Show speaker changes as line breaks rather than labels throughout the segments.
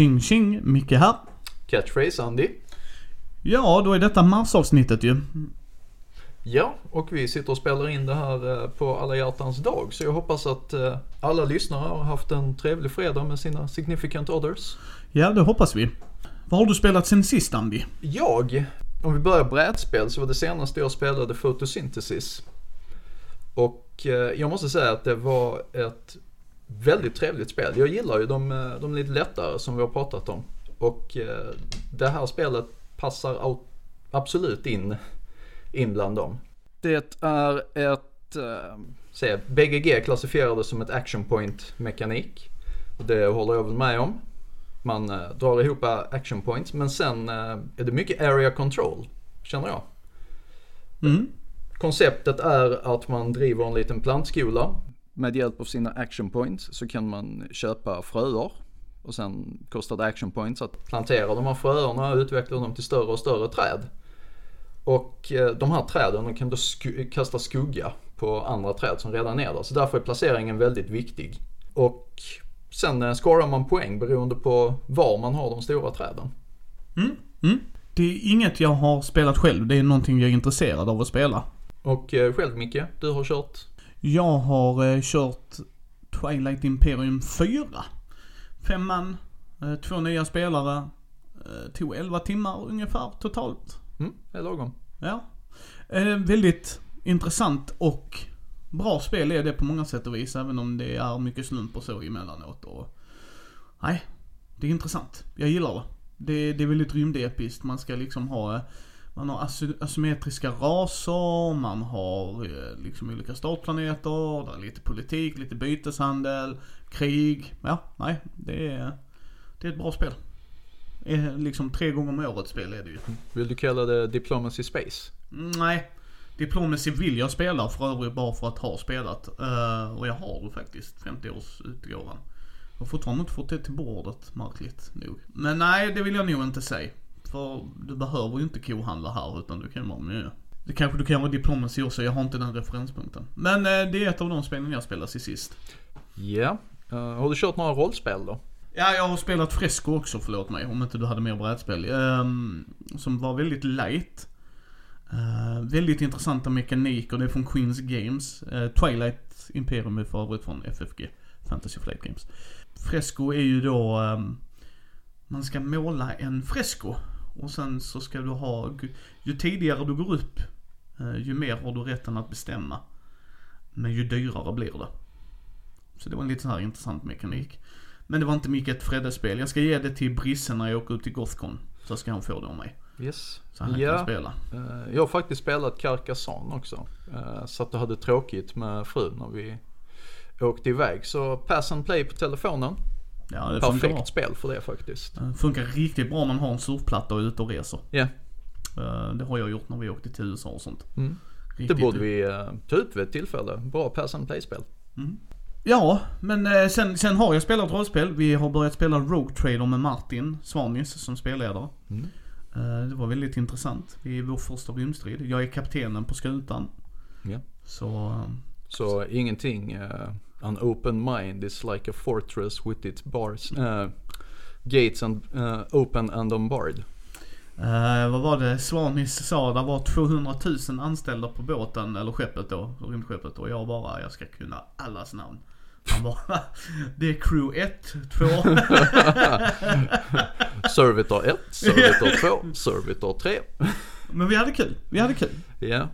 Tjing tjing, Micke här.
Catchphrase Andy.
Ja, då är detta marsavsnittet ju.
Ja, och vi sitter och spelar in det här eh, på alla hjärtans dag. Så jag hoppas att eh, alla lyssnare har haft en trevlig fredag med sina significant others.
Ja, det hoppas vi. Vad har du spelat sen sist Andy?
Jag, om vi börjar brädspel, så var det senaste jag spelade Photosynthesis. Och eh, jag måste säga att det var ett väldigt trevligt spel. Jag gillar ju de, eh, de lite lättare som vi har pratat om. Och eh, det här spelet passar absolut in, in bland dem. Det är ett, eh, se, BGG klassifierades som ett action point mekanik. Det håller jag väl med om. Man eh, drar ihop action points men sen eh, är det mycket area control, känner jag.
Mm.
Konceptet är att man driver en liten plantskola med hjälp av sina action points så kan man köpa fröer. Och sen kostar det action points att plantera de här fröerna och utveckla dem till större och större träd. Och eh, de här träden kan då sk kasta skugga på andra träd som redan är där. Så därför är placeringen väldigt viktig. Och sen eh, scorar man poäng beroende på var man har de stora träden.
Mm. Mm. Det är inget jag har spelat själv, det är någonting jag är intresserad av att spela.
Och eh, själv Micke, du har kört?
Jag har eh, kört Twilight Imperium 4. Fem man, eh, två nya spelare. Eh, tog 11 timmar ungefär totalt.
Mm, det är lagom.
Ja. Eh, väldigt intressant och bra spel är det på många sätt och vis. Även om det är mycket slump och så emellanåt. Och, nej, det är intressant. Jag gillar det. Det, det är väldigt rymdepiskt. Man ska liksom ha eh, man har asymmetriska raser, man har eh, liksom olika startplaneter, det är lite politik, lite byteshandel, krig. Ja, nej, det är, det är ett bra spel. Är liksom tre gånger om året spel är det ju.
Vill du kalla det Diplomacy Space?
Mm, nej. Diplomacy vill jag spela för övrigt bara för att ha spelat. Uh, och jag har det faktiskt, 50-årsutgåvan. Jag har fortfarande inte fått det till bordet, märkligt nog. Men nej, det vill jag nog inte säga. För du behöver ju inte kohandla här utan du kan vara med. Det kanske du kan vara diplomacy också, jag har inte den referenspunkten. Men eh, det är ett av de spelen jag spelat i sist.
Ja. Uh, har du kört några rollspel då?
Ja, jag har spelat Fresco också, förlåt mig, om inte du hade mer brädspel. Um, som var väldigt light. Uh, väldigt intressanta mekaniker, det är från Queens Games. Uh, Twilight Imperium är för övrigt från FFG, Fantasy Flight Games. Fresco är ju då, um, man ska måla en fresko och sen så ska du ha, ju tidigare du går upp, eh, ju mer har du rätten att bestämma. Men ju dyrare blir det. Så det var en lite så här intressant mekanik. Men det var inte mycket ett Fredde-spel. Jag ska ge det till Brisse när jag åker ut till Gothcon. Så ska han få det av mig.
Yes.
Så han ja. kan spela.
Eh, jag har faktiskt spelat Carcassonne också. Eh, så att du hade tråkigt med frun när vi åkte iväg. Så pass and play på telefonen.
Ja, det
Perfekt bra. spel för det faktiskt.
Det funkar riktigt bra om man har en surfplatta och är ute och reser.
Ja.
Yeah. Det har jag gjort när vi åkte till USA och sånt.
Mm. Det borde vi uh, ta upp vid ett tillfälle. Bra pass and play-spel.
Mm. Ja, men eh, sen, sen har jag spelat rollspel. Vi har börjat spela Rogue Trader med Martin Svanis som spelledare.
Mm.
Eh, det var väldigt intressant. Vi är vår första rymdstrid. Jag är kaptenen på skutan.
Ja.
Så...
Så ingenting... An open mind is like a fortress with its bars, uh, gates and uh, open and unbarred.
Uh, vad var det Svanis sa? Det var 200 000 anställda på båten, eller skeppet då, rymdskeppet. Och jag bara, jag ska kunna allas namn. Han bara, det är crew 1, 2.
Servitor 1, Servitor 2, Servitor 3.
Men vi hade kul, vi hade kul.
Ja. Uh,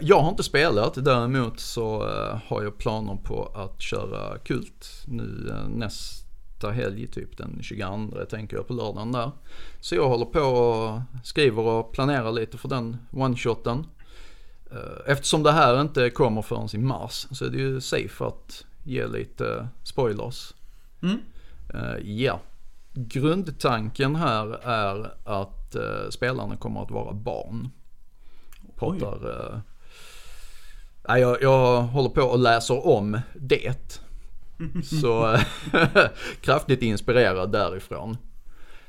jag har inte spelat, däremot så uh, har jag planer på att köra Kult nu uh, nästa helg, typ den 22 tänker jag på lördagen där. Så jag håller på och skriver och planerar lite för den one-shoten. Eftersom det här inte kommer förrän i mars så är det ju safe att ge lite spoilers.
Mm.
Ja. Grundtanken här är att spelarna kommer att vara barn pratar... Uh, eh, jag, jag håller på och läser om det. Så kraftigt inspirerad därifrån.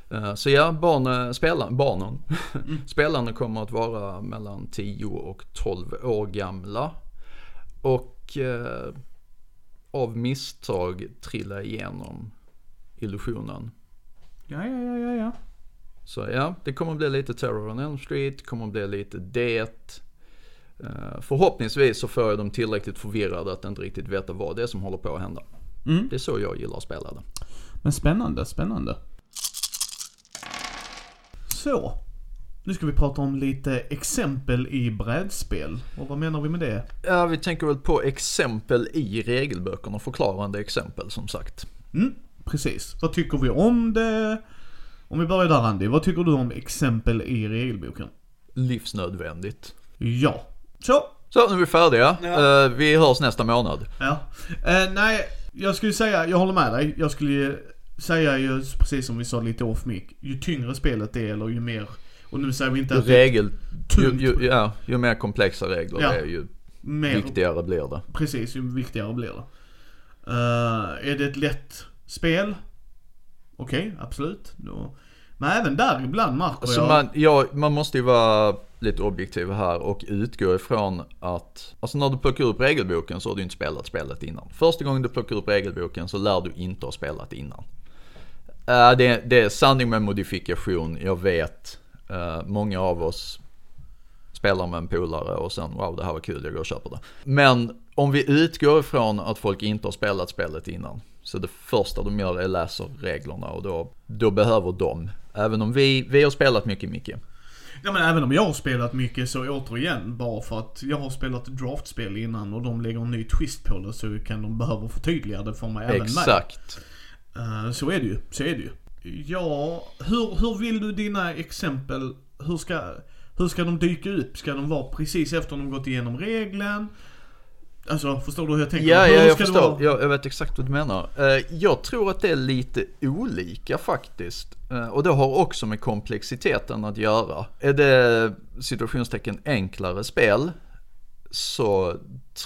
Eh, så ja, barn, eh, spela, barnen, mm. spelarna kommer att vara mellan 10 och 12 år gamla. Och eh, av misstag trilla igenom illusionen
ja, ja, ja, ja.
Så ja, det kommer bli lite Terror on Elm Street, kommer bli lite det. Eh, förhoppningsvis så får jag dem tillräckligt förvirrade att inte riktigt veta vad det är som håller på att hända.
Mm.
Det är så jag gillar att spela det.
Men spännande, spännande. Så. Nu ska vi prata om lite exempel i brädspel. Och vad menar vi med det?
Ja, vi tänker väl på exempel i regelböckerna, förklarande exempel som sagt.
Mm, precis. Vad tycker vi om det? Om vi börjar där Andy, vad tycker du om exempel i regelboken?
Livsnödvändigt.
Ja. Så.
Så, nu är vi färdiga.
Ja.
Eh, vi hörs nästa månad.
Ja. Eh, nej, jag skulle säga, jag håller med dig. Jag skulle ju säga ju, precis som vi sa lite off mic, ju tyngre spelet är eller ju mer, och nu säger vi inte
Ju
att
regel, ju, ju, ja, ju mer komplexa regler
Ja.
det är ju
mer
viktigare blir det.
Precis, ju viktigare blir det. Eh, är det ett lätt spel? Okej, absolut. Då. Men även där ibland märker
Alltså
jag...
man, ja, man måste ju vara lite objektiv här och utgå ifrån att, alltså när du plockar upp regelboken så har du inte spelat spelet innan. Första gången du plockar upp regelboken så lär du inte ha spelat innan. Eh, det, det är sanning med modifikation, jag vet. Eh, många av oss spelar med en polare och sen wow det här var kul, jag går och köper det. Men om vi utgår ifrån att folk inte har spelat spelet innan. Så det första de gör är läser reglerna och då, då behöver de, även om vi, vi har spelat mycket mycket.
Ja men även om jag har spelat mycket så återigen, bara för att jag har spelat draftspel innan och de lägger en ny twist på det så kan de behöva förtydliga det för mig även.
Exakt.
Eh, så är det ju, så är det ju. Ja, hur, hur vill du dina exempel, hur ska, hur ska de dyka upp? Ska de vara precis efter de gått igenom regeln? Alltså, förstår du hur jag tänker?
Ja, ja, jag förstår.
vara?
Jag, vet exakt vad du menar. Eh, Jag tror att det är lite olika faktiskt. Eh, Och det har också med komplexiteten att göra. Är det situationstecken enklare spel så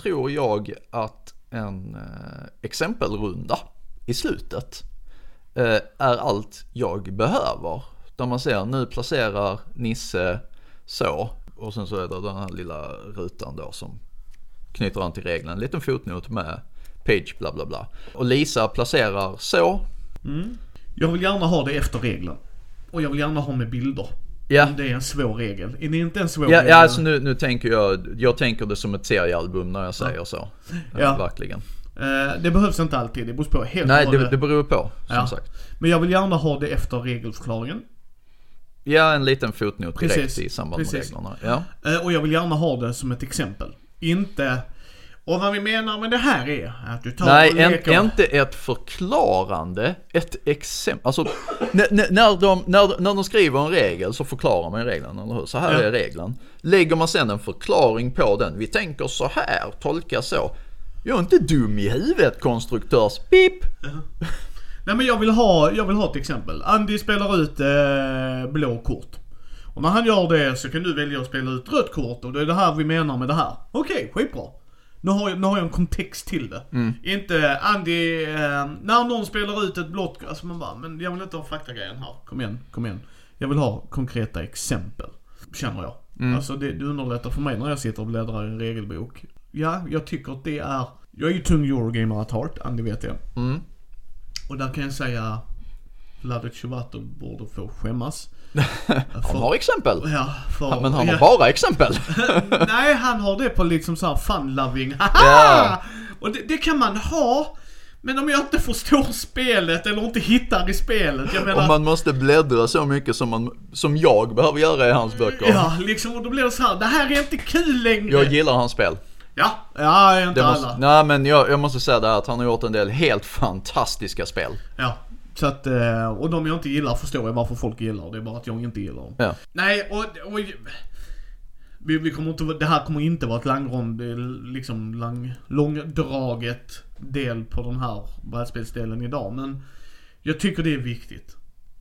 tror jag att en eh, exempelrunda i slutet är allt jag behöver. Där man ser nu placerar Nisse så och sen så är det den här lilla rutan då som knyter an till reglerna. En liten fotnot med page bla bla bla. Och Lisa placerar så.
Mm. Jag vill gärna ha det efter regeln. Och jag vill gärna ha med bilder.
Ja,
det är en svår regel. Är det inte en svår
ja,
regel?
ja alltså nu, nu tänker jag, jag tänker det som ett seriealbum när jag säger så. Ja.
Ja.
Verkligen.
Eh, det behövs inte alltid, det beror på helt
Nej, det, det beror på som
Ja.
sagt.
Men jag vill gärna ha det efter regelförklaringen.
Ja, en liten fotnot direkt
Precis,
i samband med
precis.
reglerna. Ja.
Eh, och jag vill gärna ha det som ett exempel. Inte... Och vad vi menar med det här är att du tar
Nej,
och
en,
leker...
inte ett förklarande, ett exempel. Alltså, när, de, när, när de skriver en regel så förklarar man regeln, eller hur? Så här
Ja.
är regeln. Lägger man sen en förklaring på den, vi tänker så här, tolka så. Jag är inte dum i huvudet, konstruktörs pip.
Nej men jag vill ha, jag vill ha ett exempel. Andy spelar ut eh, blå kort. Och när han gör det så kan du välja att spela ut rött kort och det är det här vi menar med det här. Okej, okay, skitbra. Nu har, jag, nu har jag en kontext till det. Mm. Inte Andy, eh, när någon spelar ut ett blått, kort, alltså man bara, men jag vill inte ha faktagrejen här. Kom igen, kom igen. Jag vill ha konkreta exempel. Känner jag. Mm. Alltså det, det underlättar för mig när jag sitter och bläddrar i en regelbok. Ja, jag tycker att det är, jag är ju tung Eurogamer at heart, Andy vet jag.
Mm.
Och där kan jag säga, Vladic Chovanto borde få skämmas.
Han har exempel.
Ja, för,
Men han har
ja,
bara exempel.
Nej, han har det på liksom såhär fun-loving. Haha!
Ja.
Och det, det kan man ha. Men om jag inte förstår spelet eller inte hittar i spelet. Jag menar,
Om man måste bläddra så mycket som, man, som jag behöver göra i hans böcker.
Ja, liksom och då blir det så här. Det här är inte kul längre.
Jag gillar hans spel.
Ja, ja, inte
Det
alla.
måste, nej men jag, jag måste säga det här att han har gjort en del helt fantastiska spel.
Ja. Så att, eh, och de jag inte gillar förstår jag varför folk gillar. Det är bara att jag inte gillar dem.
Ja.
Nej, och... och vi, vi kommer inte, det här kommer inte vara ett langrond, liksom lang, långdraget del på den här brädspelsdelen idag. Men jag tycker det är viktigt.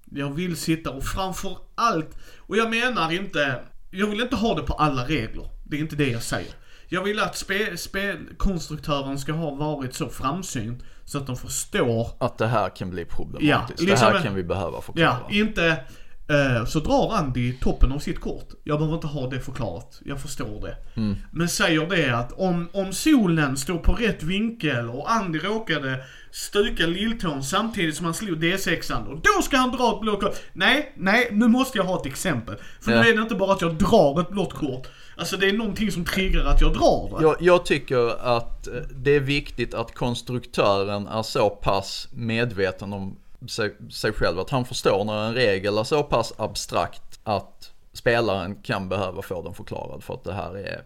Jag vill sitta och framför allt, och jag menar inte, jag vill inte ha det på alla regler. Det är inte det jag säger. Jag vill att spe, spelkonstruktören ska ha varit så framsynt så att de förstår
Att det här kan bli problematiskt.
Ja, liksom-
det här kan vi behöva förklara.
Ja, inte Eh, så drar Andy toppen av sitt kort. Jag behöver inte ha det förklarat. Jag förstår det.
Mm.
Men säger det att om, om solen står på rätt vinkel och Andy råkade stuka lilltån samtidigt som han slog D6an och då ska han dra ett blått kort. Nej, nej, nu måste jag ha ett exempel. För
Ja.
nu är det inte bara att jag drar ett blått kort. Alltså det är någonting som triggar att jag drar det.
Jag, jag tycker att eh, det är viktigt att konstruktören är så pass medveten om sig, sig själv att han förstår när en regel är så pass abstrakt att spelaren kan behöva få den förklarad för att det här är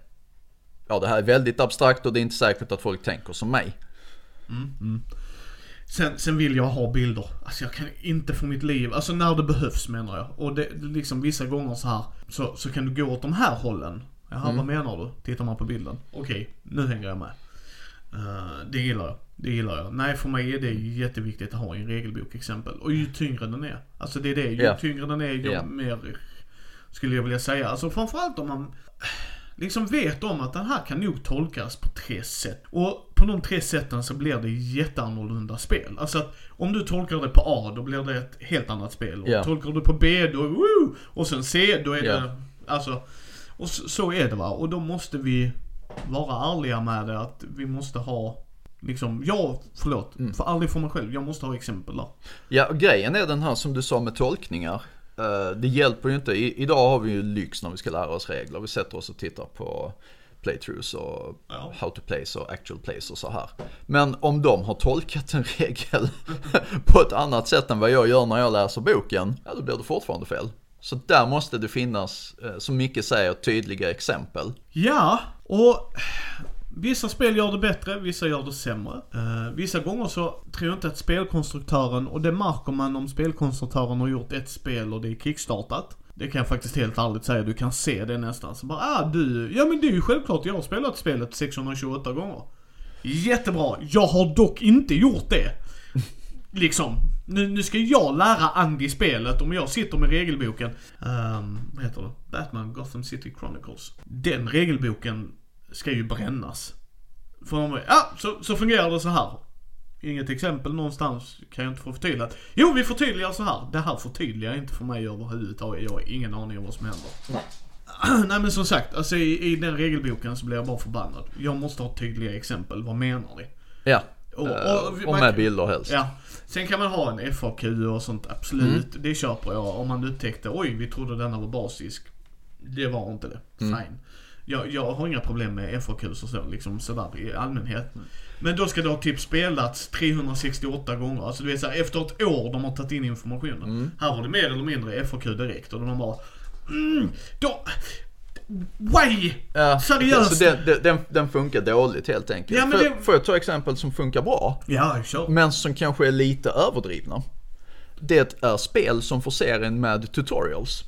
Ja det här är väldigt abstrakt och det är inte säkert att folk tänker som mig.
Sen, sen vill jag ha bilder. Alltså jag kan inte för mitt liv, alltså när det behövs menar jag. Och det, det liksom vissa gånger så här så, så kan du gå åt de här hållen. Jaha, vad menar du? Tittar man på bilden. Okej, nu hänger jag med. Eh, det gillar jag. Det gillar jag. Nej, för mig är det jätteviktigt att ha en regelbok exempel. Och ju tyngre den är. Alltså det är det. Ju
Ja.
tyngre den är, ju
Ja.
mer skulle jag vilja säga. Alltså framförallt om man liksom vet om att den här kan nog tolkas på tre sätt. Och på de tre sätten så blir det jätteannorlunda spel. Alltså att om du tolkar det på A, då blir det ett helt annat spel. Och
Ja.
tolkar du på B, då woo! Och sen C, då är
Ja.
det, alltså. Och så, så är det va. Och då måste vi vara ärliga med det att vi måste ha Liksom, jag, förlåt,
Mm.
för mig själv, jag måste ha exempel där.
Ja, grejen är den här som du sa med tolkningar. Eh, Det hjälper ju inte. I, idag har vi ju lyx när vi ska lära oss regler. Vi sätter oss och tittar på playthroughs och
Ja.
how to plays och actual plays och så här. Men om de har tolkat en regel på ett annat sätt än vad jag gör när jag läser boken, ja då blir det fortfarande fel. Så där måste det finnas, eh, som Micke säger, tydliga exempel.
Ja, och vissa spel gör det bättre, vissa gör det sämre. Uh, vissa gånger så tror jag inte att spelkonstruktören, och det märker man om spelkonstruktören har gjort ett spel och det är kickstartat. Det kan jag faktiskt helt ärligt säga, du kan se det nästan. Så bara, ah du, ja men det är ju självklart, jag har spelat spelet 628 gånger. Jättebra, jag har dock inte gjort det. Liksom, nu, nu ska jag lära Andy spelet om jag sitter med regelboken. Um, vad heter det? Batman Gotham City Chronicles. Den regelboken ska ju brännas. För de ja, så, så fungerar det så här. Inget exempel någonstans kan jag inte få förtydligat. Jo, vi förtydligar så här. Det här förtydligar inte för mig överhuvudtaget. Jag har ingen aning om vad som händer. Nej men som sagt, alltså i, i den regelboken så blir jag bara förbannad. Jag måste ha tydliga exempel. Vad menar ni?
Ja,
Och-
Eh,
och-
och med bilder helst.
Ja. Sen kan man ha en FAQ och sånt, absolut. Det köper jag. Om man upptäckte, oj vi trodde denna var basisk. Det var inte det. Fine. Jag, jag har inga problem med FAQ och så, liksom sådär i allmänhet. Men då ska det ha typ spelats 368 gånger. Alltså du vet såhär, efter ett år de har tagit in informationen. Här var det mer eller mindre FAQ direkt och de bara mm, då, Why?
Ja,
Seriöst?
Så den, den- den, funkar dåligt helt enkelt.
Ja, men det-
får jag ta exempel som funkar bra?
Ja, kör.
men som kanske är lite överdrivna. Det är spel som förser en med tutorials.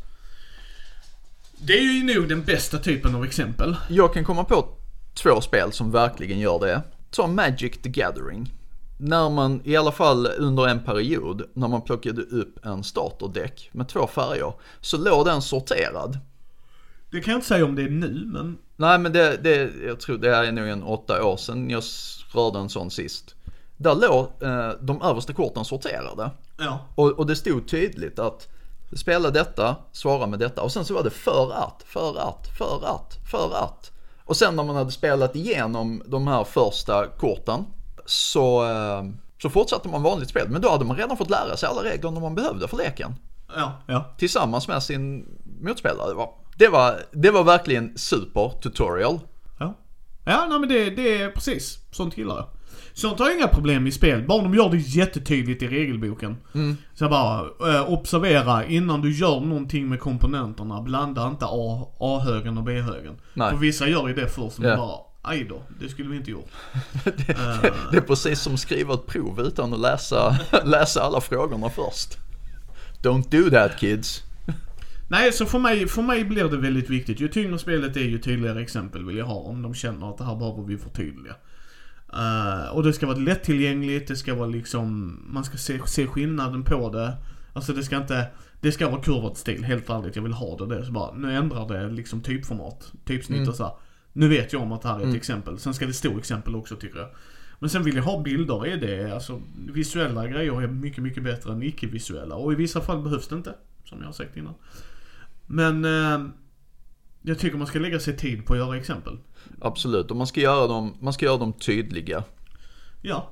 Det är ju nog den bästa typen av exempel.
Jag kan komma på två spel som verkligen gör det. Ta Magic the Gathering. När man, i alla fall under en period, när man plockade upp en starterdäck med två färger, så låg den sorterad.
Det kan jag inte säga om det är nu, men
Nej men det, det, jag tror det är nog en åtta år sedan jag rörde en sån sist. Där låg eh, de översta korten sorterade.
ja.
Och, och det stod tydligt att spela detta, svara med detta. Och sen så var det för att, för att, för att, för att. Och sen när man hade spelat igenom de här första korten så, eh, så fortsatte man vanligt spel. Men då hade man redan fått lära sig alla reglerna man behövde för leken.
Ja, ja.
Tillsammans med sin motspelare. Det var, det var, det var verkligen super tutorial.
Ja, ja nej, men det, det är precis. Sånt gillar jag. Sånt har jag inga problem i spel, bara de gör det jättetydligt i regelboken. Så jag bara, eh, observera innan du gör någonting med komponenterna, blanda inte A-högen och B-högen. För vissa gör ju det först,
Ja.
man bara, aj då, det skulle vi inte gjort.
Det är precis som att skriva ett prov utan att läsa, läsa alla frågorna först. Don't do that kids.
Nej, så för mig, för mig blir det väldigt viktigt. Ju tyngre spelet är, ju tydligare exempel vill jag ha. Om de känner att det här behöver vi förtydliga. Uh, och det ska vara lättillgängligt, det ska vara liksom, man ska se, se skillnaden på det. Alltså det ska inte, det ska vara kurvat stil, helt ärligt. Jag vill ha det. det så bara, nu ändrar det liksom typformat, typsnitt och så här. Nu vet jag om att det här är ett exempel. Sen ska det stå exempel också tycker jag. Men sen vill jag ha bilder, är det, alltså visuella grejer är mycket, mycket bättre än icke-visuella. Och i vissa fall behövs det inte. som jag har sagt innan. Men eh, jag tycker man ska lägga sig tid på att göra exempel.
Absolut, och man ska göra dem, man ska göra dem tydliga.
Ja,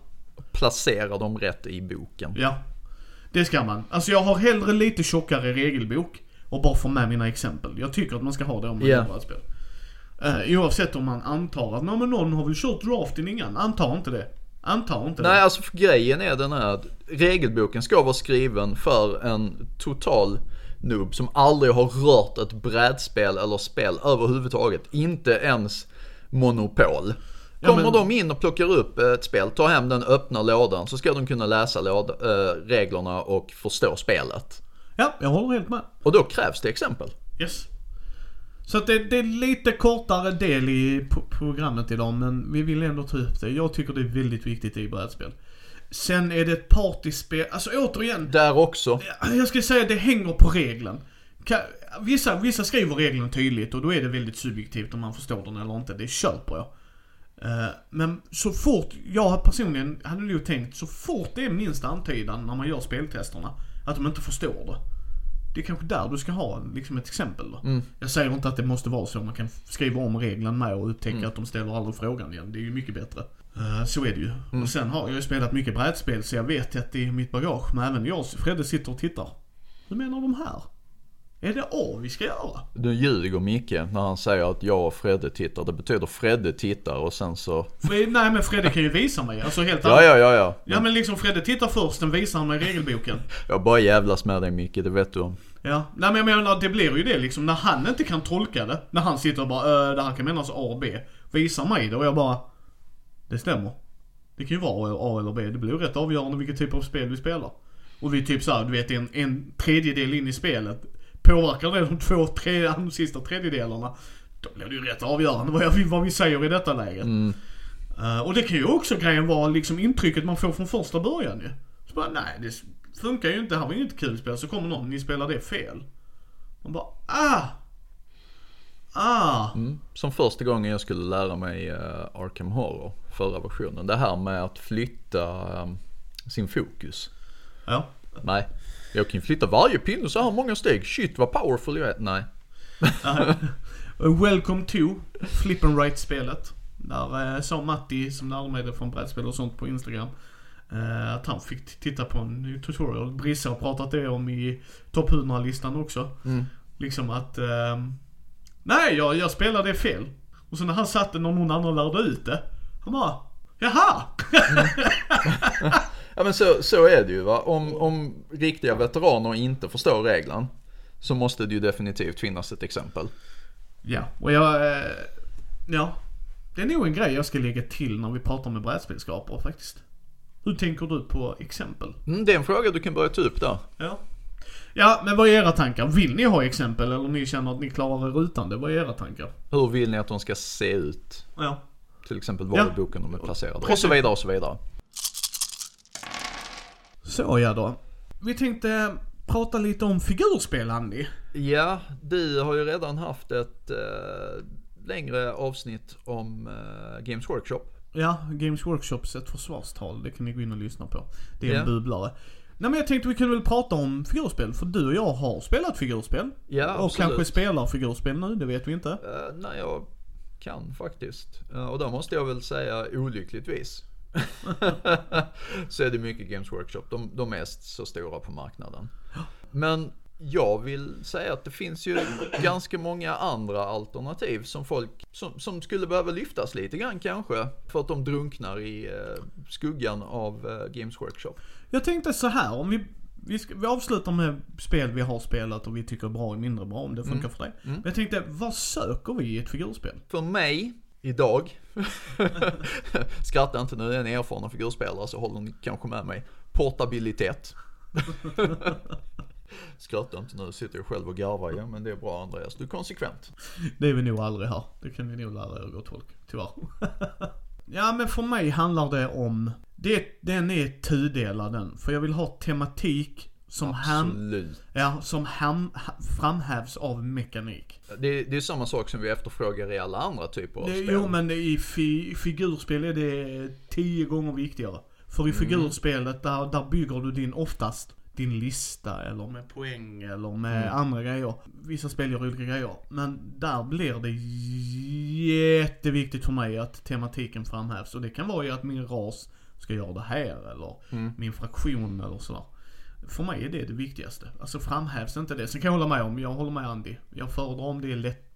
Placera dem rätt i boken.
ja. Det ska man. Alltså jag har hellre lite tjockare regelbok och bara få med mina exempel. Jag tycker att man ska ha det om man
Ja.
gör brädspel. Uh, oavsett om man antar att "Nej, men någon har väl kört drafting innan. Antar inte det. Antar inte
Nej,
det.
alltså för grejen är den här att regelboken ska vara skriven för en total noob som aldrig har rört ett brädspel eller spel överhuvudtaget. Inte ens Monopol.
Ja,
Kommer
men-
de in och plockar upp ett spel, tar hem den, öppnar lådan så ska de kunna läsa låda, eh, reglerna och förstå spelet.
Ja, jag håller helt med.
Och då krävs det exempel.
Yes. Så att det, det är lite kortare del i programmet idag men vi vill ändå ta upp det. Jag tycker det är väldigt viktigt i brädspel. Sen är det ett partyspel, alltså återigen.
Där också.
Jag ska säga det hänger på regeln. Vissa, vissa skriver regeln tydligt och då är det väldigt subjektivt om man förstår den eller inte. Det köper jag. Eh, Men så fort, jag personligen hade nog tänkt, så fort det är minsta antydan när man gör speltesterna, att de inte förstår det. Det är kanske där du ska ha liksom ett exempel då. Jag säger inte att det måste vara så, man kan skriva om regeln med och upptäcka att de ställer aldrig frågan igen. Det är ju mycket bättre. Eh, så är det ju. Och sen har jag ju spelat mycket brädspel så jag vet att det är mitt bagage. Men även jag och Fredde sitter och tittar. Hur menar de här? Är det A vi ska göra?
Nu ljuger Micke när han säger att jag och Fredde tittar. Det betyder Fredde tittar och sen så...
Nej men Fredde kan ju visa mig. Alltså helt
Ja, ja, ja, ja.
Ja men liksom Fredde tittar först, den visar han mig regelboken.
Jag bara jävlas med dig Micke, det vet du om.
Ja, nej men jag menar det blir ju det liksom när han inte kan tolka det. När han sitter och bara äh, det här kan menas A och B. Visar mig det och jag bara Det stämmer. Det kan ju vara A eller B. Det blir ju rätt avgörande vilken typ av spel vi spelar. Och vi är typ såhär, du vet en, en tredjedel in i spelet. Påverkar det de två, tre, de sista tredjedelarna. Då blir det ju rätt avgörande vad, jag, vad vi säger i detta läget. Eh, och det kan ju också grejen vara liksom intrycket man får från första början ju. Så bara, nej det funkar ju inte, det här var ju inte kul spel. Så kommer någon, ni spelar det fel. Man bara, ah! Ah!
Mm. Som första gången jag skulle lära mig eh, Arkham Horror, förra versionen. Det här med att flytta eh, sin fokus.
Ja.
Nej, jag kan flytta varje pinne så här många steg. Shit vad powerful jag är. Nej.
Welcome to Flip and Right-spelet. Där eh, sa Matti, som lärde mig det från brädspel och sånt på Instagram, eh, att han fick titta på en ny tutorial. Brisse har pratat det om i topp 100-listan också. Liksom att, eh, nej jag, jag spelade fel. Och så när han satte när någon annan lärde ut det, han bara, jaha!
Ja men så, så är det ju va. Om, om riktiga veteraner inte förstår regeln så måste det ju definitivt finnas ett exempel.
Ja, och jag, eh, ja. Det är nog en grej jag ska lägga till när vi pratar med brädspelsskapare faktiskt. Hur tänker du på exempel?
Mm, det är en fråga du kan börja ta upp där.
Ja. Ja, men vad är era tankar? Vill ni ha exempel eller ni känner att ni klarar er utan det? Vad är era tankar?
Hur vill ni att de ska se ut?
Ja.
Till exempel var
Ja.
i boken de är placerade. Och
Precis.
så vidare och så vidare.
Så ja då. Vi tänkte prata lite om figurspel Andy.
Ja, du har ju redan haft ett eh, längre avsnitt om eh, Games Workshop.
Ja, Games Workshops ett försvarstal. Det kan ni gå in och lyssna på. Det är en
Ja.
bubblare. Nej men jag tänkte vi kunde väl prata om figurspel. För du och jag har spelat figurspel.
Ja,
och
absolut.
kanske spelar figurspel nu, det vet vi inte.
Eh, nej, jag kan faktiskt. Eh, och där måste jag väl säga olyckligtvis. så är det mycket Games Workshop. De, de är så stora på marknaden. Men jag vill säga att det finns ju ganska många andra alternativ som folk, som, som skulle behöva lyftas lite grann kanske. För att de drunknar i eh, skuggan av eh, Games Workshop.
Jag tänkte så här om vi vi, ska, vi avslutar med spel vi har spelat och vi tycker är bra och mindre bra om det funkar för dig. Men jag tänkte, vad söker vi i ett figurspel?
För mig, idag, skratta inte nu, är en erfaren figurspelare så håller ni kanske med mig. Portabilitet. Skratta inte nu, sitter jag själv och garvar. Ja men det är bra Andreas, du är konsekvent.
Det är vi nog aldrig här. Det kan ni nog lära er gott folk, tyvärr. ja men för mig handlar det om, det, den är tudelad den. För jag vill ha tematik som, ham, ja, som ham, ha, framhävs av mekanik.
Det, det är samma sak som vi efterfrågar i alla andra typer av
Det,
spel.
jo men i fi, figurspel är det tio gånger viktigare. För i figurspelet där, där bygger du din, oftast, din lista eller med poäng eller med
Mm.
andra grejer. Vissa spel gör olika grejer. Men där blir det jätteviktigt för mig att tematiken framhävs. Och det kan vara ju att min ras ska göra det här eller
Mm.
min fraktion eller sådär. För mig är det det viktigaste. Alltså framhävs inte det. Sen kan jag hålla med om, jag håller med Andy. Jag föredrar om det är lätt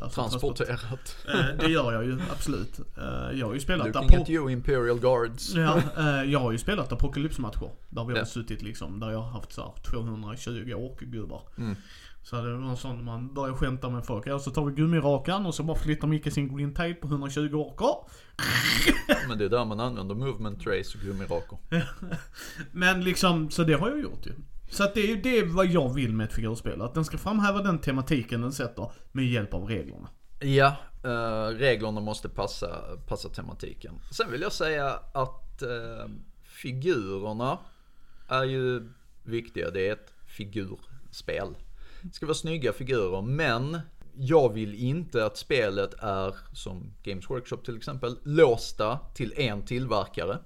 alltså, transport-
Transporterat.
Eh, Det gör jag ju absolut. Eh, Jag har ju spelat
Looking
Apo-
at you Imperial Guards.
Ja, eh, jag har ju spelat apokalypsmatcher. Där vi har
Ja.
suttit liksom, där jag har haft så här 220 orkgubbar.
Mm.
Så det var sånt man börjar skämta med folk. Ja, så tar vi gummirakan och så bara flyttar Micke sin green tape på 120 orkar.
Men det är där man använder movement trace och gummiraker.
Men liksom, så det har jag gjort ju. Så att det är ju det vad jag vill med ett figurspel. Att den ska framhäva den tematiken den sätter med hjälp av reglerna.
Ja, eh, reglerna måste passa, passa tematiken. Sen vill jag säga att eh, figurerna är ju viktiga. Det är ett figurspel. Det ska vara snygga figurer, men jag vill inte att spelet är, som Games Workshop till exempel, låsta till en tillverkare.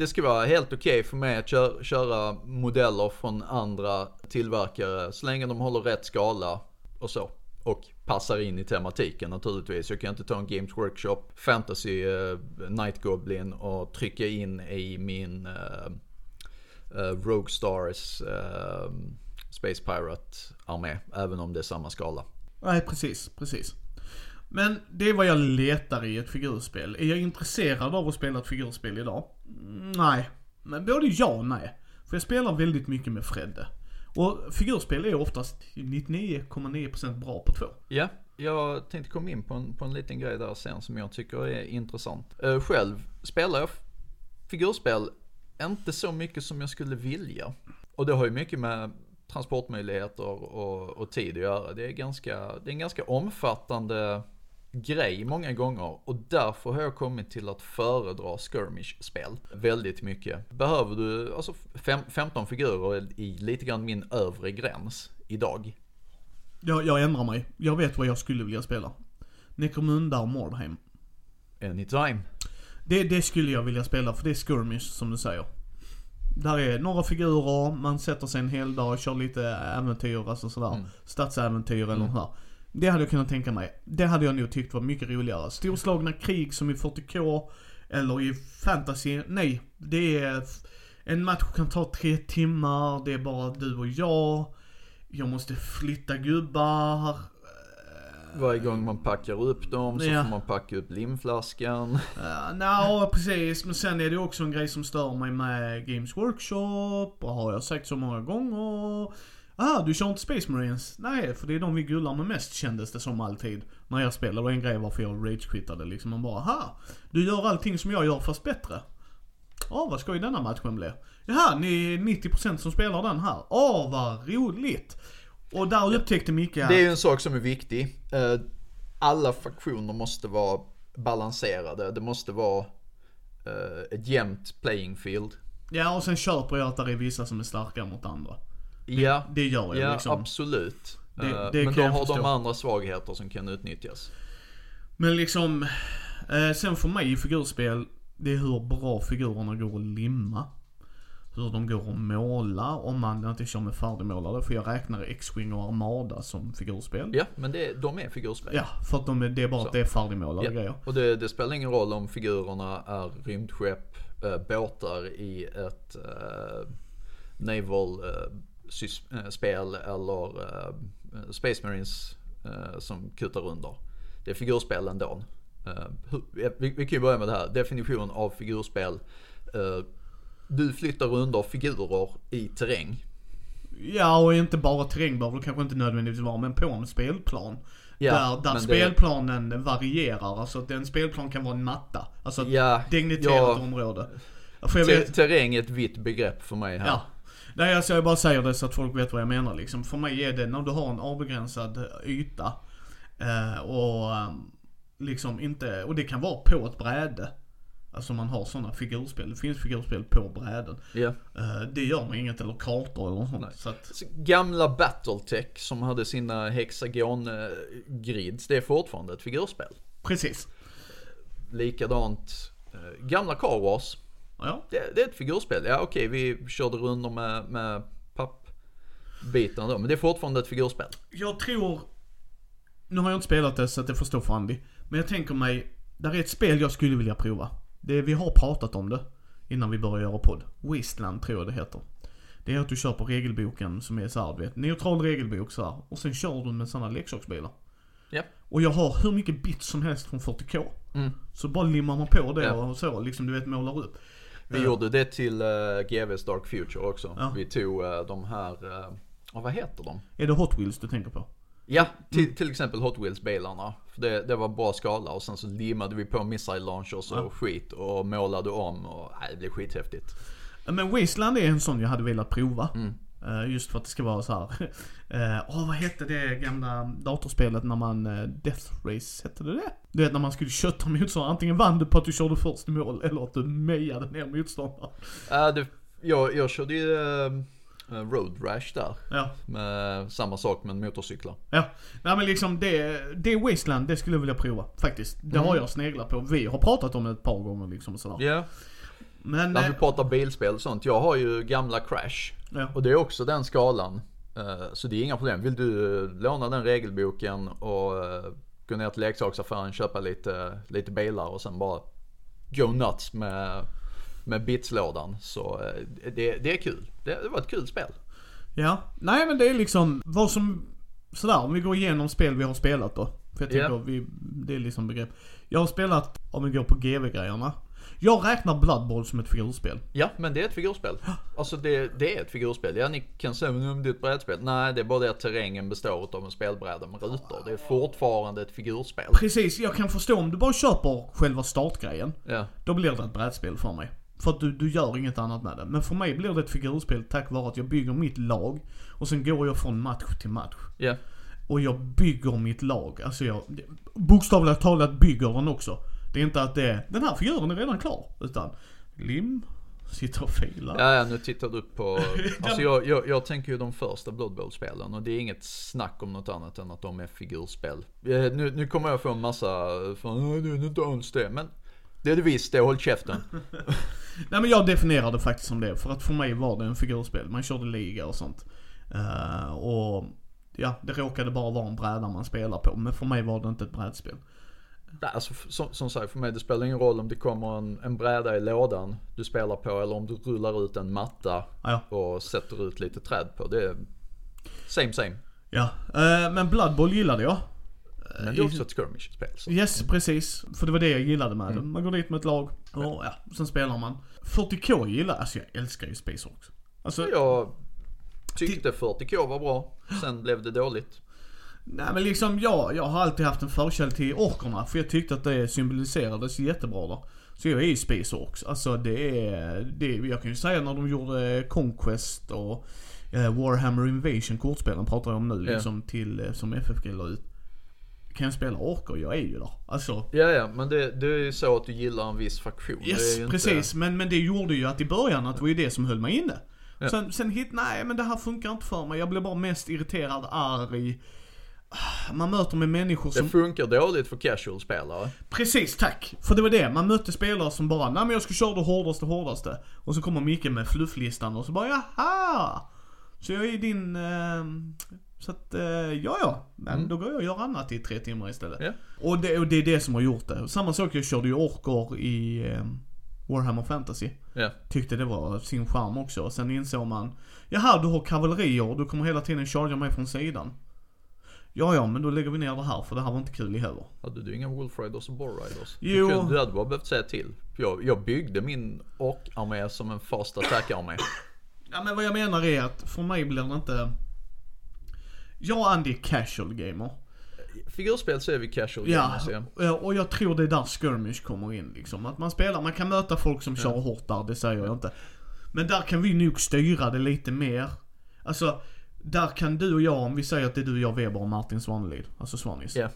Det ska vara helt okej för mig att köra, köra modeller från andra tillverkare så länge de håller rätt skala och så. Och passar in i tematiken naturligtvis. Jag kan inte ta en Games Workshop Fantasy uh, Night Goblin och trycka in i min uh, uh, Rogue Stars uh, Space Pirate armé. Även om det är samma skala.
Nej, precis, precis. Men det är vad jag letar i ett figurspel. Är jag intresserad av att spela ett figurspel idag? Nej. Men både ja och nej. För jag spelar väldigt mycket med Fredde. Och figurspel är oftast 99,9% bra på två.
Ja, jag tänkte komma in på en, på en liten grej där sen som jag tycker är intressant. Uh, själv spelar jag figurspel inte så mycket som jag skulle vilja. Och det har ju mycket med transportmöjligheter och, och tid att göra. Det är, ganska, det är en ganska omfattande grej många gånger och därför har jag kommit till att föredra skirmish-spel väldigt mycket. Behöver du, alltså fem, 15 figurer i lite grann min övre gräns idag.
Jag, jag ändrar mig. Jag vet vad jag skulle vilja spela. Necromunda och Mordheim.
Anytime.
Det, det skulle jag vilja spela för det är skirmish som du säger. Där är några figurer, man sätter sig en hel dag och kör lite äventyr, alltså sådär.
Mm.
Stadsäventyr eller något här. Det hade jag kunnat tänka mig. Det hade jag nog tyckt var mycket roligare. Storslagna krig som i 40K, eller i fantasy. Nej, det är... En match kan ta tre timmar, det är bara du och jag. Jag måste flytta gubbar.
Varje gång man packar upp dem så
Ja.
får man packa upp limflaskan.
Uh, Nja, precis. Men sen är det också en grej som stör mig med Games Workshop. Och har jag sagt så många gånger. Ah, du kör inte Space Marines? Nej, för det är de vi gullar med mest kändes det som alltid. När jag spelade. Var en grej varför jag rage-quittade liksom. Man bara, aha, du gör allting som jag gör fast bättre. Ja, vad ska i denna matchen bli? Jaha, ni är 90% som spelar den här. Åh, vad roligt! Och där upptäckte Micke att...
Det är ju en sak som är viktig. Eh, Alla fraktioner måste vara balanserade. Det måste vara eh, ett jämnt playing field.
Ja, och sen köper jag att det är vissa som är starkare mot andra.
Ja,
Det gör jag
ja
liksom.
absolut.
Det-
Eh,
det
Men då har de
förstå.
andra svagheter som kan utnyttjas.
Men liksom, eh, sen för mig i figurspel, det är hur bra figurerna går att limma. Hur de går att måla om man inte kör med färdigmålade. För jag räknar X-Wing och Armada som figurspel.
Ja, men det, de är figurspel.
Ja, för att de är, det är bara
Så.
att det är färdigmålade
Ja,
grejer.
Och det, det spelar ingen roll om figurerna är rymdskepp, eh, båtar i ett eh, naval eh, spel eller eh, Space Marines eh, som kutar under. Det är figurspel ändå. Eh, vi, vi kan ju börja med det här. Definition av figurspel. Eh, du flyttar under figurer i terräng.
Ja, och inte bara terräng behöver det kanske inte nödvändigtvis vara, men på en spelplan.
Ja,
där där
men det-
spelplanen varierar. Alltså att en spelplan kan vara en matta. Alltså ett
Ja,
digniterat
ja.
område. För vet,
terräng är ett vitt begrepp för mig här.
Ja. Nej alltså jag bara säger det så att folk vet vad jag menar liksom. För mig är det när du har en avbegränsad yta. Eh, och eh, liksom inte, och det kan vara på ett bräde. Alltså man har sådana figurspel. Det finns figurspel på bräden.
Ja.
Eh, det gör man inget, eller kartor eller något sånt. Så att,
Gamla Battletech som hade sina hexagon-grids, det är fortfarande ett figurspel.
precis.
Likadant, eh, gamla Car Wars,
Ja.
det, det är ett figurspel. Ja okej, vi körde rundor med, med biten då. Men det är fortfarande ett figurspel.
Jag tror... Nu har jag inte spelat det så att det får stå för Andy. Men jag tänker mig, där är ett spel jag skulle vilja prova. Det, vi har pratat om det innan vi började göra podd. Wasteland tror jag det heter. Det är att du kör på regelboken som är såhär, du vet, neutral regelbok så här, Och sen kör du med sådana leksaksbilar.
Ja.
Och jag har hur mycket bits som helst från 40K.
Mm.
Så bara limmar man på det
Ja.
och så, liksom du vet målar upp.
Vi
Ja.
gjorde det till uh, GVs Dark Future också.
Ja.
Vi tog eh, de här, uh, vad heter de?
Är det Hot Wheels du tänker på?
Ja, till, till exempel Hot Wheels-bilarna. Det, det var bra skala och sen så limmade vi på missile launchers och
Ja.
skit och målade om och nej, det blev skithäftigt.
Men Wasteland är en sån jag hade velat prova.
Mm.
Eh, just för att det ska vara så här. Eh, Åh, vad hette det gamla datorspelet när man, eh, Death Race, hette det det? Du vet när man skulle kötta motståndaren. Antingen vann du på att du körde först i mål eller att du mejade ner motståndaren.
Äh, det, jag, jag körde ju uh, Road Rash där.
Ja,
Med samma sak med motorcyklar.
ja. Nej men liksom det, det är Wasteland, det skulle jag vilja prova. Faktiskt. Det har
Mm.
jag sneglat på. Vi har pratat om det ett par gånger liksom sådär.
Ja,
Men,
när vi pratar bilspel och sånt. Jag har ju gamla Crash.
Ja.
Och det är också den skalan. Eh, Så det är inga problem. Vill du eh, låna den regelboken och eh, gå ner till leksaksaffären, köpa lite, lite bilar och sen bara go nuts med, med bitslådan. Så det, det är kul. Det, det var ett kul spel.
Ja, nej men det är liksom vad som, sådär om vi går igenom spel vi har spelat då. För jag
Ja.
tänker vi, det är liksom begrepp. Jag har spelat, om vi går på GV-grejerna. Jag räknar Blood Bowl som ett figurspel.
Ja, men det är ett figurspel. Alltså det, det är ett figurspel. Ja, ni kan säga men det är ett brädspel. Nej, det är bara det att terrängen består av en spelbräda med rutor. Det är fortfarande ett figurspel.
Precis, jag kan förstå om du bara köper själva startgrejen.
Ja,
Då blir det ett brädspel för mig. För att du, du gör inget annat med det. Men för mig blir det ett figurspel tack vare att jag bygger mitt lag. Och sen går jag från match till match.
ja.
Och jag bygger mitt lag. Alltså jag bokstavligt talat bygger den också. Det är inte att det är, den här figuren är redan klar. Utan lim, sitter och filar.
Ja, ja, nu tittar du på... Alltså jag, jag, jag tänker ju de första Blood Bowl-spelen och det är inget snack om något annat än att de är figurspel. Eh, Nu, nu kommer jag få en massa från, "Nej, det är inte alls det, men det är det visst, det, håll käften.
Nej men jag definierar det faktiskt som det. För att för mig var det en figurspel. Man körde liga och sånt. Eh, och ja, det råkade bara vara en bräda man spelar på. Men för mig var det inte ett brädspel.
Alltså, som, som sagt, för mig det spelar ingen roll om det kommer en, en bräda i lådan du spelar på eller om du rullar ut en matta
Ja,
och sätter ut lite träd på. Det är same same.
ja. Eh, men Blood Bowl gillade jag.
Men det är också ett skirmish-spel. så-
Yes, precis. För det var det jag gillade med det. Man går dit med ett lag och ja, sen spelar man. 40K gillar, alltså jag älskar ju Space Hawks. Alltså,
Jag tyckte 40K var bra, sen blev det dåligt.
Nej men liksom jag, jag har alltid haft en förkärlek till orkerna. För jag tyckte att det symboliserades jättebra där. Så jag är ju Space Hawks. Alltså det är, det, jag kan ju säga när de gjorde Conquest och eh, Warhammer Invasion kortspelen pratar jag om nu liksom till, eh, som FFG la ut. Kan jag spela orker? Jag är ju där. Alltså
Ja, ja, men det, det är ju så att du gillar en viss faktion.
Yes,
ju inte-
precis. Men, men det gjorde ju att i början att det var ju det som höll mig inne.
Ja.
Sen, sen hit, nej men det här funkar inte för mig. Jag blir bara mest irriterad, arg. Man möter med människor
Det
som...
funkar dåligt för casual-spelare.
Precis, tack! För det var det. Man mötte spelare som bara, nej men jag ska köra det hårdaste, hårdaste. Och så kommer Micke med flufflistan och så bara, jaha! Så jag är din... Eh, så att, eh, ja ja. Men
Mm.
då går jag och gör annat i tre timmar istället.
Ja.
Och, det, och det är det som har gjort det. Samma sak, jag körde ju orkor i eh, Warhammer Fantasy.
Ja.
Tyckte det var sin charm också. Och sen insåg man, jaha du har kavallerier, du kommer hela tiden charga mig från sidan. Ja, ja, men då lägger vi ner det här för det här var inte kul i heller.
Hade du inga Wolf Riders och Boar Riders?
Jo.
Du, kunde, du hade bara behövt säga till. Jag, jag byggde min ork-armé som en fast attack-armé.
Ja, men vad jag menar är att för mig blir det inte... Jag och Andy är casual gamer.
Figurspel så är vi casual
Ja,
gamers, ja.
ja, och jag tror det är där skirmish kommer in liksom. Att man spelar, man kan möta folk som kör hårt där, det säger jag inte. Men där kan vi nog styra det lite mer. Alltså, där kan du och jag, om vi säger att det är du, jag, Weber och Martin Svanelid, alltså Svanis.
Ja.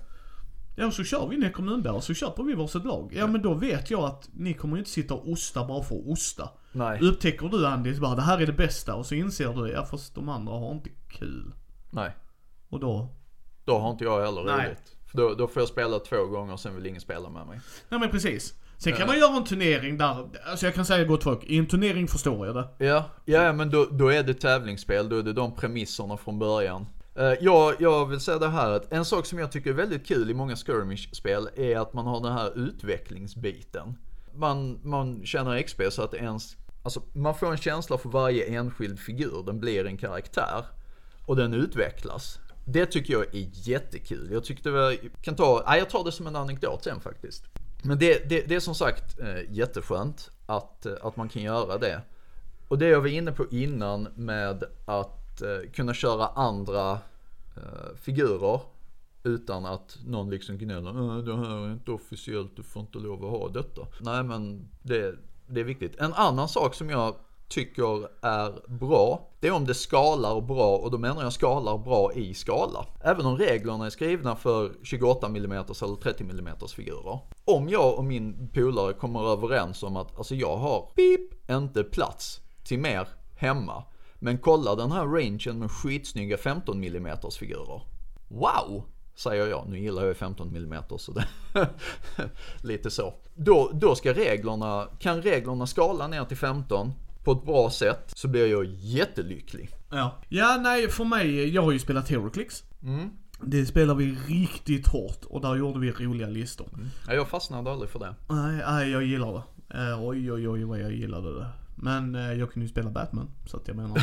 Ja, så kör vi ner kommunbär så köper vi varsitt lag. Ja, men då vet jag att ni kommer inte sitta och osta bara för att osta.
Nej,
Upptäcker du Andy, bara det här är det bästa och så inser du, ja fast de andra har inte kul.
nej.
Och då,
Då har inte jag heller roligt. Då, då får jag spela två gånger och sen vill ingen spela med mig.
nej men precis. Sen kan
Ja.
man göra en turnering där, alltså jag kan säga gott folk, i en turnering förstår jag det.
Ja, ja men då, då är det tävlingsspel, då är det de premisserna från början. Eh, jag, jag vill säga det här att en sak som jag tycker är väldigt kul i många skirmish-spel är att man har den här utvecklingsbiten. Man, man tjänar XP så att ens, alltså man får en känsla för varje enskild figur, den blir en karaktär. Och den utvecklas. Det tycker jag är jättekul. Jag tyckte jag kan ta, nej, jag tar det som en anekdot sen faktiskt. Men det, det, det är som sagt eh, jätteskönt att, eh, att man kan göra det. Och det jag var inne på innan med att eh, kunna köra andra eh, figurer utan att någon liksom gnäller "Äh, det här är inte officiellt, du får inte lov att ha detta. Nej men det, det är viktigt. En annan sak som jag tycker är bra, det är om det skalar bra och då menar jag skalar bra i skala. Även om reglerna är skrivna för 28 mm eller 30 mm figurer. Om jag och min polare kommer överens om att alltså jag har pip, inte plats till mer hemma. Men kolla den här rangen med skitsnygga 15 mm figurer. Wow! Säger jag. Nu gillar jag 15 mm så det lite så. Då, då ska reglerna, kan reglerna skala ner till 15 på ett bra sätt så blir jag jättelycklig.
Ja. Ja, nej, för mig, jag har ju spelat HeroClix.
Mm.
Det spelar vi riktigt hårt och där gjorde vi roliga listor.
Ja, jag fastnade aldrig för det.
Nej, nej, jag gillar det. Eh, oj, oj, oj vad jag gillade det. Men eh, jag kunde ju spela Batman, så att jag menar.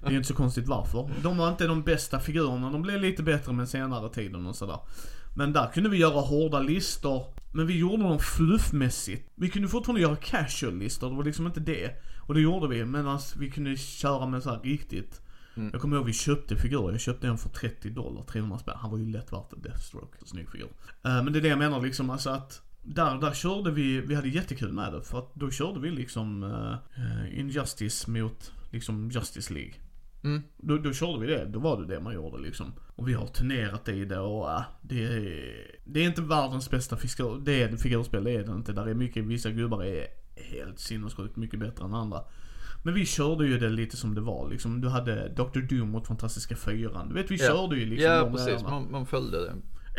det är ju inte så konstigt varför. De var inte de bästa figurerna, de blev lite bättre med senare tiden och sådär. Men där kunde vi göra hårda listor. Men vi gjorde dem fluffmässigt. Vi kunde fortfarande göra casual-listor, det var liksom inte det. Och det gjorde vi, medan vi kunde köra med så här riktigt. Jag kommer ihåg vi köpte figurer, jag köpte en för 30 dollar, 300 spänn. Han var ju lätt värt en Deathstroke, snygg figur. Eh, men det är det jag menar liksom, alltså att där, där körde vi, vi hade jättekul med det. För att då körde vi liksom uh, Injustice mot liksom Justice League.
Mm.
Då, då körde vi det, då var det det man gjorde liksom. Och vi har turnerat i det och uh, det, är, det är inte världens bästa figur, det är figurspel, det är det inte. Där är mycket, vissa gubbar är helt sinnessjukt mycket bättre än andra. Men vi körde ju det lite som det var liksom. Du hade Dr. Doom mot Fantastiska Fyran. Du vet vi
Ja.
körde ju liksom
Ja, precis. Man, man följde det.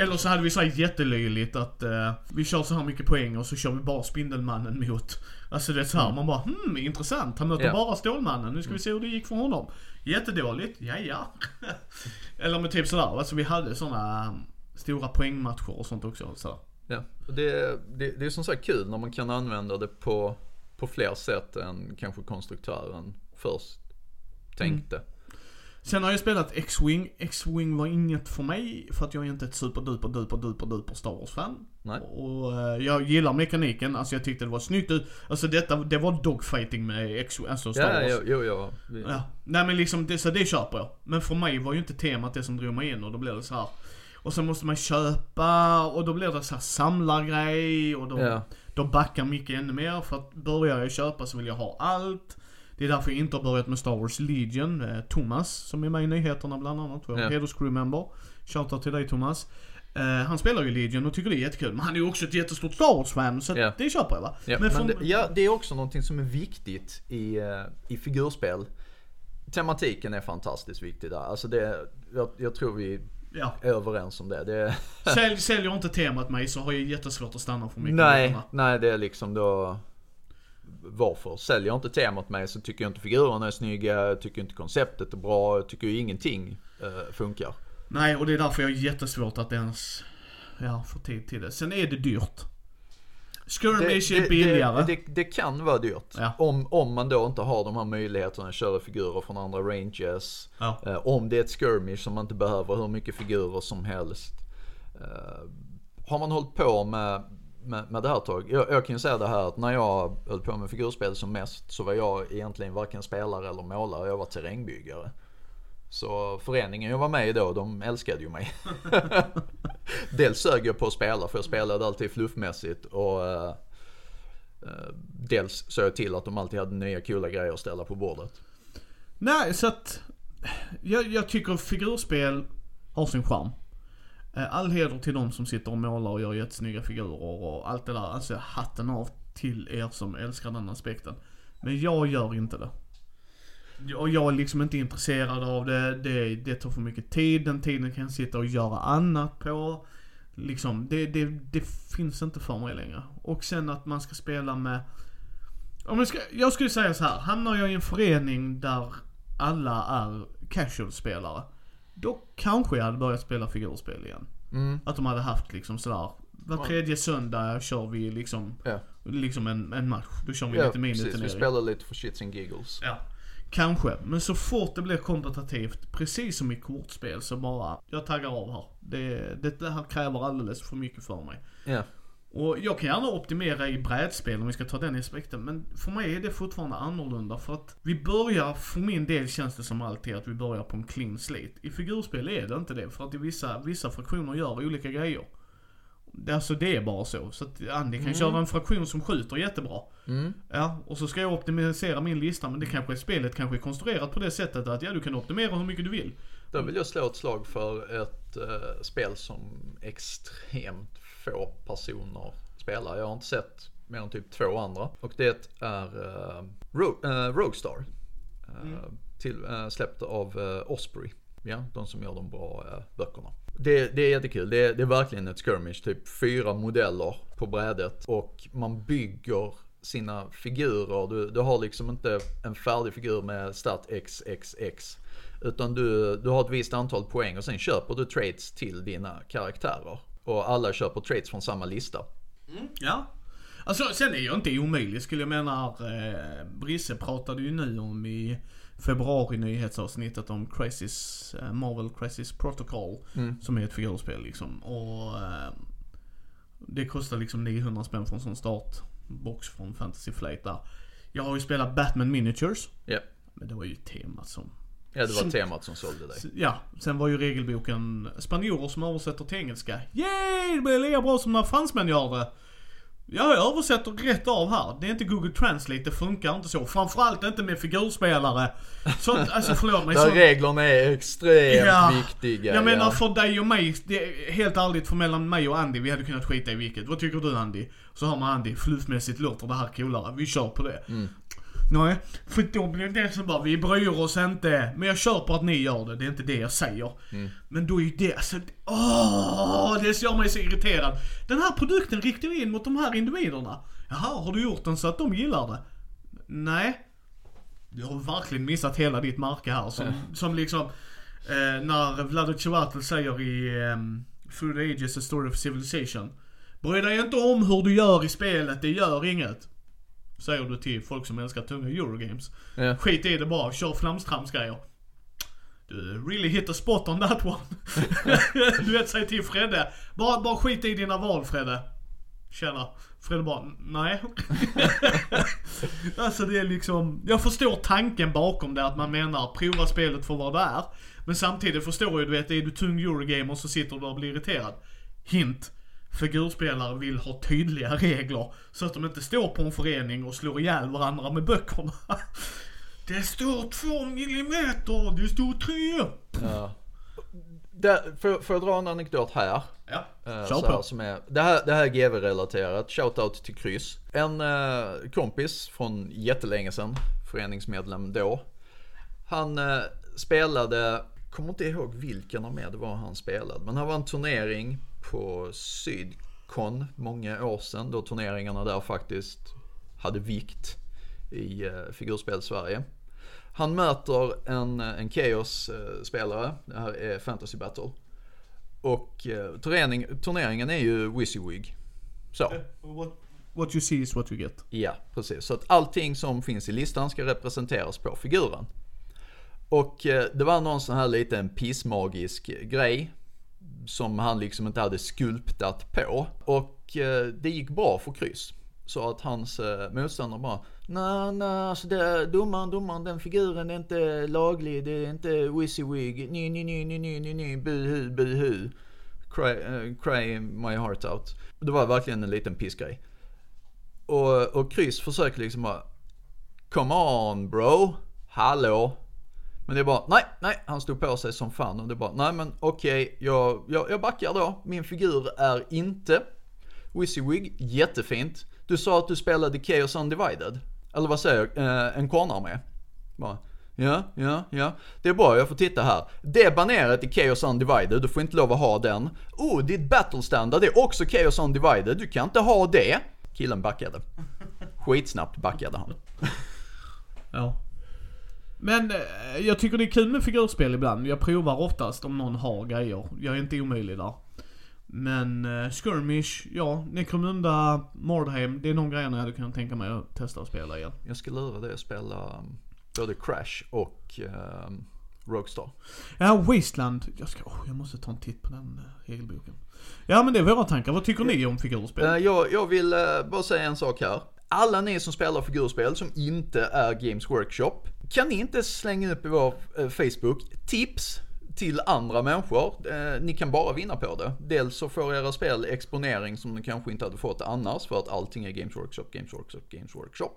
Eller så hade vi såhär jättelöjligt att eh, vi kör så här mycket poäng och så kör vi bara Spindelmannen mot Alltså det är så här, man bara hmm, intressant. Han möter
Ja.
bara Stålmannen. Nu ska vi se hur det gick för honom. Jättedåligt, ja ja. Eller med typ sådär, alltså vi hade såna stora poängmatcher och sånt också. Så.
Ja. Det, det, det är som sagt kul när man kan använda det på, på fler sätt än kanske konstruktören först tänkte.
Sen har jag spelat X-Wing. X-Wing var inget för mig för att jag är inte ett superduper duper duper duper Star Wars-fan. Och eh, jag gillar mekaniken, alltså jag tyckte det var snyggt ut. Alltså detta, det var dogfighting med X-Wing, alltså Star
Ja,
Wars.
jo, jo, jo.
Ja. Nej men liksom, det, så det köper jag. Men för mig var ju inte temat det som drog mig in och då blev det så här. Och sen måste man köpa och då blir det så här samlargrej och då,
Ja.
då backar mycket ännu mer för att börjar jag köpa så vill jag ha allt. Det är därför jag inte har börjat med Star Wars Legion. Eh, Thomas, som är med i nyheterna bland annat, vår
Ja.
hederscrewmember. Shoutout till dig Thomas. Eh, han spelar ju Legion och tycker det är jättekul. Men han är ju också ett jättestort Star Wars-fan så
Ja.
det köper jag va.
Ja,
men
men det, ja, det är också någonting som är viktigt i, eh, i figurspel. Tematiken är fantastiskt viktig där. Alltså det, jag, jag tror vi
ja.
överens om det. det
Sälj, säljer inte temat mig så har jag jättesvårt att stanna för mycket.
nej, nej, det är liksom då... Varför? Säljer inte temat mig så tycker jag inte figurerna är snygga, jag tycker inte konceptet är bra, jag tycker ju ingenting eh, funkar.
Nej, och det är därför jag har jättesvårt att ens ja, få tid till det. Sen är det dyrt. Skirmish är billigare.
Det, det, det kan vara dyrt.
Ja.
Om, om man då inte har de här möjligheterna att köra figurer från andra ranges.
Ja.
Eh, om det är ett skirmish som man inte behöver hur mycket figurer som helst. Eh, har man hållit på med, med, med det här tag. Jag, jag kan ju säga det här att när jag höll på med figurspel som mest så var jag egentligen varken spelare eller målare. Jag var terrängbyggare. Så föreningen jag var med i då, de älskade ju mig. Dels sög jag på att spela för jag spelade alltid fluffmässigt och eh, eh, dels såg jag till att de alltid hade nya coola grejer att ställa på bordet.
Nej, så att jag, jag tycker figurspel har sin charm. Eh, all heder till de som sitter och målar och gör jättesnygga figurer och allt det där. Alltså hatten av till er som älskar den aspekten. Men jag gör inte det. Och jag är liksom inte intresserad av det. det. Det tar för mycket tid. Den tiden kan jag sitta och göra annat på. Liksom, det, det, det finns inte för mig längre. Och sen att man ska spela med... Om jag, ska, jag skulle säga så här. hamnar jag i en förening där alla är casual-spelare. Då kanske jag hade börjat spela figurspel igen.
Mm.
Att de hade haft liksom sådär, var tredje söndag kör vi liksom,
Ja.
liksom en, en match. Då kör vi
Ja,
lite
precis. Vi spelar lite för shits and giggles.
Ja. Kanske, men så fort det blir kompetitivt, precis som i kortspel, så bara, jag taggar av här. Det, det, det här kräver alldeles för mycket för mig.
Ja.
Och jag kan gärna optimera i brädspel om vi ska ta den aspekten, men för mig är det fortfarande annorlunda för att vi börjar, för min del känns det som alltid att vi börjar på en clean slate. I figurspel är det inte det, för att i vissa, vissa fraktioner gör olika grejer. Alltså det är bara så. Så att Andy kan köra en fraktion som skjuter jättebra.
Mm.
Ja, och så ska jag optimisera min lista, men det kanske är spelet kanske är konstruerat på det sättet att ja, du kan optimera hur mycket du vill.
Där vill jag slå ett slag för ett eh, spel som extremt få personer spelar. Jag har inte sett mer än typ två andra. Och det är uh, Ro- eh, Roguestar. Uh, till, eh, släppt av uh, Osprey. Ja, de som gör de bra eh, böckerna. Det, det är jättekul. Det är, det är verkligen ett skirmish. Typ fyra modeller på brädet. Och man bygger sina figurer. Du, du har liksom inte en färdig figur med stat XXX. Utan du, du har ett visst antal poäng och sen köper du traits till dina karaktärer. Och alla köper traits från samma lista.
Mm, ja. Alltså sen är jag inte omöjlig skulle jag mena. Eh, Brisse pratade ju nu om i februari nyhetsavsnittet om Crisis, eh, Marvel Crisis Protocol. Som är ett figurspel liksom. Och eh, det kostar liksom 900 spänn för en sån startbox från Fantasy Flight där. Jag har ju spelat Batman Miniatures.
Ja,
Men det var ju temat som
ja det var
Som-
temat som sålde dig.
Ja, sen var ju regelboken spanjorer som översätter till engelska. Yay! Det blir lika bra som när fransmän gör det. Ja, jag översätter rätt av här. Det är inte Google Translate, det funkar inte så. Framförallt inte med figurspelare. Sånt, alltså förlåt mig.
Där
sånt-
reglerna är extremt
Ja,
viktiga.
Jag menar
ja.
för dig och mig, det helt ärligt för mellan mig och Andy, vi hade kunnat skita i vilket. Vad tycker du Andy? Så har man Andy, fluffmässigt låter det här coolare, vi kör på det.
Mm.
Nej, för då blir det så bara, vi bryr oss inte. Men jag på att ni gör det, det är inte det jag säger.
Mm.
Men då är ju det, alltså, åh, det gör mig så irriterad. Den här produkten riktar vi in mot de här individerna. Jaha, har du gjort den så att de gillar det? Nej. Du har verkligen missat hela ditt märke här. Som, som liksom, eh, när Vlado Chivatel säger i um, Through the Ages A Story of Civilization. Bry dig inte om hur du gör i spelet, det gör inget. Säger du till folk som älskar tunga Eurogames.
Ja.
Skit i det bara, kör flamstramsgrejer. Du really hit the spot on that one. du vet, säg till Fredde. Bara, bara skit i dina val Fredde. Tjena. Fredde bara, nej. alltså det är liksom, jag förstår tanken bakom det att man menar prova spelet för vad det är. Men samtidigt förstår jag, du vet, är du tung Eurogamer så sitter du och blir irriterad. Hint. Figurspelare vill ha tydliga regler. Så att de inte står på en förening och slår ihjäl varandra med böckerna. Det står två millimeter, det står tre.
Ja. Får, får jag dra en anekdot här?
Ja,
Eh,
kör
så här,
på.
som är, det, här, det här är GV-relaterat. Shoutout till Kryss. En eh, kompis från jättelänge sedan, föreningsmedlem då. Han eh, spelade, kommer inte ihåg vilken av med det var han spelade. Men han var en turnering på Sydkon många år sedan. Då turneringarna där faktiskt hade vikt i eh, figurspel Sverige. Han möter en, en Chaos-spelare. Det här är Fantasy Battle. Och eh, turnering, turneringen är ju WYSIWYG. Så,
What, what you see is what you get.
ja precis. Så att allting som finns i listan ska representeras på figuren. Och eh, det var någon sån här liten pissmagisk grej. Som han liksom inte hade skulptat på. Och eh, det gick bra för kryss. Så att hans eh, motståndare bara, nej, nej, alltså det, domaren, domaren, den figuren är inte laglig, det är inte WYSIWYG, nej, nej, nej, nej, nej, nej, nej, buhu, buhu. Cry, uh, cry my heart out. Det var verkligen en liten pissgrej. Och, och Chris försöker liksom bara, come on bro, hallå. Men det är bara, nej, nej, han stod på sig som fan och det är bara, nej men okej, jag, jag, jag backar då. Min figur är inte WYSIWYG, jättefint. Du sa att du spelade Chaos Undivided. Eller vad säger jag? Eh, en kornarmé. Bara, Ja, ja, ja. Det är bra, jag får titta här. Det baneret är Chaos Undivided, du får inte lov att ha den. Oh, ditt battle standard är också Chaos Undivided, du kan inte ha det. Killen backade. Skitsnabbt backade han.
Ja. Men eh, jag tycker det är kul med figurspel ibland. Jag provar oftast om någon har grejer. Jag är inte omöjlig där. Men eh, Skirmish, ja, Necromunda, Mordheim, det är de grejerna jag hade kunnat tänka mig att testa att spela igen.
Jag ska lura dig att spela um, både Crash och um, Rockstar.
Ja, Wasteland. Jag, ska, oh, jag måste ta en titt på den uh, regelboken. Ja men det är våra tankar. Vad tycker ni om figurspel?
Eh, jag, jag vill eh, bara säga en sak här. Alla ni som spelar figurspel som inte är Games Workshop, kan ni inte slänga upp i vår eh, Facebook tips till andra människor? Eh, ni kan bara vinna på det. Dels så får era spel exponering som ni kanske inte hade fått annars för att allting är Games Workshop, Games Workshop, Games Workshop.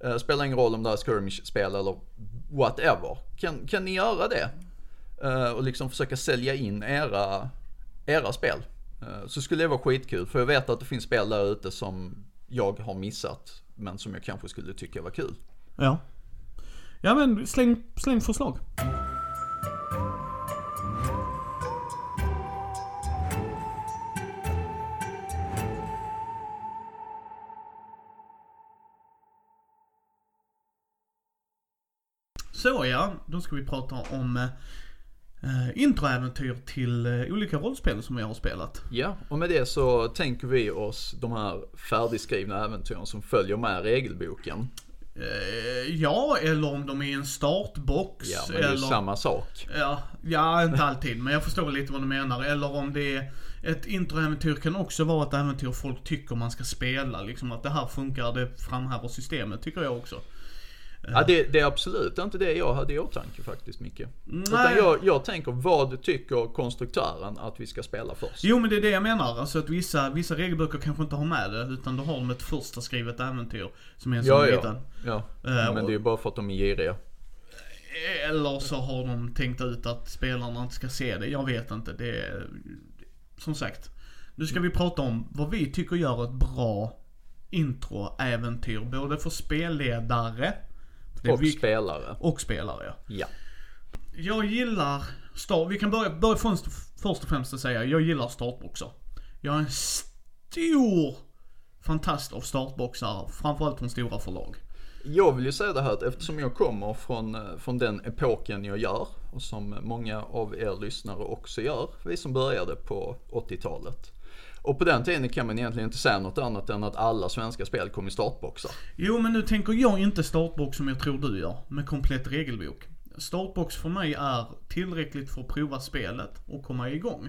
Eh, spelar ingen roll om det är skirmish-spel eller whatever. Kan, kan ni göra det? Eh, och liksom försöka sälja in era, era spel. Eh, så skulle det vara skitkul, för jag vet att det finns spel där ute som jag har missat, men som jag kanske skulle tycka var kul.
Ja. Ja men släng, släng förslag. Så ja, då ska vi prata om eh, introäventyr till eh, olika rollspel som jag har spelat.
Ja, och med det så tänker vi oss de här färdigskrivna äventyren som följer med regelboken.
Eh, ja, eller om de är i en startbox.
Ja, men det är
eller...
samma sak.
Ja, ja, inte alltid. Men jag förstår lite vad du menar. Eller om det är ett introäventyr kan också vara ett äventyr folk tycker man ska spela. Liksom att det här funkar, det framhäver systemet, tycker jag också.
Ja, det, det är absolut inte det jag hade i åtanke faktiskt Micke.
Nej.
Utan jag, jag tänker, vad tycker konstruktören att vi ska spela först?
Jo men det är det jag menar. Alltså att vissa, vissa regelböcker kanske inte har med det. Utan då har de ett första skrivet äventyr. Som är en sån
Ja, ja.
liten.
ja.
Eh,
Men det är ju bara för att de är giriga.
Eller så har de tänkt ut att spelarna inte ska se det. Jag vet inte. Det är, som sagt. Nu ska vi prata om vad vi tycker gör ett bra introäventyr. Både för spelledare
Och
vi-
spelare.
och spelare. ja.
Ja.
Jag gillar start... Vi kan börja, börja först, först och främst att säga, jag gillar startboxar. Jag är en stor fantast av startboxar, framförallt från stora förlag.
Jag vill ju säga det här att eftersom jag kommer från, eh, från den epoken jag gör och som många av er lyssnare också gör, vi som började på 80-talet. Och på den tiden kan man egentligen inte säga något annat än att alla svenska spel kom i startboxar.
Jo, men nu tänker jag inte startbox som jag tror du gör, med komplett regelbok. Startbox för mig är tillräckligt för att prova spelet och komma igång.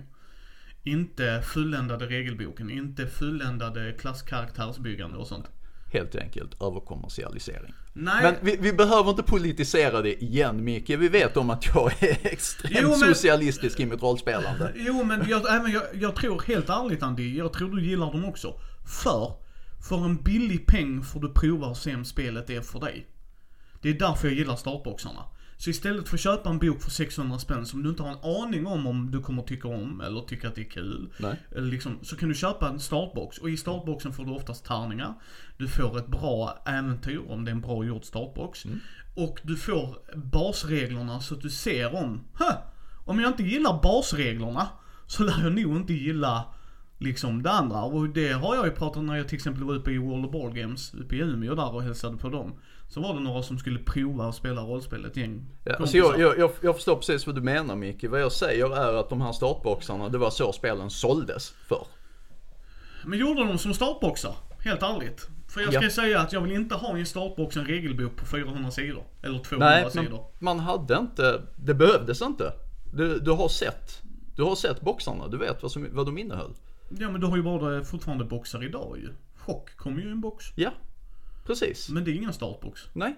Inte fulländade regelboken, inte fulländade klasskaraktärsbyggande och sånt.
Helt enkelt överkommersialisering.
Nej,
Men vi, vi behöver inte politisera det igen Micke. Vi vet om att jag är extremt
Jo, men-
socialistisk i mitt rollspelande.
Jo men jag, även jag, jag tror helt ärligt Andy, jag tror du gillar dem också. För, för en billig peng får du prova och se om spelet är för dig. Det är därför jag gillar startboxarna. Så istället för att köpa en bok för 600 spänn som du inte har en aning om om du kommer tycka om eller tycka att det är kul.
Nej.
Eller liksom, så kan du köpa en startbox och i startboxen får du oftast tärningar. Du får ett bra äventyr om det är en bra gjord startbox. Och du får basreglerna så att du ser om, om jag inte gillar basreglerna så lär jag nog inte gilla liksom det andra. Och det har jag ju pratat när jag till exempel var uppe i World of Board Games uppe i Umeå där och hälsade på dem. Så var det några som skulle prova att spela rollspel, ett gäng
Ja, alltså jag, jag, jag, förstår precis vad du menar Micke. Vad jag säger är att de här startboxarna, det var så spelen såldes för.
Men gjorde de som startboxar? Helt ärligt. För jag ska
Ja.
säga att jag vill inte ha i en startbox en regelbok på 400 sidor. Eller 200
Nej,
sidor.
man hade inte, det behövdes inte. Du, du har sett, du har sett boxarna, du vet vad, som, vad de innehöll.
Ja men du har ju bara fortfarande boxar idag ju. Chock kommer ju i en box.
Ja, precis.
Men det är ingen startbox.
Nej.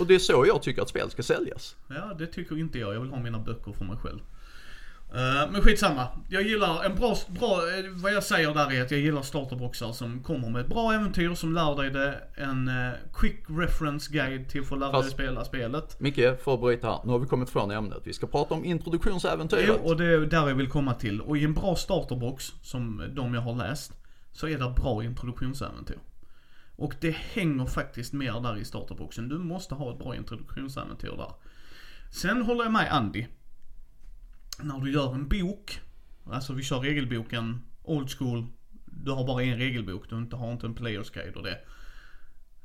Och det är så jag tycker att spel ska säljas.
Ja, det tycker inte jag. Jag vill ha mina böcker för mig själv. Eh, men skitsamma. Jag gillar en bra, bra, eh, vad jag säger där är att jag gillar starterboxar som kommer med ett bra äventyr som lär dig det. En eh, quick reference guide till att få lära dig
Fast-
spela spelet.
Micke, för att bryta här. Nu har vi kommit från ämnet. Vi ska prata om introduktionsäventyret.
Jo, och det är där jag vill komma till. Och i en bra starterbox, som de jag har läst, så är det bra introduktionsäventyr. Och det hänger faktiskt mer där i starterboxen. Du måste ha ett bra introduktionsäventyr där. Sen håller jag med Andy. När du gör en bok, alltså vi kör regelboken old school. Du har bara en regelbok, du inte, har inte en players guide och det.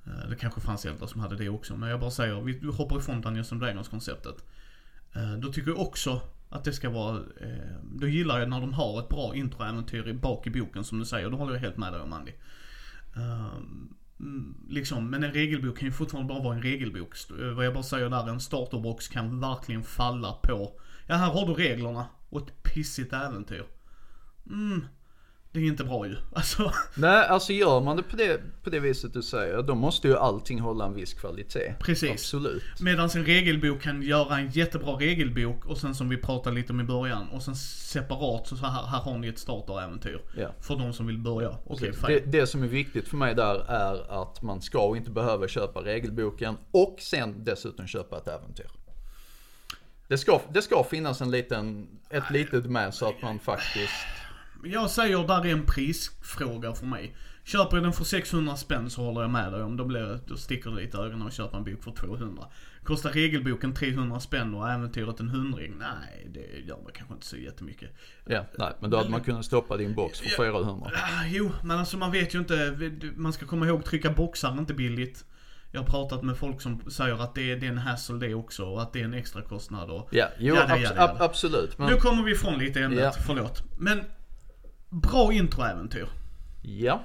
Eh, det kanske fanns äldre som hade det också, men jag bara säger, vi hoppar ifrån Dungeons and Dragons konceptet. Eh, då tycker jag också att det ska vara, eh, då gillar jag när de har ett bra introäventyr bak i boken som du säger, då håller jag helt med dig om Andy. Mm, liksom, men en regelbok kan ju fortfarande bara vara en regelbok. Eh, vad jag bara säger där, en starterbox kan verkligen falla på, ja här har du reglerna och ett pissigt äventyr. Mm, det är inte bra ju. Alltså,
Nej, alltså gör man det på, det på det viset du säger, då måste ju allting hålla en viss kvalitet.
Precis.
Absolut.
Medan en regelbok kan göra en jättebra regelbok och sen som vi pratade lite om i början och sen separat så, så här, här har ni ett starteräventyr.
Ja.
För de som vill börja. Okej,
det, det som är viktigt för mig där är att man ska inte behöva köpa regelboken och sen dessutom köpa ett äventyr. Det ska, det ska finnas en liten, ett litet med så att man faktiskt,
Jag säger där är en prisfråga för mig. Köper jag den för 600 spänn så håller jag med dig om. Då, blir då sticker det lite i ögonen att köpa en bok för 200. Kostar regelboken 300 spänn och äventyret en hundring? Nej, det gör det kanske inte så jättemycket.
ja, nej, men då hade man kunnat stoppa din box för 400.
Ah, Jo, men alltså man vet ju inte. Man ska komma ihåg trycka boxar inte billigt. Jag har pratat med folk som säger att det är, det är en hassle det också och att det är en extra kostnad och...
Ja, jo,
Ja, det-
abs-
ja, det- ja,
ab-
det.
absolut. Men,
Nu kommer vi ifrån lite ämnet,
Ja.
förlåt. Men, bra introäventyr.
ja,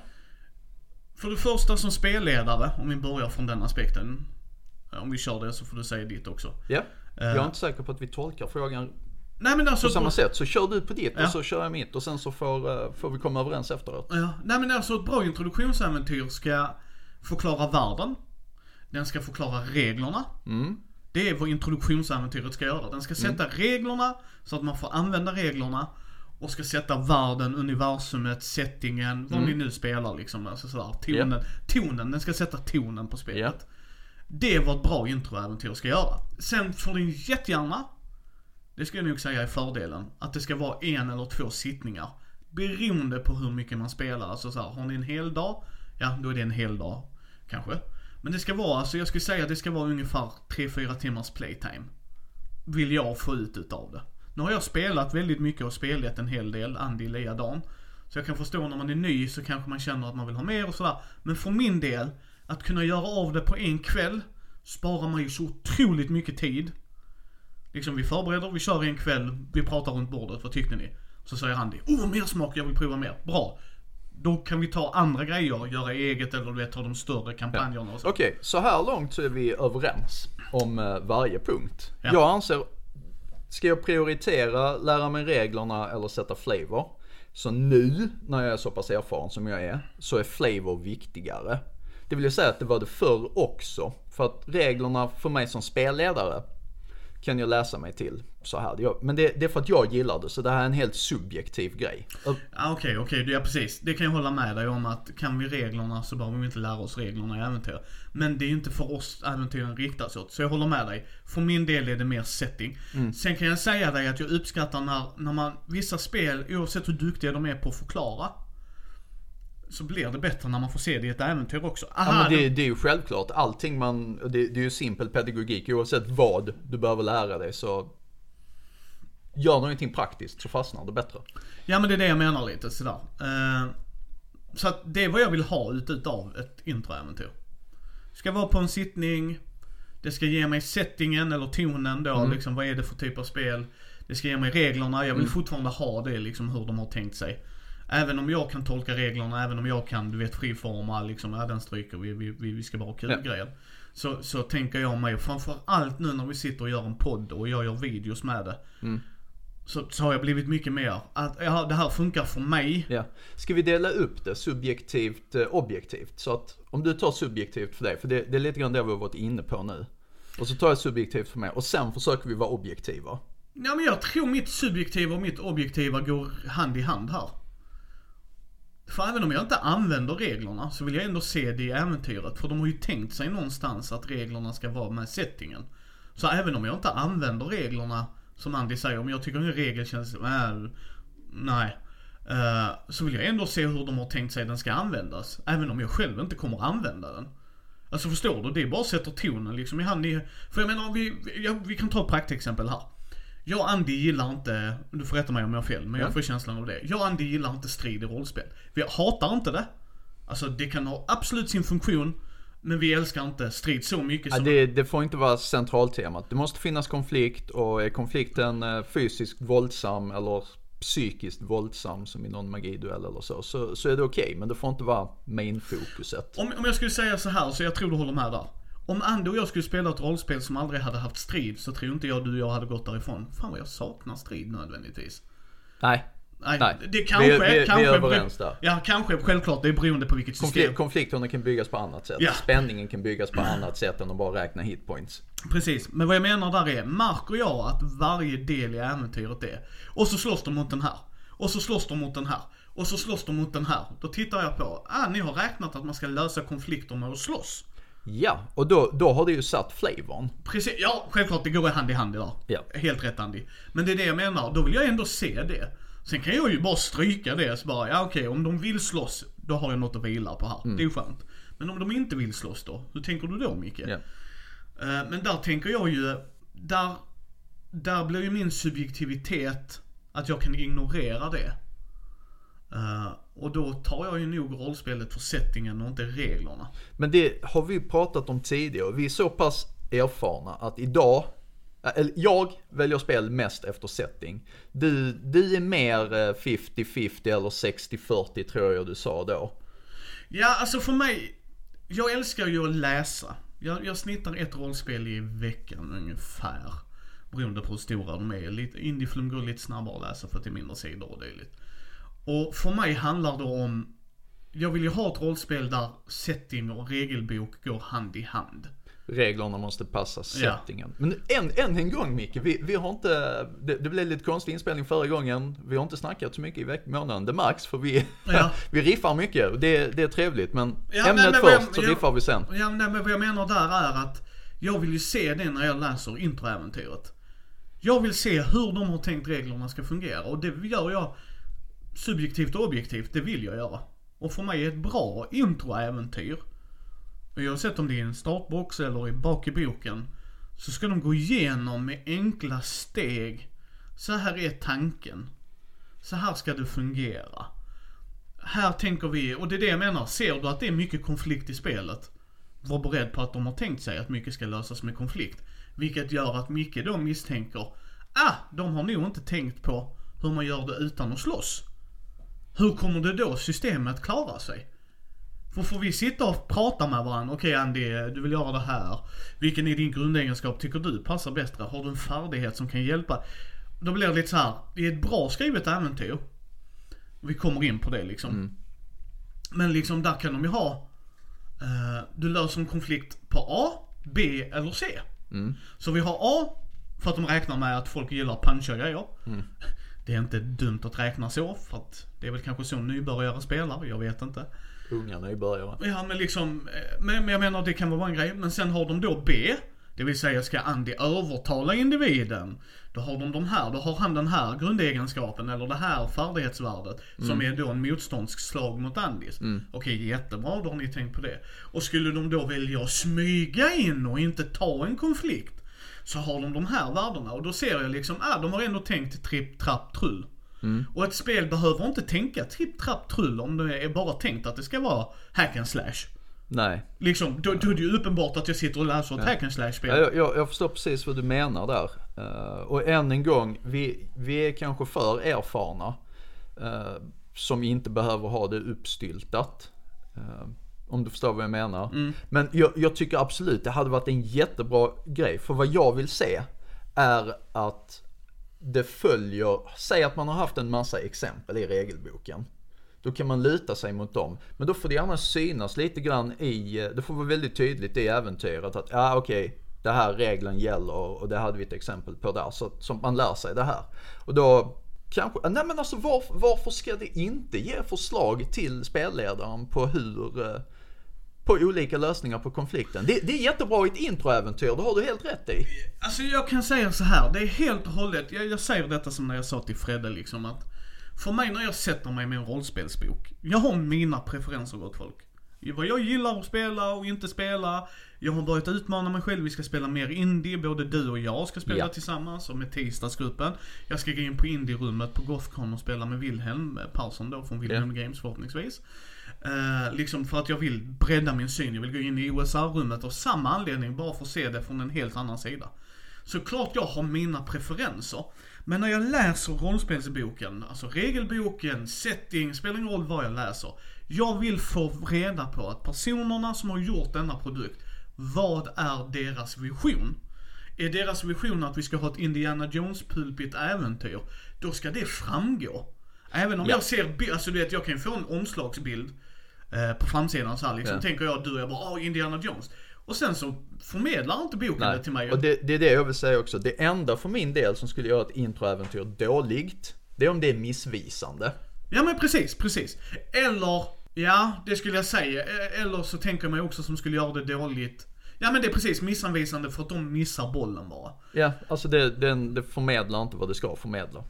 För det första som spelledare, om vi börjar från den aspekten. Om vi kör det så får du säga ditt också.
ja. Jag är inte säker på att vi tolkar frågan
Nej men alltså...
på samma sätt. Så kör du på ditt
Ja.
och så kör jag mitt och sen så får, eh, får vi komma överens efteråt.
Ja, nej men alltså ett bra introduktionsäventyr ska förklara världen. Den ska förklara reglerna. Det är vad introduktionsäventyret ska göra. Den ska sätta reglerna så att man får använda reglerna. Och ska sätta världen, universumet, settingen, vad ni nu spelar liksom. Alltså sådär, tonen, tonen, den ska sätta tonen på spelet. Det är vad ett bra introäventyr ska göra. Sen får den jättegärna, det ska jag nog säga är fördelen, att det ska vara en eller två sittningar. Beroende på hur mycket man spelar. Alltså så här, har ni en hel dag, ja då är det en hel dag kanske. Men det ska vara, alltså jag skulle säga att det ska vara ungefär 3-4 timmars playtime. Vill jag få ut utav det. Nu har jag spelat väldigt mycket och spelat en hel del, Andy likadan. Så jag kan förstå när man är ny så kanske man känner att man vill ha mer och sådär. Men för min del, att kunna göra av det på en kväll sparar man ju så otroligt mycket tid. Liksom vi förbereder, vi kör en kväll, vi pratar runt bordet, vad tyckte ni? Så säger Andy, oh mer smak, jag vill prova mer. Bra. Då kan vi ta andra grejer, göra eget eller du vet ta de större kampanjerna och så.
Okej, så här långt så är vi överens om eh, varje punkt.
Ja.
Jag anser, ska jag prioritera lära mig reglerna eller sätta flavor? Så nu, när jag är så pass erfaren som jag är, så är flavor viktigare. Det vill jag säga att det var det förr också. För att reglerna för mig som spelledare kan jag läsa mig till så här. Men det, det är för att jag gillar det, så det här är en helt subjektiv grej.
Okej, okej, ja precis. Det kan jag hålla med dig om att kan vi reglerna så behöver vi inte lära oss reglerna i äventyr. Men det är ju inte för oss äventyren riktas åt. Så jag håller med dig. För min del är det mer setting. Sen kan jag säga dig att jag uppskattar när, när man, vissa spel, oavsett hur duktiga de är på att förklara. Så blir det bättre när man får se det i ett äventyr också. Aha,
Ja, men det, det är ju självklart. Allting man, det, det är ju simpel pedagogik. Oavsett vad du behöver lära dig så gör du någonting praktiskt så fastnar det bättre.
Ja men det är det jag menar lite sådär. Eh, så att det är vad jag vill ha ut utav ett introäventyr. Ska vara på en sittning. Det ska ge mig settingen eller tonen då, liksom vad är det för typ av spel. Det ska ge mig reglerna, jag vill fortfarande ha det liksom hur de har tänkt sig. Även om jag kan tolka reglerna, även om jag kan, du vet, friforma liksom, ja den stryker vi, vi, vi, ska bara ha kul
Ja.
grejer. Så, så tänker jag mig, framförallt nu när vi sitter och gör en podd och jag gör videos med det. Så, så har jag blivit mycket mer, att ja, det här funkar för mig.
Ja. Ska vi dela upp det subjektivt, eh, objektivt? Så att om du tar subjektivt för dig, för det, det är lite grann det vi har varit inne på nu. Och så tar jag subjektivt för mig och sen försöker vi vara objektiva.
Ja men jag tror mitt subjektiva och mitt objektiva går hand i hand här. För även om jag inte använder reglerna så vill jag ändå se det i äventyret. För de har ju tänkt sig någonstans att reglerna ska vara med settingen. Så även om jag inte använder reglerna, som Andy säger, om jag tycker en regel känns, äh, nej. Uh, så vill jag ändå se hur de har tänkt sig den ska användas. Även om jag själv inte kommer använda den. Alltså förstår du? Det bara sätter tonen liksom i hand i... För jag menar, vi, ja, vi kan ta ett praktexempel här. Jag och Andy gillar inte, du får rätta mig om jag har fel, men jag
Ja.
får känslan av det. Jag och Andy gillar inte strid i rollspel. Vi hatar inte det. Alltså det kan ha absolut sin funktion, men vi älskar inte strid så mycket
Ja,
som...
det, det får inte vara centraltemat. Det måste finnas konflikt och är konflikten eh, fysiskt våldsam eller psykiskt våldsam som i någon magiduell eller så, så, så är det okej. men det får inte vara main-fokuset.
Om, om jag skulle säga så här, så jag tror du håller med där. Om Andy och jag skulle spela ett rollspel som aldrig hade haft strid, så tror inte jag du och jag hade gått därifrån. Fan vad jag saknar strid nödvändigtvis.
Nej,
Nej,
Nej.
det kanske,
Vi är- vi
kanske...
vi är överens där.
Ja, kanske, självklart. Det är beroende på vilket system.
konflikt, konflikterna kan byggas på annat sätt.
Ja.
Spänningen kan byggas på annat sätt än att bara räkna hitpoints.
Precis, men vad jag menar där är, märker jag att varje del i äventyret är, och så slåss de mot den här, och så slåss de mot den här, och så slåss de mot den här. Då tittar jag på, ah ni har räknat att man ska lösa konflikter med att slåss.
Ja, och då, då har det ju satt flavorn.
Precis, ja självklart det går hand i hand där.
Ja.
Helt rätt Andy. Men det är det jag menar, då vill jag ändå se det. Sen kan jag ju bara stryka det, så bara, ja okej om de vill slåss, då har jag något att vila på här. Det är ju skönt. Men om de inte vill slåss då, hur tänker du då Micke?
Ja.
Eh, Men där tänker jag ju, där, där blir ju min subjektivitet att jag kan ignorera det. Eh, och då tar jag ju nog rollspelet för settingen och inte reglerna.
Men det har vi pratat om tidigare. Vi är så pass erfarna att idag, eller jag väljer spel mest efter setting. Du, du är mer eh, 50-50 eller 60-40 tror jag du sa då.
Ja, alltså för mig, jag älskar ju att läsa. Jag, jag snittar ett rollspel i veckan ungefär. Beroende på hur stora de är. Lite, Indieflum går lite snabbare att läsa för att det är mindre sidor och dylikt. Och för mig handlar det om, jag vill ju ha ett rollspel där setting och regelbok går hand i hand.
Reglerna måste passa
Ja.
settingen. Men än, än en gång Micke, vi, vi har inte, det, det blev lite konstig inspelning förra gången. Vi har inte snackat så mycket i veck, månaden. Det märks för vi,
Ja.
vi riffar mycket det, det är trevligt. Men
Ja,
ämnet
men- men vad jag-
först så
jag-
riffar vi sen.
Ja, men vad jag menar där är att jag vill ju se det när jag läser introäventyret. Jag vill se hur de har tänkt reglerna ska fungera och det gör jag subjektivt och objektivt, det vill jag göra. Och för mig är ett bra introäventyr, oavsett om det är i en startbox eller i bak i boken, så ska de gå igenom med enkla steg. Så här är tanken. Så här ska det fungera. Här tänker vi, och det är det jag menar, ser du att det är mycket konflikt i spelet, var beredd på att de har tänkt sig att mycket ska lösas med konflikt. Vilket gör att Micke då misstänker, ah, de har nog inte tänkt på hur man gör det utan att slåss. Hur kommer det då systemet klara sig? För får vi sitta och prata med varandra, okej Andy, du vill göra det här. Vilken är din grundegenskap tycker du passar bäst? Har du en färdighet som kan hjälpa? Då blir det lite så här, det är ett bra skrivet äventyr. Vi kommer in på det liksom. Men liksom där kan de ju ha, eh, du löser en konflikt på A, B eller C. Så vi har A, för att de räknar med att folk gillar puncha grejer. Det är inte dumt att räkna så, för att det är väl kanske så nybörjare spelar, jag vet inte.
Unga nybörjare.
Ja men liksom, eh, men, men jag menar det kan vara en grej. Men sen har de då B. Det vill säga ska Andy övertala individen. Då har de de här, då har han den här grundegenskapen eller det här färdighetsvärdet. Som är då en motståndsslag mot Andys. Okej jättebra, då har ni tänkt på det. Och skulle de då välja att smyga in och inte ta en konflikt. Så har de de här värdena och då ser jag liksom, ah de har ändå tänkt tripp, trapp, trull. Och ett spel behöver inte tänka tripp, trapp, trull om det är bara tänkt att det ska vara hack and slash.
Nej.
Liksom, då, då är det ju uppenbart att jag sitter och läser ett hack and slash spel.
Ja, jag, jag, jag förstår precis vad du menar där. Eh, och än en gång, vi, vi är kanske för erfarna. eh, som inte behöver ha det uppstyltat. Eh, om du förstår vad jag menar. Men jag, jag tycker absolut det hade varit en jättebra grej. För vad jag vill se är att det följer, säg att man har haft en massa exempel i regelboken. Då kan man luta sig mot dem. Men då får det gärna synas lite grann i, det får vara väldigt tydligt i äventyret att, ja okej, det här regeln gäller och det hade vi ett exempel på där. Så, så man lär sig det här. Och då kanske, nej men alltså var, varför ska det inte ge förslag till spelledaren på hur, eh, på olika lösningar på konflikten? Det, det är jättebra i ett introäventyr, det har du helt rätt i.
Alltså jag kan säga så här, det är helt och hållet, jag, jag säger detta som när jag sa till Fredde liksom att För mig när jag sätter mig med en rollspelsbok, jag har mina preferenser gott folk. Vad jag gillar att spela och inte spela. Jag har börjat utmana mig själv, vi ska spela mer indie, både du och jag ska spela
Ja.
tillsammans och med tisdagsgruppen. Jag ska gå in på indie-rummet på Gothcon och spela med Wilhelm Persson då från Wilhelm Games förhoppningsvis. Eh, liksom för att jag vill bredda min syn, jag vill gå in i OSR-rummet av samma anledning, bara för att se det från en helt annan sida. Så klart jag har mina preferenser. Men när jag läser rollspelsboken, alltså regelboken, setting, spelar ingen roll vad jag läser. Jag vill få reda på att personerna som har gjort denna produkt, vad är deras vision? Är deras vision att vi ska ha ett Indiana Jones-pulpigt äventyr, då ska det framgå. Även om
Ja.
jag ser, alltså du vet jag kan ju få en omslagsbild eh, på framsidan så här liksom.
Ja.
Tänker jag, du jag bara, ah Indiana Jones. Och sen så förmedlar inte boken det till mig.
Och det, det är det jag vill säga också. Det enda för min del som skulle göra ett introäventyr dåligt, det är om det är missvisande.
Ja men precis, precis. Eller, ja det skulle jag säga. E- Eller så tänker jag mig också som skulle göra det dåligt. Ja men det är precis missanvisande för att de missar bollen bara.
Ja, alltså det, det, det förmedlar inte vad det ska förmedla.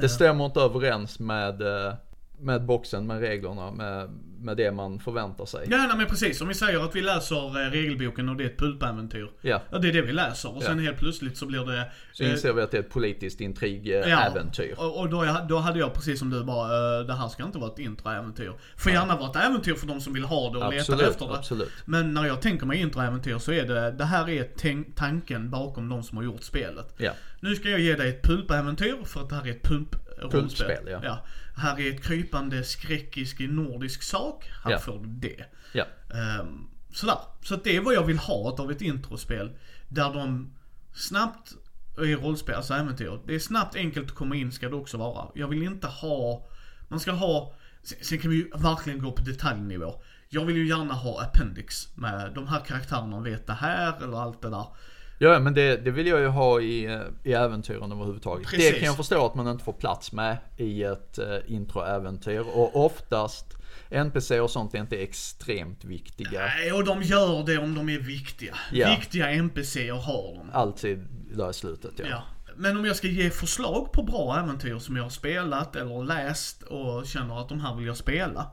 Det stämmer inte överens med, eh, med boxen, med reglerna, med, med det man förväntar sig.
Ja nej, men precis. Om vi säger att vi läser eh, regelboken och det är ett pulpäventyr.
Ja.
Ja det är det vi läser och sen
Ja.
helt plötsligt så blir det...
Så
eh,
inser vi att det är ett politiskt intrigeäventyr.
Och, och då, jag- då hade jag precis som du bara, eh, det här ska inte vara ett introäventyr. Får gärna vara ett äventyr för de som vill ha det och letar
Absolut,
efter det.
absolut.
Men när jag tänker mig introäventyr så är det, det här är tanken bakom de som har gjort spelet.
Ja.
Nu ska jag ge dig ett pulpäventyr för att det här är ett pump
Pulpspel, ja.
Här är ett krypande skräckisk nordisk sak. Här
Ja.
får du det.
Ja.
Ehm, sådär. Så det är vad jag vill ha av ett introspel. Där de snabbt är rollspel, alltså äventyr. Det är snabbt, enkelt att komma in ska det också vara. Jag vill inte ha, man ska ha, sen, sen kan vi ju verkligen gå på detaljnivå. Jag vill ju gärna ha appendix med de här karaktärerna vet det här eller allt det där.
Ja, men det, det vill jag ju ha i, eh, i äventyren överhuvudtaget.
Precis.
Det kan jag förstå att man inte får plats med i ett eh, introäventyr. Och oftast, NPC och sånt är inte extremt viktiga.
Nej, och de gör det om de är viktiga.
Ja.
Viktiga NPCer har de.
Alltid där i slutet ja.
Ja. Men om jag ska ge förslag på bra äventyr som jag har spelat eller läst och känner att de här vill jag spela.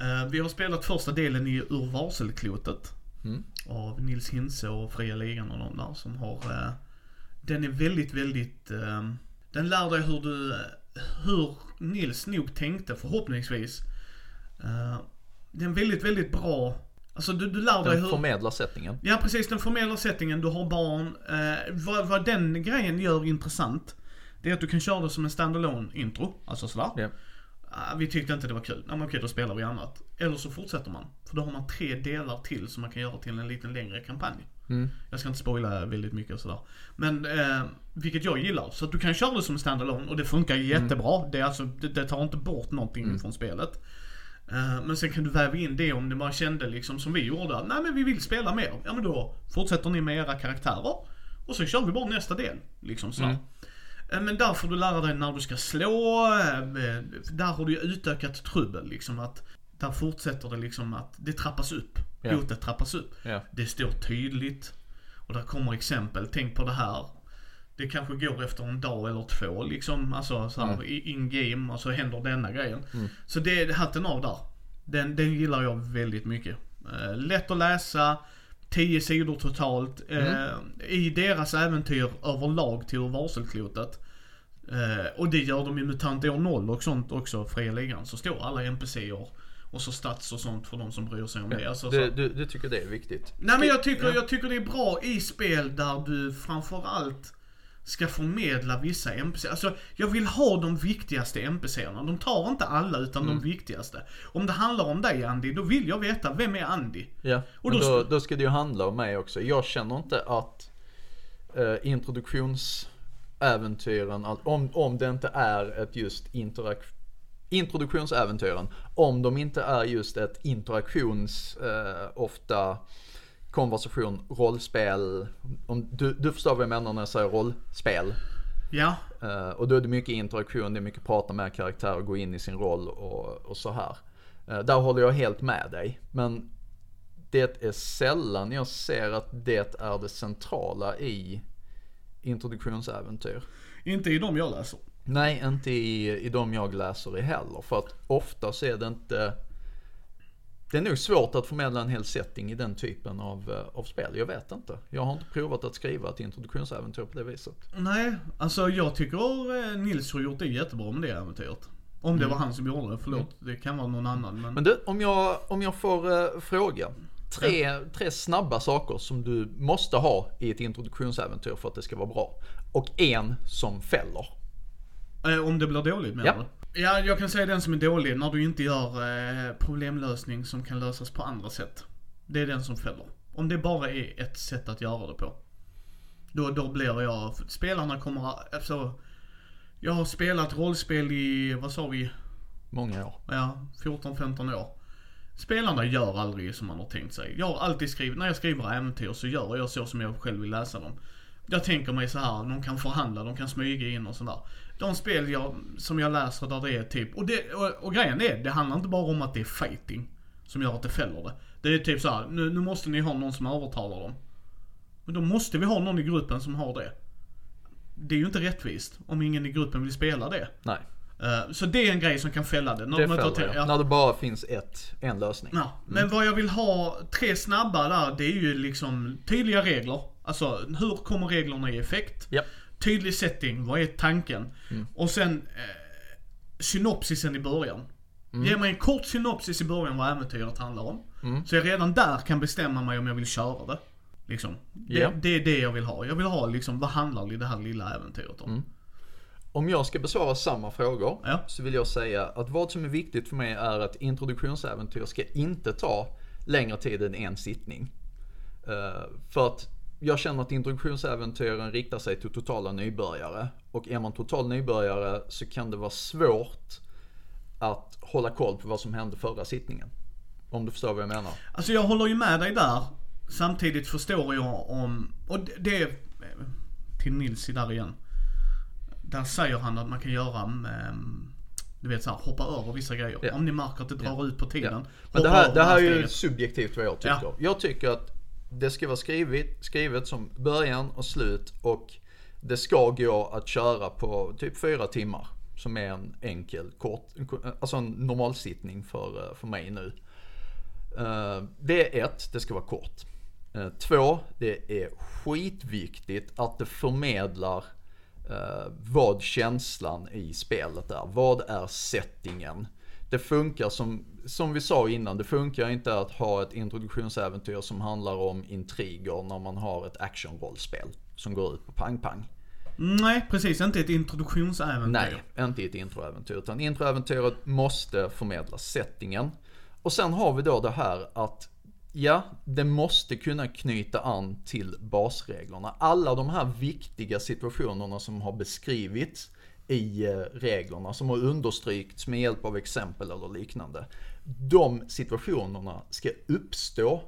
Eh, vi har spelat första delen i Ur varselklotet.
Mm.
Av Nils Hintze och Fria Ligan och de där som har... eh, den är väldigt, väldigt... eh, den lär dig hur du... Hur Nils nog tänkte förhoppningsvis. Uh, det är en väldigt, väldigt bra... Alltså du, du lär dig
Den
hur...
förmedlar settingen.
Ja precis, den formella settingen, du har barn. Eh, vad, vad den grejen gör intressant, det är att du kan köra det som en standalone intro. Alltså sådär.
Ja.
Ah, vi tyckte inte det var kul. Nej men okej, då spelar vi annat. Eller så fortsätter man. För då har man tre delar till som man kan göra till en liten längre kampanj.
Mm.
Jag ska inte spoila väldigt mycket och sådär. Men, eh, vilket jag gillar. Så att du kan köra det som standalone och det funkar jättebra. Det, är alltså, det, det tar inte bort någonting från spelet. Eh, Men sen kan du väva in det om du bara kände liksom som vi gjorde. Nej men vi vill spela mer. Ja men då fortsätter ni med era karaktärer. Och så kör vi bara nästa del. Liksom så. Eh, Men där får du lära dig när du ska slå. eh, Där har du ju utökat trubbel liksom att där fortsätter det liksom att det trappas upp.
Ja.
Hotet trappas upp.
Ja.
Det står tydligt. Och där kommer exempel. Tänk på det här. Det kanske går efter en dag eller två liksom. Alltså så här,
Mm.
in game och så händer denna grejen.
Mm.
Så det är hatten av där. Den, den gillar jag väldigt mycket. Eh, lätt att läsa. 10 sidor totalt. Eh, I deras äventyr överlag till varselklotet. Eh, och det gör de i MUTANT år 0 och sånt också, Fria Ligan. Så står alla NPCer och så stats och sånt för de som bryr sig om det. Alltså,
Du, du, du tycker det är viktigt?
Nej men jag tycker,
Ja.
jag tycker det är bra i spel där du framförallt ska förmedla vissa NPC. Alltså jag vill ha de viktigaste NPCerna. De tar inte alla utan
Mm.
de viktigaste. Om det handlar om dig Andy, då vill jag veta vem är Andy?
Ja,
Och då
då, då ska det ju handla om mig också. Jag känner inte att eh, introduktionsäventyren, om, om det inte är ett just interak introduktionsäventyren, om de inte är just ett interaktions, eh, ofta konversation, rollspel, om, du, du förstår vad jag menar när jag säger rollspel.
Ja,
Eh, och då är det mycket interaktion, det är mycket prata med karaktär, gå in i sin roll och, och så här. Eh, där håller jag helt med dig. Men det är sällan jag ser att det är det centrala i introduktionsäventyr.
inte i de jag läser.
Nej, inte i, i de jag läser i heller. För att ofta så är det inte... Det är nog svårt att förmedla en hel setting i den typen av, eh, av spel. Jag vet inte. Jag har inte provat att skriva ett introduktionsäventyr på det viset.
Nej, alltså jag tycker eh, Nils har gjort det jättebra med det äventyret. Om det var han som gjorde det, förlåt. Det kan vara någon annan men...
Men du, om jag, om jag får uh, fråga. Tre, tre snabba saker som du måste ha i ett introduktionsäventyr för att det ska vara bra. Och en som fäller.
Om det blir dåligt menar
Ja.
Ja, jag kan säga den som är dålig när du inte gör eh, problemlösning som kan lösas på andra sätt. Det är den som fäller. Om det bara är ett sätt att göra det på. Då, då blir jag, spelarna kommer, alltså. Jag har spelat rollspel i, vad sa vi,
Många år.
ja 14-15 år. Spelarna gör aldrig som man har tänkt sig. Jag har alltid skrivit, när jag skriver äventyr så gör jag så som jag själv vill läsa dem. Jag tänker mig så här, de kan förhandla, de kan smyga in och sådär. De spel jag, som jag läser där det är typ, och, det, och, och grejen är, det handlar inte bara om att det är fighting som gör att det fäller det. Det är typ så här, nu, nu måste ni ha någon som övertalar dem. Men då måste vi ha någon i gruppen som har det. Det är ju inte rättvist om ingen i gruppen vill spela det.
Nej,
Eh, så det är en grej som kan fälla det. När
det fäller jag.
ja.
När det bara finns ett, en lösning.
Ja, men vad jag vill ha, tre snabba där, det är ju liksom tydliga regler. Alltså, hur kommer reglerna i effekt?
Ja.
Tydlig setting, vad är tanken? Och sen eh, synopsisen i början. Ge mig en kort synopsis i början vad äventyret handlar om. Så jag redan där kan bestämma mig om jag vill köra det. Liksom. Det,
Ja.
det är det jag vill ha. Jag vill ha liksom, vad handlar det här lilla äventyret om?
Om jag ska besvara samma frågor
Ja.
så vill jag säga att vad som är viktigt för mig är att introduktionsäventyr ska inte ta längre tid än en sittning. Eh, för att jag känner att introduktionsäventyren riktar sig till totala nybörjare. Och är man total nybörjare så kan det vara svårt att hålla koll på vad som hände förra sittningen. Om du förstår vad jag menar.
Alltså jag håller ju med dig där. Samtidigt förstår jag om, och det- är, till Nils där igen. Där säger han att man kan göra, du vet såhär, hoppa över vissa grejer. Det Om ni märker att det drar ut på tiden.
Ja. Men det här, det här är ju subjektivt vad jag tycker.
Ja.
Jag tycker att det ska vara skrivet, skrivet som början och slut och det ska gå att köra på typ fyra timmar. Som är en enkel, kort, alltså en normalsittning för, eh, för mig nu. Eh, det är ett, det ska vara kort. Eh, två, det är skitviktigt att det förmedlar vad känslan i spelet är. Vad är settingen? Det funkar som, som vi sa innan, det funkar inte att ha ett introduktionsäventyr som handlar om intriger när man har ett actionrollspel som går ut på pang-pang.
Nej, precis. Inte ett introduktionsäventyr.
Nej, inte ett introäventyr. Utan introäventyret måste förmedla settingen. Och sen har vi då det här att Ja, det måste kunna knyta an till basreglerna. Alla de här viktiga situationerna som har beskrivits i eh, reglerna, som har understrykts med hjälp av exempel eller liknande. De situationerna ska uppstå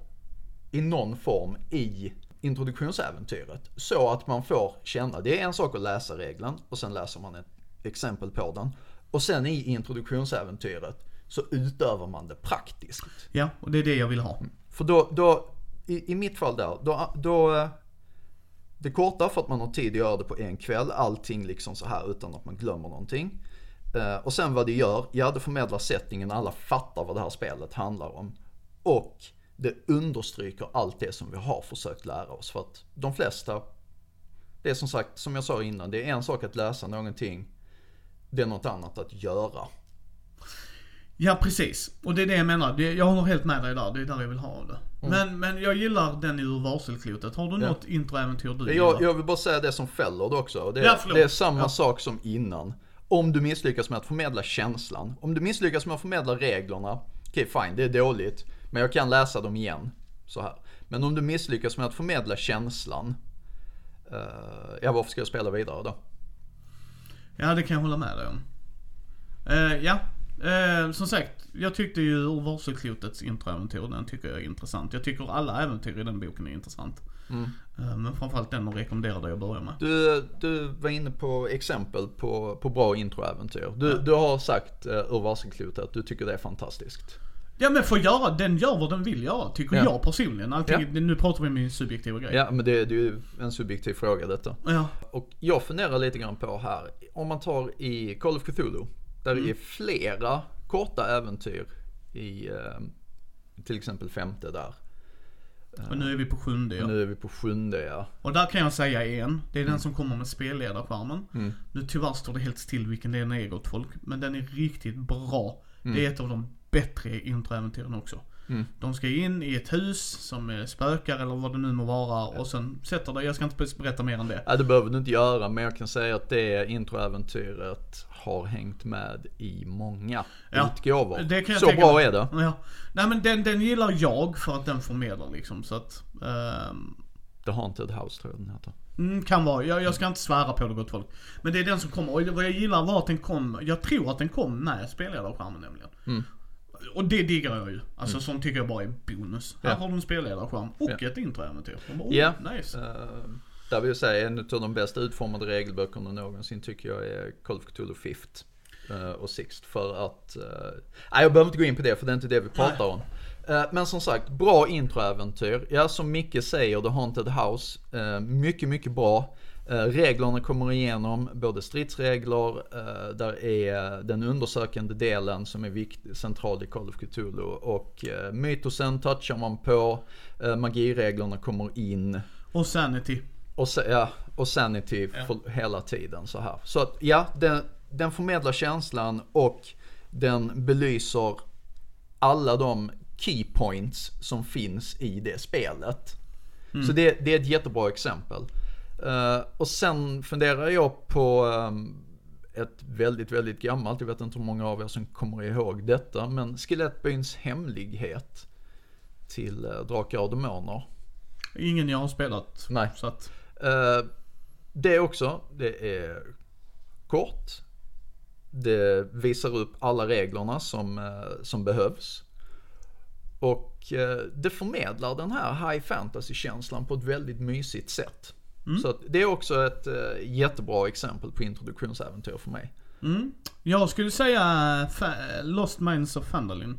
i någon form i introduktionsäventyret. Så att man får känna, det är en sak att läsa regeln och sen läser man ett exempel på den. Och sen i introduktionsäventyret så utövar man det praktiskt.
Ja, och det är det jag vill ha.
För då, då i, i mitt fall där, då, då eh, det korta för att man har tid att göra det på en kväll, allting liksom så här utan att man glömmer någonting. Eh, och sen vad det gör, ja det förmedlar settingen, alla fattar vad det här spelet handlar om. Och det understryker allt det som vi har försökt lära oss. För att de flesta, det är som sagt, som jag sa innan, det är en sak att läsa någonting, det är något annat att göra.
Ja, precis. Och det är det jag menar. Det, jag håller helt med dig där. Det är där jag vill ha det. Men, men jag gillar den ur varselklotet. Har du
Mm. Ja.
något introäventyr du
Jag,
gillar?
jag vill bara säga det som fäller det också. Det,
Ja,
det är samma
Ja.
sak som innan. Om du misslyckas med att förmedla känslan. Om du misslyckas med att förmedla reglerna. Okej fine, det är dåligt. Men jag kan läsa dem igen. Så här. Men om du misslyckas med att förmedla känslan. Uh, ja, varför ska jag spela vidare då?
Ja, det kan jag hålla med dig om. Eh, ja, eh, som sagt. Jag tyckte ju ur varselklotets introäventyr, den tycker jag är intressant. Jag tycker alla äventyr i den boken är intressant. Eh, men framförallt den och rekommenderar dig att börja med.
Du, du var inne på exempel på, på bra introäventyr. Du, du har sagt uh, ur varselklotet att du tycker det är fantastiskt.
Ja men får göra, den gör vad den vill göra, tycker
Ja.
jag personligen. Allting, Nu pratar vi om min subjektiva grej.
Ja, men det, det är ju en subjektiv fråga detta.
Ja.
Och jag funderar lite grann på här, om man tar i Call of Cthulhu, där det är flera korta äventyr i eh, till exempel femte där.
Och nu är vi på sjunde ja.
Och nu är vi på sjunde ja.
Och där kan jag säga en. Det är den som kommer med spelledarskärmen.
Mm.
Nu tyvärr står det helt still vilken den är gott folk. Men den är riktigt bra. Det är ett av de bättre introäventyren också.
Mm.
De ska in i ett hus som spökar eller vad det nu må vara och sen sätter det, jag ska inte berätta mer än det.
Ja, det behöver du inte göra, men jag kan säga att det introäventyret har hängt med i många
Ja,
utgåvor.
det kan jag
Så bra
mig.
är det.
Ja. Nej men den, den gillar jag för att den förmedlar liksom så att ehm,
The Haunted House tror jag den heter.
Mm, kan vara. Jag, jag ska inte svära på det gott folk. Men det är den som kommer. Och vad jag gillar var att den kom, jag tror att den kom med spelledarskärmen nämligen.
Mm.
Och det diggar jag ju. Alltså sånt tycker jag bara är bonus.
Ja.
Här har du en spelledarskärm och
Ja.
ett introäventyr. Oh,
Ja.
Nice.
Uh, där vill jag säga en av de bäst utformade regelböckerna någonsin tycker jag är Call of Cthulhu Fifth eh, och Sixt. För att, eh, nej jag behöver inte gå in på det för det är inte det vi pratar om. Eh, men som sagt, bra introäventyr. Ja, som Micke säger, The Haunted House. mycket, mycket bra. Eh, reglerna kommer igenom, både stridsregler, eh, där är den undersökande delen som är viktig, central i Call of Cthulhu. Och eh, mytosen touchar man på, magireglerna kommer in.
Och Sanity.
Och, ja, och sanity
Ja.
för hela tiden så här. Så att ja, den, den förmedlar känslan och den belyser alla de key points som finns i det spelet. Så det, det är ett jättebra exempel. Eh, och sen funderar jag på ehm, ett väldigt, väldigt gammalt, jag vet inte hur många av er som kommer ihåg detta, men Skelettbyns hemlighet till uh, Drakar och Demoner.
Ingen jag har spelat.
Nej.
Så att,
Eh, det också, det är kort. Det visar upp alla reglerna som, eh, som behövs. Och eh, det förmedlar den här high fantasy-känslan på ett väldigt mysigt sätt. Så att det är också ett eh, jättebra exempel på introduktionsäventyr för mig.
mm. Jag skulle säga Lost Minds of Fandalin.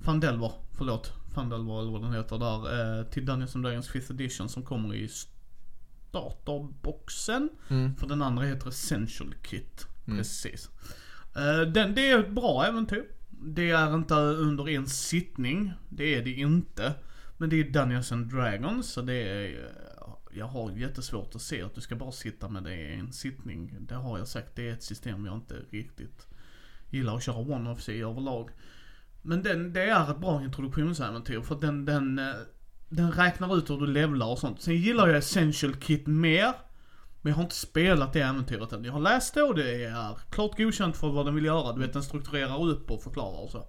Fandelver, förlåt. Fandelver eller vad den heter där. Eh, till Dungeons and Dragons 5th edition som kommer i starterboxen.
Mm.
För den andra heter Essential Kit. Precis. Eh, den, det är ett bra äventyr. Det är inte under en sittning. Det är det inte. Men det är Dungeons and Dragons så det är... Jag har jättesvårt att se att du ska bara sitta med det i en sittning. Det har jag sagt. Det är ett system jag inte riktigt gillar att köra one-offs i överlag. Men den, det är ett bra introduktionsäventyr för att den, den, eh, den räknar ut hur du levlar och sånt. Sen gillar jag Essential Kit mer. Men jag har inte spelat det äventyret än. Jag har läst det och det är klart godkänt för vad den vill göra. Du vet den strukturerar upp och förklarar och så.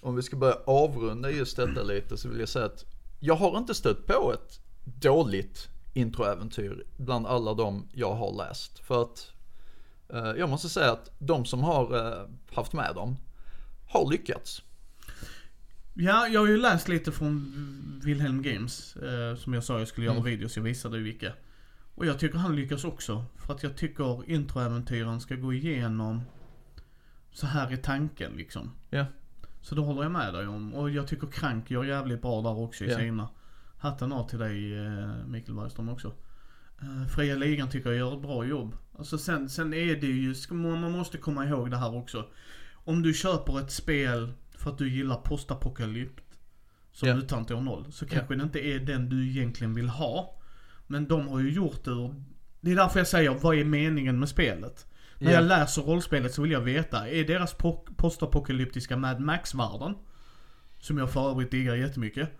Om vi ska börja avrunda just detta lite så vill jag säga att jag har inte stött på ett dåligt introäventyr bland alla de jag har läst. För att eh, jag måste säga att de som har eh, haft med dem har lyckats.
Ja, jag har ju läst lite från Wilhelm Games. Eh, som jag sa jag skulle göra videos, jag visade ju vilka. Och jag tycker han lyckas också. För att jag tycker introäventyren ska gå igenom så här i tanken liksom.
Ja.
Så det håller jag med dig om. Och jag tycker Krank gör jävligt bra där också i
Ja.
sina. Hatten av till dig eh, Mikael Bergström också. Eh, Fria Ligan tycker jag gör ett bra jobb. Alltså sen, sen är det ju, man måste komma ihåg det här också. Om du köper ett spel för att du gillar postapokalypt som
Ja.
utan år noll. Så kanske det inte är den du egentligen vill ha. Men de har ju gjort det ur, Det är därför jag säger, vad är meningen med spelet? När
Ja.
jag läser rollspelet så vill jag veta, är deras po- postapokalyptiska Mad Max-världen, som jag för övrigt diggar jättemycket,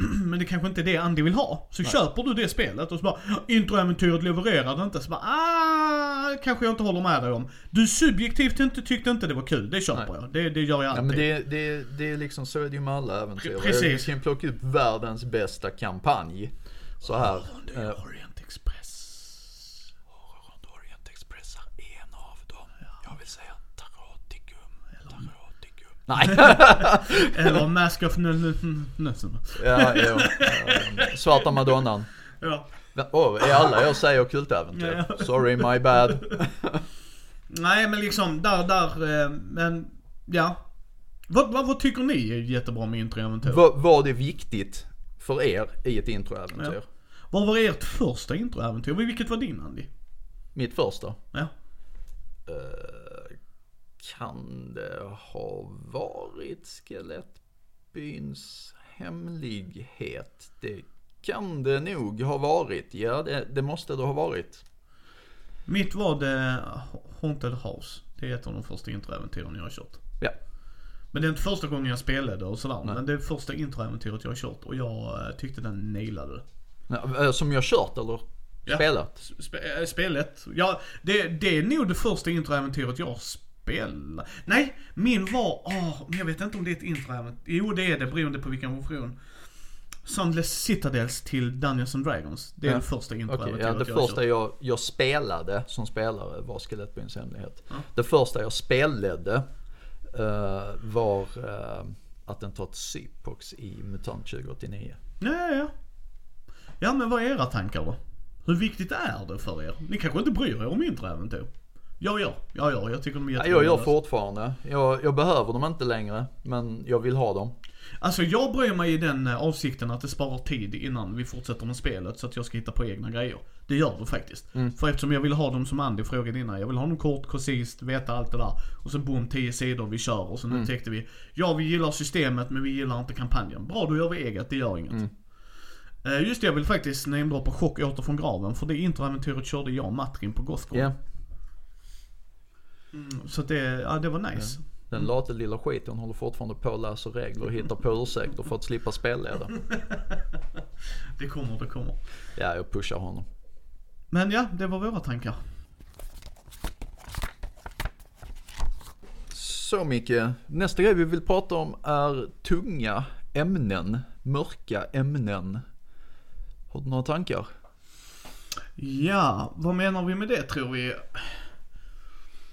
men det kanske inte är det Andy vill ha. Så köper du det spelet och så bara, introäventyret levererade inte. Så bara, ah, kanske jag inte håller med dig om. Du subjektivt inte tyckte inte det var kul, det köper
Nej.
jag. Det, det gör jag
Ja
alltid.
men det, det, det är liksom så är det ju med alla äventyr.
Pre- precis.
Jag kan plocka upp världens bästa kampanj. Så här.
Det är
eh,
Orient Express.
Horror and Orient Express är en av dem. Jag vill säga Taroticum. Taroticum. Nej.
Eller Mask of Nössen.
ja, jo. Svarta Madonnan.
Ja.
Åh, oh, är alla jag säger kultäventyr?
Ja.
Sorry, my bad.
Nej men liksom, där, där, eh, men ja. Vad, vad, vad tycker ni är jättebra med introäventyr?
Vad, är viktigt för er i ett introäventyr?
Vad var ert första introäventyr? Vilket var din Andy?
Mitt första?
Ja.
Eh, kan det ha varit Skelettbyns hemlighet? Det kan det nog ha varit. Ja, det, det måste det ha varit.
Mitt var The Haunted House. Det är ett av de första introäventyren jag har kört.
Ja.
Men det är inte första gången jag spelade och sådär.
Nej.
Men det är första introäventyret jag har kört och jag eh, tyckte den nailade.
Ja, eh, Som jag kört eller
Ja.
spelat?
Spe, äh, spelet. Ja, det, det är nog det första introäventyret jag spelar. Nej, min var, åh, men jag vet inte om det är ett introäventyr. Jo, det är det beroende på vilken version. Sunless Citadels till Dungeons and Dragons. Det är
Ja.
det första
Okej,
introäventyret
ja, det
jag
första jag, jag spelade som spelare var Skelettbyns hemlighet.
Ja.
Det första jag spelade eh, var uh, Attentat Sypox i MUTANT 2089.
Ja, ja, ja. Ja, men vad är era tankar då? Hur viktigt är det för er? Ni kanske inte bryr er om introäventyr? Jag gör. Ja, ja, jag tycker de är
Ja,
jätteroliga.
jag gör fortfarande. Jag, jag behöver dem inte längre, men jag vill ha dem.
Alltså jag bryr mig i den eh, avsikten att det sparar tid innan vi fortsätter med spelet så att jag ska hitta på egna grejer. Det gör det faktiskt.
Mm.
För eftersom jag vill ha dem som Andy frågade innan. Jag vill ha dem kort, koncist, veta allt det där. Och så boom, 10 sidor, vi kör. Och så nu
Mm.
upptäckte vi, ja vi gillar systemet men vi gillar inte kampanjen. Bra, då gör vi eget, det gör inget.
Mm.
Eh, Just det, jag vill faktiskt namedroppa Chock åter från graven. För det introäventyret körde jag och Matrin på Gothcon.
Ja,
Så att det, ja det var nice.
den late lilla skiten håller fortfarande på att läsa regler och hittar på ursäkter för att slippa spelleda.
Det kommer, det kommer.
Ja, jag pushar honom.
Men ja, det var våra tankar.
Så Micke, nästa grej vi vill prata om är tunga ämnen, mörka ämnen. Har du några tankar?
Ja, vad menar vi med det tror vi?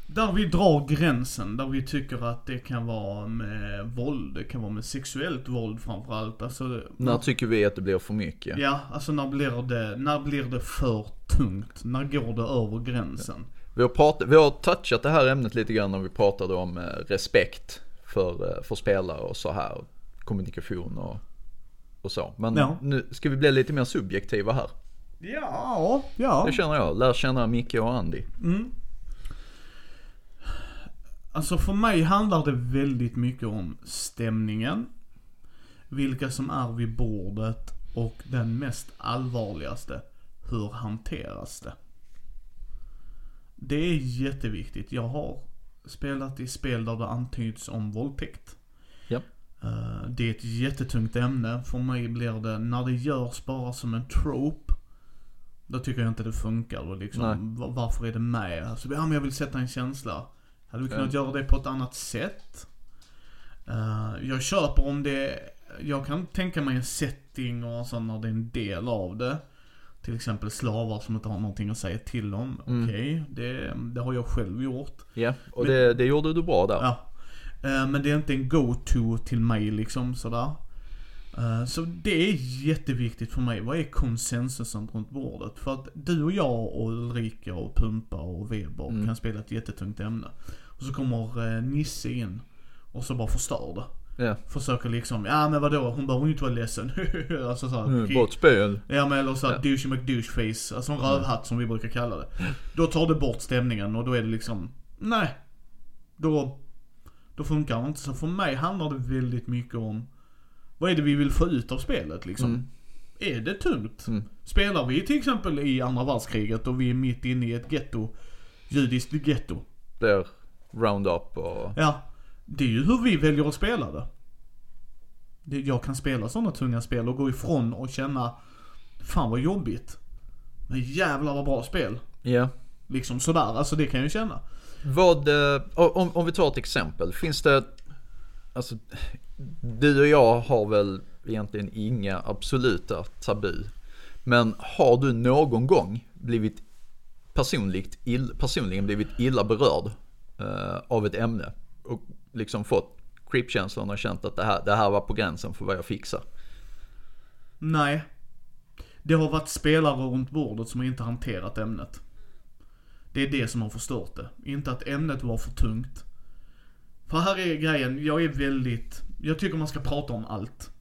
Där vi drar gränsen, där vi tycker att det kan vara med våld, det kan vara med sexuellt våld framförallt. Alltså,
När tycker vi att det blir för mycket?
Ja, alltså när blir det, när blir det för tungt? När går det över gränsen?
Vi har, pratat, vi har touchat det här ämnet lite grann när vi pratade om eh, respekt för, eh, för spelare och så här. Kommunikation och, och så. Men
Ja.
nu ska vi bli lite mer subjektiva här.
Ja, ja.
Det känner jag. Lär känna Micke och Andy.
Mm. Alltså för mig handlar det väldigt mycket om stämningen. Vilka som är vid bordet och den mest allvarligaste. Hur hanteras det? Det är jätteviktigt. Jag har spelat i spel där det antyds om våldtäkt.
Ja.
Eh, Det är ett jättetungt ämne. För mig blir det, när det görs bara som en trope. Då tycker jag inte det funkar. Och liksom,
Nej.
varför är det med? Alltså, ja men jag vill sätta en känsla. Hade vi kunnat göra det på ett annat sätt? Eh, jag köper om det, jag kan tänka mig en setting och sånt när det är en del av det. Till exempel slavar som inte har någonting att säga till om.
Mm.
Okej, det, det har jag själv gjort.
Ja, och
Men-
det, det gjorde du bra där.
Ja. Eh, Men det är inte en go-to till mig liksom sådär. Eh, Så det är jätteviktigt för mig. Vad är konsensusen runt bordet? För att du och jag och Ulrika och Pumpa och Weber
Mm.
kan spela ett jättetungt ämne. Och så kommer eh, Nisse in och så bara förstör det.
Ja.
Försöker liksom, ja men vadå, hon behöver ju inte vara ledsen. alltså såhär,
Mm, bara ett spel.
Ja men eller såhär
Ja.
douche McDoucheface, alltså en rövhatt som vi brukar kalla det. Då tar det bort stämningen och då är det liksom, nej. Då, då funkar det inte. Så för mig handlar det väldigt mycket om, vad är det vi vill få ut av spelet liksom?
Mm.
Är det tungt?
Mm.
Spelar vi till exempel i andra världskriget och vi är mitt inne i ett getto, judiskt getto.
Blir roundup och...
Ja, det är ju hur vi väljer att spela det. jag kan spela sådana tunga spel och gå ifrån och känna, fan vad jobbigt. Men jävlar vad bra spel.
Ja.
Liksom sådär, alltså det kan jag ju känna.
Vad, eh, om, om vi tar ett exempel. Finns det, alltså du och jag har väl egentligen inga absoluta tabu. Men har du någon gång blivit personligt ill, personligen blivit illa berörd eh, av ett ämne och liksom fått creepkänslan och känt att det här, det här var på gränsen för vad jag fixar?
Nej. Det har varit spelare runt bordet som har inte hanterat ämnet. Det är det som har förstört det. Inte att ämnet var för tungt. För här är grejen, jag är väldigt, jag tycker man ska prata om allt.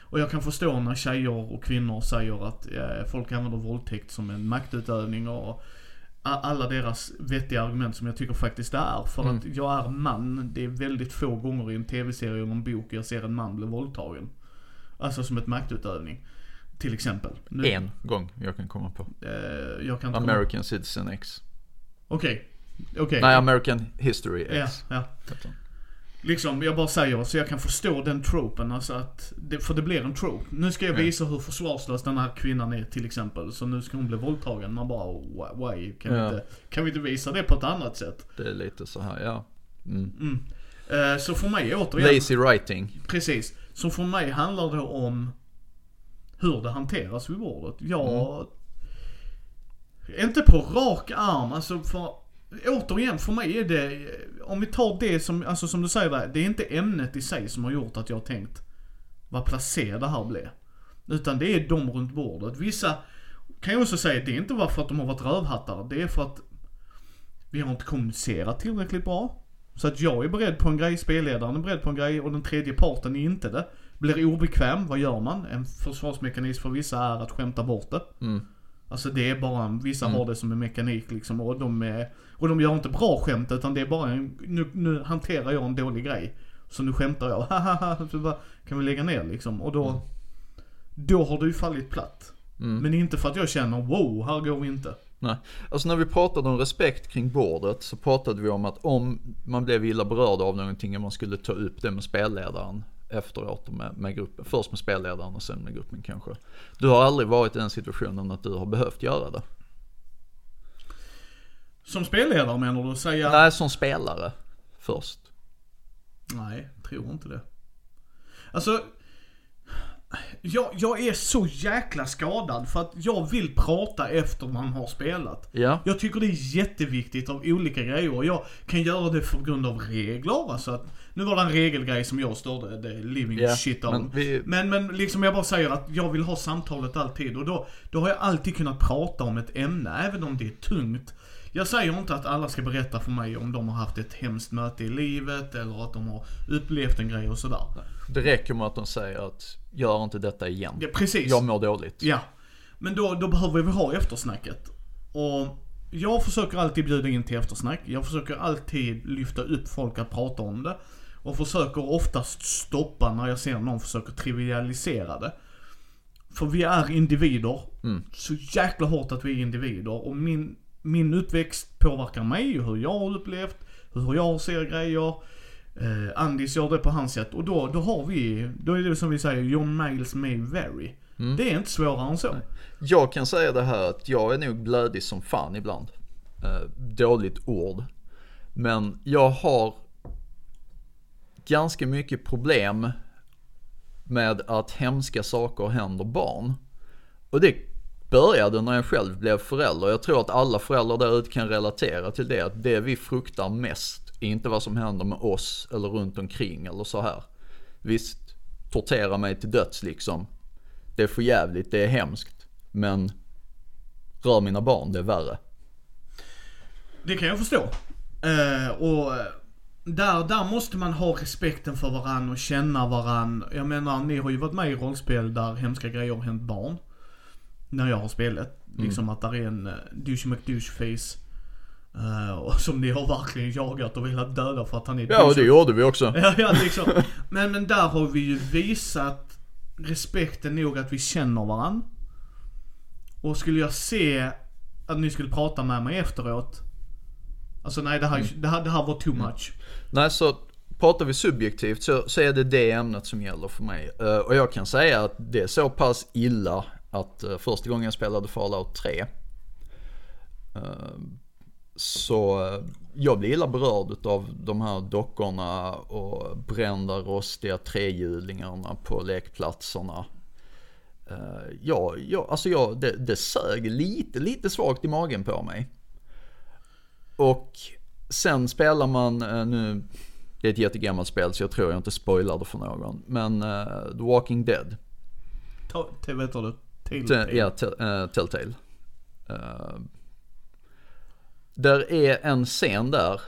Och jag kan förstå när tjejer och kvinnor säger att eh, folk använder våldtäkt som en maktutövning och alla deras vettiga argument som jag tycker faktiskt det är. För att jag är man, det är väldigt få gånger i en tv-serie eller en bok jag ser en man bli våldtagen. Alltså som ett maktutövning. Till exempel. Nu-
En gång jag kan komma på.
Eh, jag kan inte komma-
American Citizen X.
Okej. Okej.
Nej, American History
Ja,
X.
ja.
den.
Liksom, jag bara säger så jag kan förstå den tropen, alltså att, det, för det blir en trope. Nu ska jag
Ja.
visa hur försvarslös den här kvinnan är till exempel. Så nu ska hon bli våldtagen. Man bara, why? Kan, vi
Ja.
inte, kan vi inte visa det på ett annat sätt?
Det är lite så här, ja. Mm.
Mm. Eh, så för mig återigen,
Lazy writing.
precis. Så för mig handlar det om hur det hanteras vid bordet. Jag, inte på rak arm, alltså för Återigen, för mig är det, om vi tar det som, alltså som du säger där, det är inte ämnet i sig som har gjort att jag har tänkt vad placerad det här blev. Utan det är de runt bordet. Vissa kan jag också säga, det är inte bara för att de har varit rövhattar, det är för att vi har inte kommunicerat tillräckligt bra. Så att jag är beredd på en grej, spelledaren är beredd på en grej och den tredje parten är inte det. Blir obekväm, vad gör man? En försvarsmekanism för vissa är att skämta bort det.
Mm.
Alltså det är bara, vissa
Mm.
har det som en mekanik liksom och de är, och de gör inte bra skämt utan det är bara en, nu, nu hanterar jag en dålig grej. Så nu skämtar jag, bara, kan vi lägga ner liksom? Och då, då har det ju fallit platt.
Mm.
Men inte för att jag känner, wow, här går vi inte.
Nej. Alltså när vi pratade om respekt kring bordet så pratade vi om att om man blev illa berörd av någonting och man skulle ta upp det med spelledaren efteråt med, med gruppen. Först med spelledaren och sen med gruppen kanske. Du har aldrig varit i den situationen att du har behövt göra det?
Som spelledare menar du? Säga?
Nej, som spelare först.
Nej, tror inte det. Alltså, jag, jag är så jäkla skadad för att jag vill prata efter man har spelat.
Ja.
Jag tycker det är jätteviktigt av olika grejer och jag kan göra det för grund av regler. Alltså att, nu var det en regelgrej som jag störde the living
Ja,
shit av.
men
Men,
vi-
men, liksom jag bara säger att jag vill ha samtalet alltid och då, då har jag alltid kunnat prata om ett ämne, även om det är tungt. Jag säger inte att alla ska berätta för mig om de har haft ett hemskt möte i livet eller att de har upplevt en grej och sådär.
Det räcker med att de säger att gör inte detta igen.
Ja, precis.
Jag mår dåligt.
Ja. Men då, då behöver vi ha eftersnacket. Och jag försöker alltid bjuda in till eftersnack. Jag försöker alltid lyfta upp folk att prata om det. Och försöker oftast stoppa när jag ser någon försöker trivialisera det. För vi är individer.
Mm.
Så jäkla hårt att vi är individer. Och min, min uppväxt påverkar mig hur jag har upplevt, hur jag ser grejer. Eh, Andis gör det på hans sätt. Och då, då har vi, då är det som vi säger, your miles may vary. Det är inte svårare än så.
Jag kan säga det här att jag är nog blödig som fan ibland. Eh, dåligt ord. Men jag har ganska mycket problem med att hemska saker händer barn. Och det började när jag själv blev förälder. Jag tror att alla föräldrar där ute kan relatera till det. Att det vi fruktar mest är inte vad som händer med oss eller runt omkring eller så här. Visst, tortera mig till döds liksom. Det är för jävligt, det är hemskt. Men rör mina barn, det är värre.
Det kan jag förstå. Uh, och där, där måste man ha respekten för varann och känna varann. Jag menar, ni har ju varit med i rollspel där hemska grejer har hänt barn. När jag har spelat. Liksom att där är en uh, douche McDouche-face. eh, och som ni har verkligen jagat och velat döda för att han är
Ja, och det gjorde vi också.
Ja, ja liksom. Men, men där har vi ju visat respekten nog att vi känner varann. Och skulle jag se att ni skulle prata med mig efteråt. Alltså nej, det här, det här, det här var too much.
Nej, så pratar vi subjektivt så, så är det det ämnet som gäller för mig. Uh, och jag kan säga att det är så pass illa att uh, första gången jag spelade Fallout 3 uh, eh, så jag blir illa berörd av de här dockorna och brända rostiga trehjulingarna på lekplatserna. Ja, ja, alltså jag, det, det sög lite, lite svagt i magen på mig. Och sen spelar man, eh, nu, det är ett jättegammalt spel så jag tror jag inte spoilar det för någon. Men eh, The Walking Dead.
Du,
Te-
Telltale.
Ja, eh, Telltale. Uh, där är en scen där.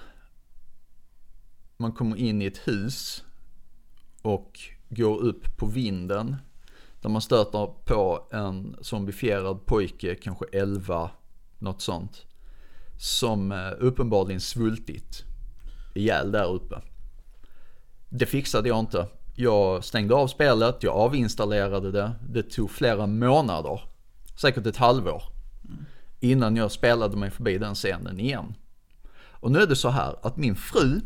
man kommer in i ett hus och går upp på vinden. Där man stöter på en zombifierad pojke, kanske 11, något sånt. Som eh, uppenbarligen svultit ihjäl där uppe. Det fixade jag inte. Jag stängde av spelet, jag avinstallerade det. Det tog flera månader, säkert ett halvår, innan jag spelade mig förbi den scenen igen. Och nu är det så här att min fru,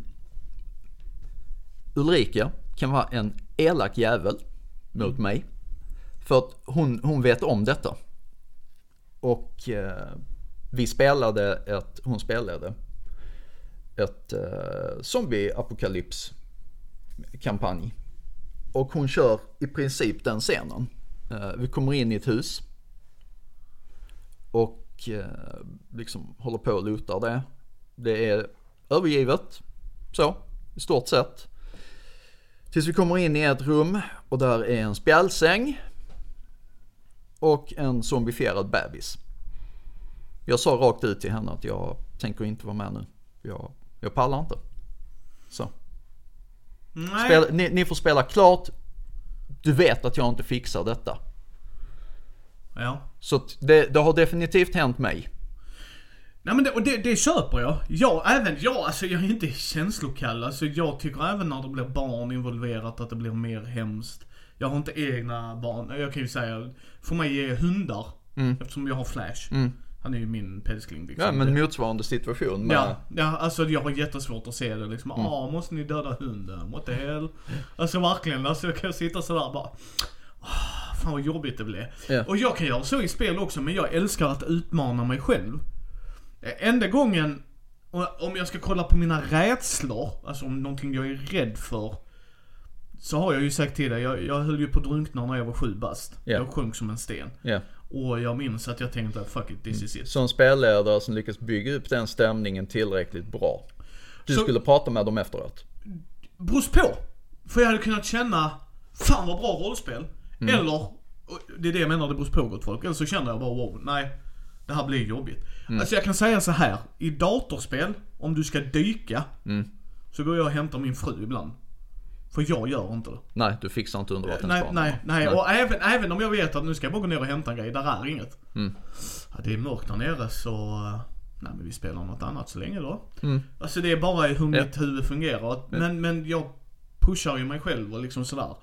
Ulrika, kan vara en elak jävel mot mig. För att hon, hon vet om detta. Och eh, vi spelade ett, hon spelade ett eh, zombie-apokalyps-kampanj. Och hon kör i princip den scenen. Eh, vi kommer in i ett hus. Och eh, liksom håller på och lutar det. Det är övergivet. Så, i stort sett. Tills vi kommer in i ett rum och där är en spjälsäng. Och en zombifierad bebis. Jag sa rakt ut till henne att jag tänker inte vara med nu. Jag, jag pallar inte. Så.
Nej.
Spela, ni, ni får spela klart. Du vet att jag inte fixar detta.
Ja.
Så det, det har definitivt hänt mig.
Nej men det, och det, det köper jag. Jag, även jag, alltså jag är inte känslokall. Alltså jag tycker även när det blir barn involverat att det blir mer hemskt. Jag har inte egna barn. Jag kan ju säga, för mig är hundar, eftersom jag har Flash. Han är ju min pälskling liksom.
Ja men motsvarande situation med...
Ja, ja, alltså jag har jättesvårt att se det liksom. Ah, måste ni döda hunden? What the hell? Alltså verkligen, alltså jag kan sitta sådär bara. Ah, fan vad jobbigt det blev.
Ja.
Och jag kan göra så i spel också, men jag älskar att utmana mig själv. Enda gången, om jag ska kolla på mina rädslor, alltså om någonting jag är rädd för. Så har jag ju sagt till dig, jag, jag höll ju på att drunkna när jag var sju bast.
Ja.
Jag sjönk som en sten.
Ja.
Och jag minns att jag tänkte, fuck it, this is it.
Som spelledare som lyckas bygga upp den stämningen tillräckligt bra. Du
Så-
skulle prata med dem efteråt.
Beror på. För jag hade kunnat känna, fan vad bra rollspel.
Mm.
Eller, det är det jag menar, det beror på gott folk. Eller så känner jag bara wow, nej. Det här blir jobbigt.
Mm.
Alltså jag kan säga så här. I datorspel, om du ska dyka.
Mm.
Så går jag och hämtar min fru ibland. För jag gör inte det.
Nej, du fixar inte
Nej,
undervattensbanan.
nej, nej. Och även, även om jag vet att nu ska jag bara gå ner och hämta en grej, där är inget.
Mm.
Ja, det är mörkt där nere så, nej men vi spelar något annat så länge då.
Mm.
Alltså det är bara hur
Ja.
mitt huvud fungerar. Men, men jag pushar ju mig själv och liksom sådär.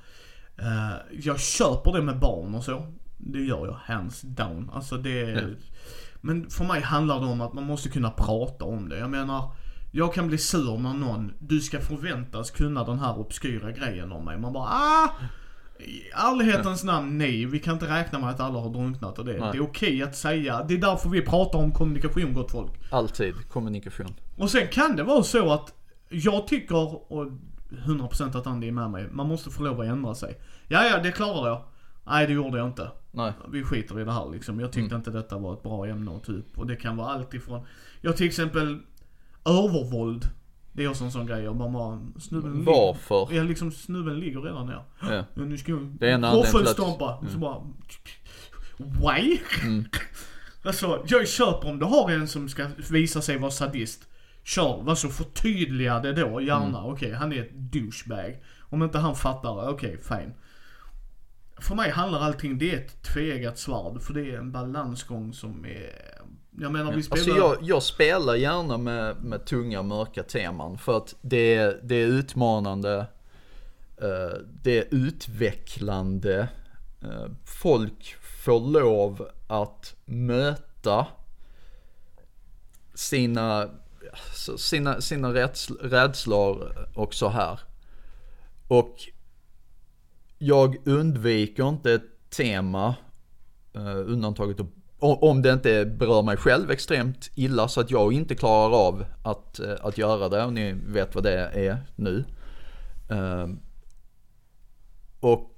Eh, jag köper det med barn och så. Det gör jag, hands down. Alltså det Men för mig handlar det om att man måste kunna prata om det. Jag menar, jag kan bli sur när någon, du ska förväntas kunna den här obskyra grejen om mig. Man bara ah! I ärlighetens namn, nej. Vi kan inte räkna med att alla har drunknat och det.
Nej.
Det är okej att säga. Det är därför vi pratar om kommunikation, gott folk.
Alltid kommunikation.
Och sen kan det vara så att jag tycker, och 100% att Andy är med mig, man måste få lov att ändra sig. Ja, ja, det klarar jag. Nej, det gjorde jag inte.
Nej.
Vi skiter i det här liksom. Jag tyckte inte detta var ett bra ämne att ta upp. Och det kan vara allt ifrån, jag till exempel, övervåld. Det är också en sån grej. Jag bara, bara snubben
Varför?
Ligger, ja, liksom snubben ligger redan ner.
Ja.
Ja, nu ska jag
Det är en anledning till att-
våffelstompa. Så bara, why? Alltså, jag köper om du har en som ska visa sig vara sadist. Kör, alltså förtydliga det då gärna. Okej, han är ett douchebag. Om inte han fattar, okej, fine. För mig handlar allting, det är ett tveeggat svärd. För det är en balansgång som är... Jag menar vi spelar...
Alltså jag, jag spelar gärna med, med tunga mörka teman för att det, är- det är utmanande, eh, det är utvecklande, eh, folk får lov att möta sina, alltså sina, sina rädsl, rädslor och så här. Och jag undviker inte ett tema, uh, undantaget o- om det inte berör mig själv extremt illa så att jag inte klarar av att, eh, att göra det. Och ni vet vad det är nu. Ehm, och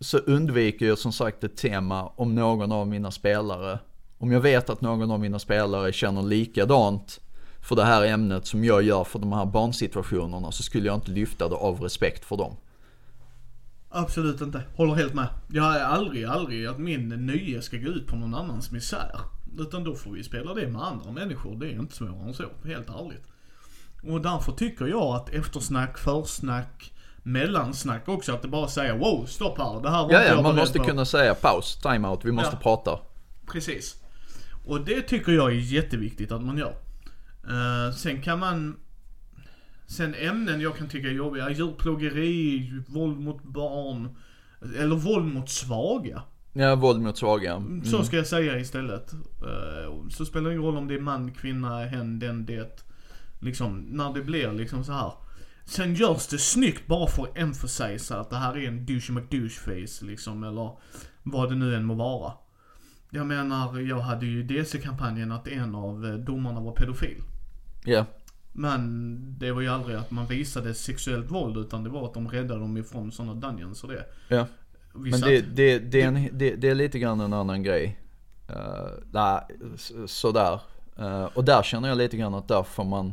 så undviker jag som sagt ett tema om någon av mina spelare. Om jag vet att någon av mina spelare känner likadant för det här ämnet som jag gör för de här barnsituationerna så skulle jag inte lyfta det av respekt för dem.
Absolut inte. Håller helt med. Jag är aldrig, aldrig att min nöje ska gå ut på någon annans misär. Utan då får vi spela det med andra människor. Det är inte svårare än så, helt ärligt. Och därför tycker jag att eftersnack, försnack, mellansnack också, att det bara säger wow, stopp här, det här var
Ja,
inte
ja,
jag
man måste
på."
kunna säga paus, time-out, vi måste
Ja.
prata.
Precis. Och det tycker jag är jätteviktigt att man gör. Eh, sen kan man... Sen ämnen jag kan tycka är jobbiga, djurplågeri, våld mot barn. Eller våld mot svaga.
Ja, våld mot svaga. Mm.
Så ska jag säga istället. Eh, Så spelar det ingen roll om det är man, kvinna, hen, den, det. Liksom, när det blir liksom så här. Sen görs det snyggt bara för att emphasize att det här är en douche McDouche face liksom, eller vad det nu än må vara. Jag menar, jag hade ju DC-kampanjen att en av eh, domarna var pedofil.
Ja,
Men det var ju aldrig att man visade sexuellt våld utan det var att de räddade dem ifrån sådana dungeons och det.
ja.
Vi
Men det, det, det, är en, det, det är lite grann en annan grej. Uh, s- sådär. Eh, och där känner jag lite grann att där får man,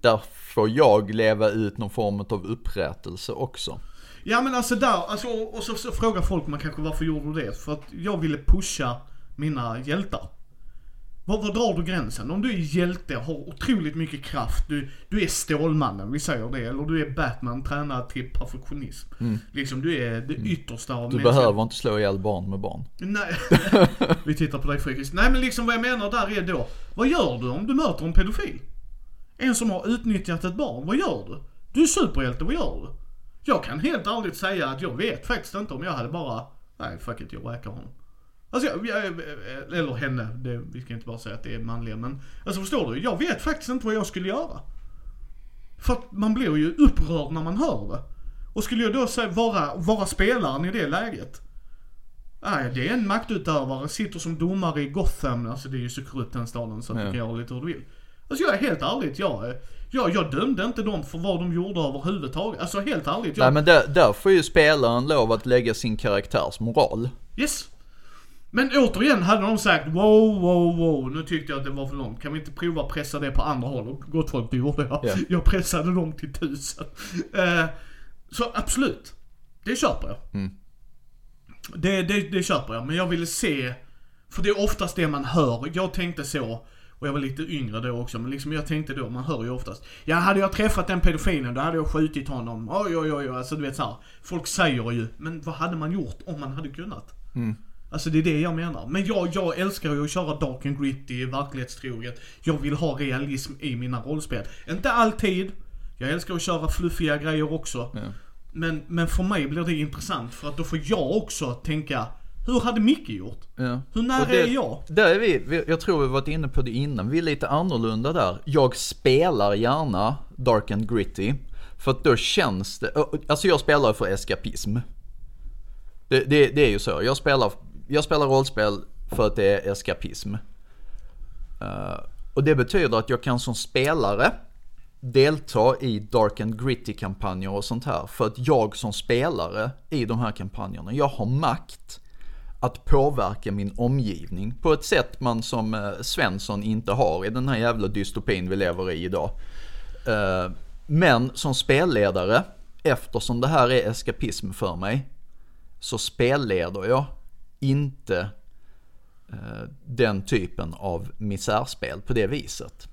där får jag leva ut någon form av upprättelse också.
Ja men alltså där, alltså, och så, så frågar folk man kanske varför gjorde du det? För att jag ville pusha mina hjältar. Var, var drar du gränsen? Om du är hjälte, har otroligt mycket kraft, du, du är Stålmannen, vi säger det. Eller du är Batman, tränad till perfektionism. Liksom du är det yttersta av
Mm. Du behöver inte slå ihjäl barn med barn.
Nej, vi tittar på dig Fredrik. Nej men liksom vad jag menar där är då, vad gör du om du möter en pedofil? En som har utnyttjat ett barn, vad gör du? Du är superhjälte, vad gör du? Jag kan helt ärligt säga att jag vet faktiskt inte om jag hade bara, nej fuck it, jag whackar honom. Alltså jag, jag, eller henne, det, vi ska inte bara säga att det är manliga men, alltså förstår du? Jag vet faktiskt inte vad jag skulle göra. För att man blir ju upprörd när man hör det. Och skulle jag då säga, vara, vara spelaren i det läget, Nej, det är en maktutövare, sitter som domare i Gotham, alltså det är ju så korrupt den staden så att
Ja.
du kan göra lite hur du vill. Alltså jag är helt ärligt, jag, jag, jag dömde inte dem för vad de gjorde överhuvudtaget. Alltså helt ärligt, jag,
Nej men där, där får ju spelaren lov att lägga sin karaktärs moral.
yes. Men återigen hade de sagt wow, wow, wow, nu tyckte jag att det var för långt. Kan vi inte prova att pressa det på andra håll? Och gott folk, det gjorde jag.
Ja.
Jag pressade dem till tusen. Eh, så absolut, det köper jag.
Mm.
Det, det, det köper jag, men jag ville se, för det är oftast det man hör. Jag tänkte så, och jag var lite yngre då också, men liksom jag tänkte då, man hör ju oftast. Ja, hade jag träffat den pedofilen, då hade jag skjutit honom. Oj, oj, oj, oj. alltså du vet så här. Folk säger ju, men vad hade man gjort om man hade kunnat? Alltså det är det jag menar. Men jag, jag älskar ju att köra dark and gritty, verklighetstroget. Jag vill ha realism i mina rollspel. Inte alltid. Jag älskar att köra fluffiga grejer också.
Ja.
Men, men för mig blir det intressant för att då får jag också tänka, hur hade Micke gjort?
Ja.
Hur nära
det-
är jag?
Där är vi- jag tror vi varit inne på det innan, vi är lite annorlunda där. Jag spelar gärna dark and gritty. För att då känns det, alltså jag spelar för eskapism. Det, det, det är ju så, jag spelar, jag spelar rollspel för att det är eskapism. Uh, och det betyder att jag kan som spelare delta i dark and gritty kampanjer och sånt här. För att jag som spelare i de här kampanjerna, jag har makt att påverka min omgivning på ett sätt man som eh, Svensson inte har i den här jävla dystopin vi lever i idag. Eh, men som spelledare, eftersom det här är eskapism för mig, så spelleder jag inte eh, den typen av misärspel på det viset.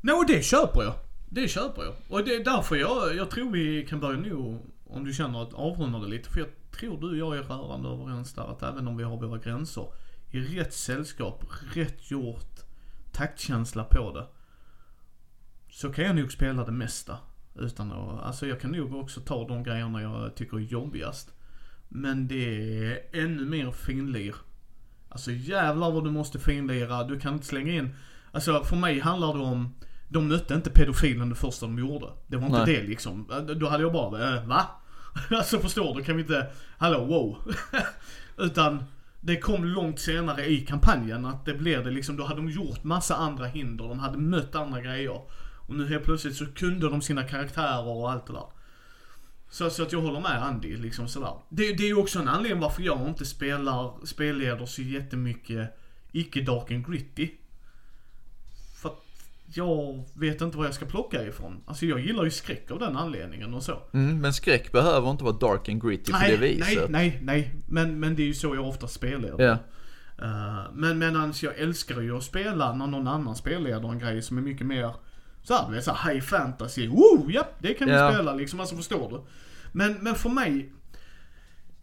Nej, no, det köper jag. Det köper jag. Och det är därför jag, jag tror vi kan börja nu, om du känner att avrunda det lite. För jag tror du och jag är rörande överens där att även om vi har våra gränser, i rätt sällskap, rätt gjort, taktkänsla på det. Så kan jag nog spela det mesta. Utan att, alltså jag kan nog också ta de grejerna jag tycker är jobbigast. Men det är ännu mer finlir. Alltså jävlar vad du måste finlira. Du kan inte slänga in, alltså för mig handlar det om de mötte inte pedofilen det första de gjorde. Det var inte
Nej.
det liksom. Då hade jag bara, äh, va? alltså förstår du, kan vi inte, hallå wow. Utan det kom långt senare i kampanjen att det blev det liksom, då hade de gjort massa andra hinder, de hade mött andra grejer. Och nu helt plötsligt så kunde de sina karaktärer och allt det där. Så, så att jag håller med Andy liksom sådär. Det, det är ju också en anledning varför jag inte spelar, spelleder så jättemycket icke dark and gritty. För att jag vet inte vad jag ska plocka ifrån. Alltså jag gillar ju skräck av den anledningen och så.
Mm, men skräck behöver inte vara dark and gritty på det
nej,
viset.
nej, nej. Men, men det är ju så jag ofta spelar.
Ja.
Uh, men medans jag älskar ju att spela när någon annan spelleder en grej som är mycket mer Så här, du vet såhär high fantasy, woo, ja det kan vi
Ja.
spela liksom, alltså förstår du? Men, men för mig,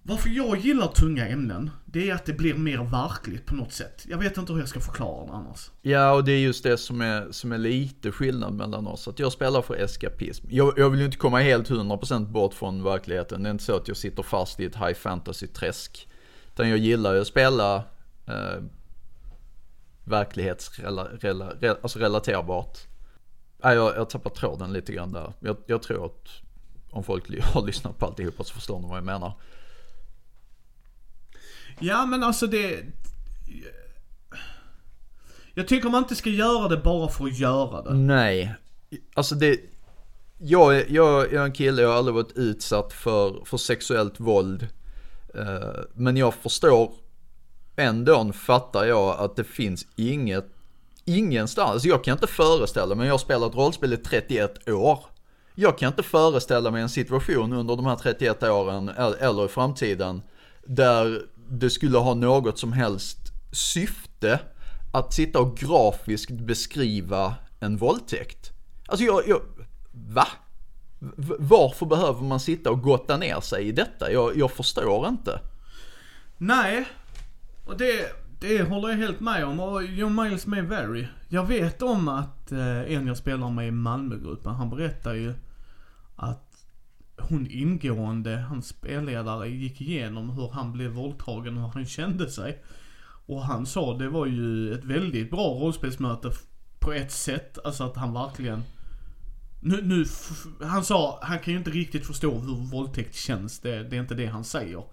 varför jag gillar tunga ämnen, det är att det blir mer verkligt på något sätt. Jag vet inte hur jag ska förklara det annars.
Ja, och det är just det som är, som är lite skillnad mellan oss. Att jag spelar för eskapism. Jag, jag vill ju inte komma helt 100% bort från verkligheten. Det är inte så att jag sitter fast i ett high fantasy-träsk. Utan jag gillar ju att spela eh, verklighetsrelaterbart. Rela, re, alltså relaterbart. Nej, jag, jag tappar tråden lite grann där. Jag, jag tror att om folk har lyssnat på alltihopa så förstår de vad jag menar.
Ja men alltså det... Jag tycker man inte ska göra det bara för att göra det.
Nej, alltså det, jag är, jag är en kille, jag har aldrig varit utsatt för, för sexuellt våld. Eh, men jag förstår, ändå fattar jag att det finns inget, ingenstans, alltså, jag kan inte föreställa mig, jag har spelat rollspel i 31 år. Jag kan inte föreställa mig en situation under de här 31 åren eller i framtiden där det skulle ha något som helst syfte att sitta och grafiskt beskriva en våldtäkt. Alltså jag, jag va? Varför behöver man sitta och gotta ner sig i detta? Jag, jag förstår inte.
Nej, och det, det håller jag helt med om. Och John Miles med Very. Jag vet om att eh, en jag spelar med i Malmögruppen, han berättar ju att hon ingående, hans spelledare, gick igenom hur han blev våldtagen och hur han kände sig. Och han sa det var ju ett väldigt bra rollspelsmöte på ett sätt. Alltså att han verkligen nu, nu, han sa, han kan ju inte riktigt förstå hur våldtäkt känns. Det, det är inte det han säger.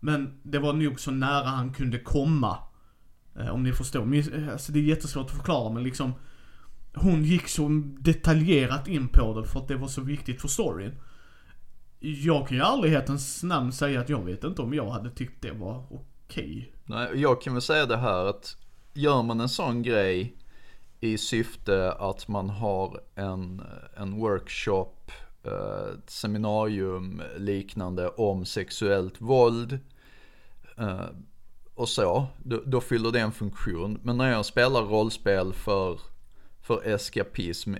Men det var nog så nära han kunde komma. Eh, om ni förstår. Men, eh, Alltså det är jättesvårt att förklara men liksom. Hon gick så detaljerat in på det för att det var så viktigt för storyn. Jag kan ju i ärlighetens namn säga att jag vet inte om jag hade tyckt det var okej.
Nej, jag kan väl säga det här att gör man en sån grej i syfte att man har en, en workshop, ett seminarium liknande om sexuellt våld eh, och så, då, då fyller det en funktion. Men när jag spelar rollspel för, för eskapism,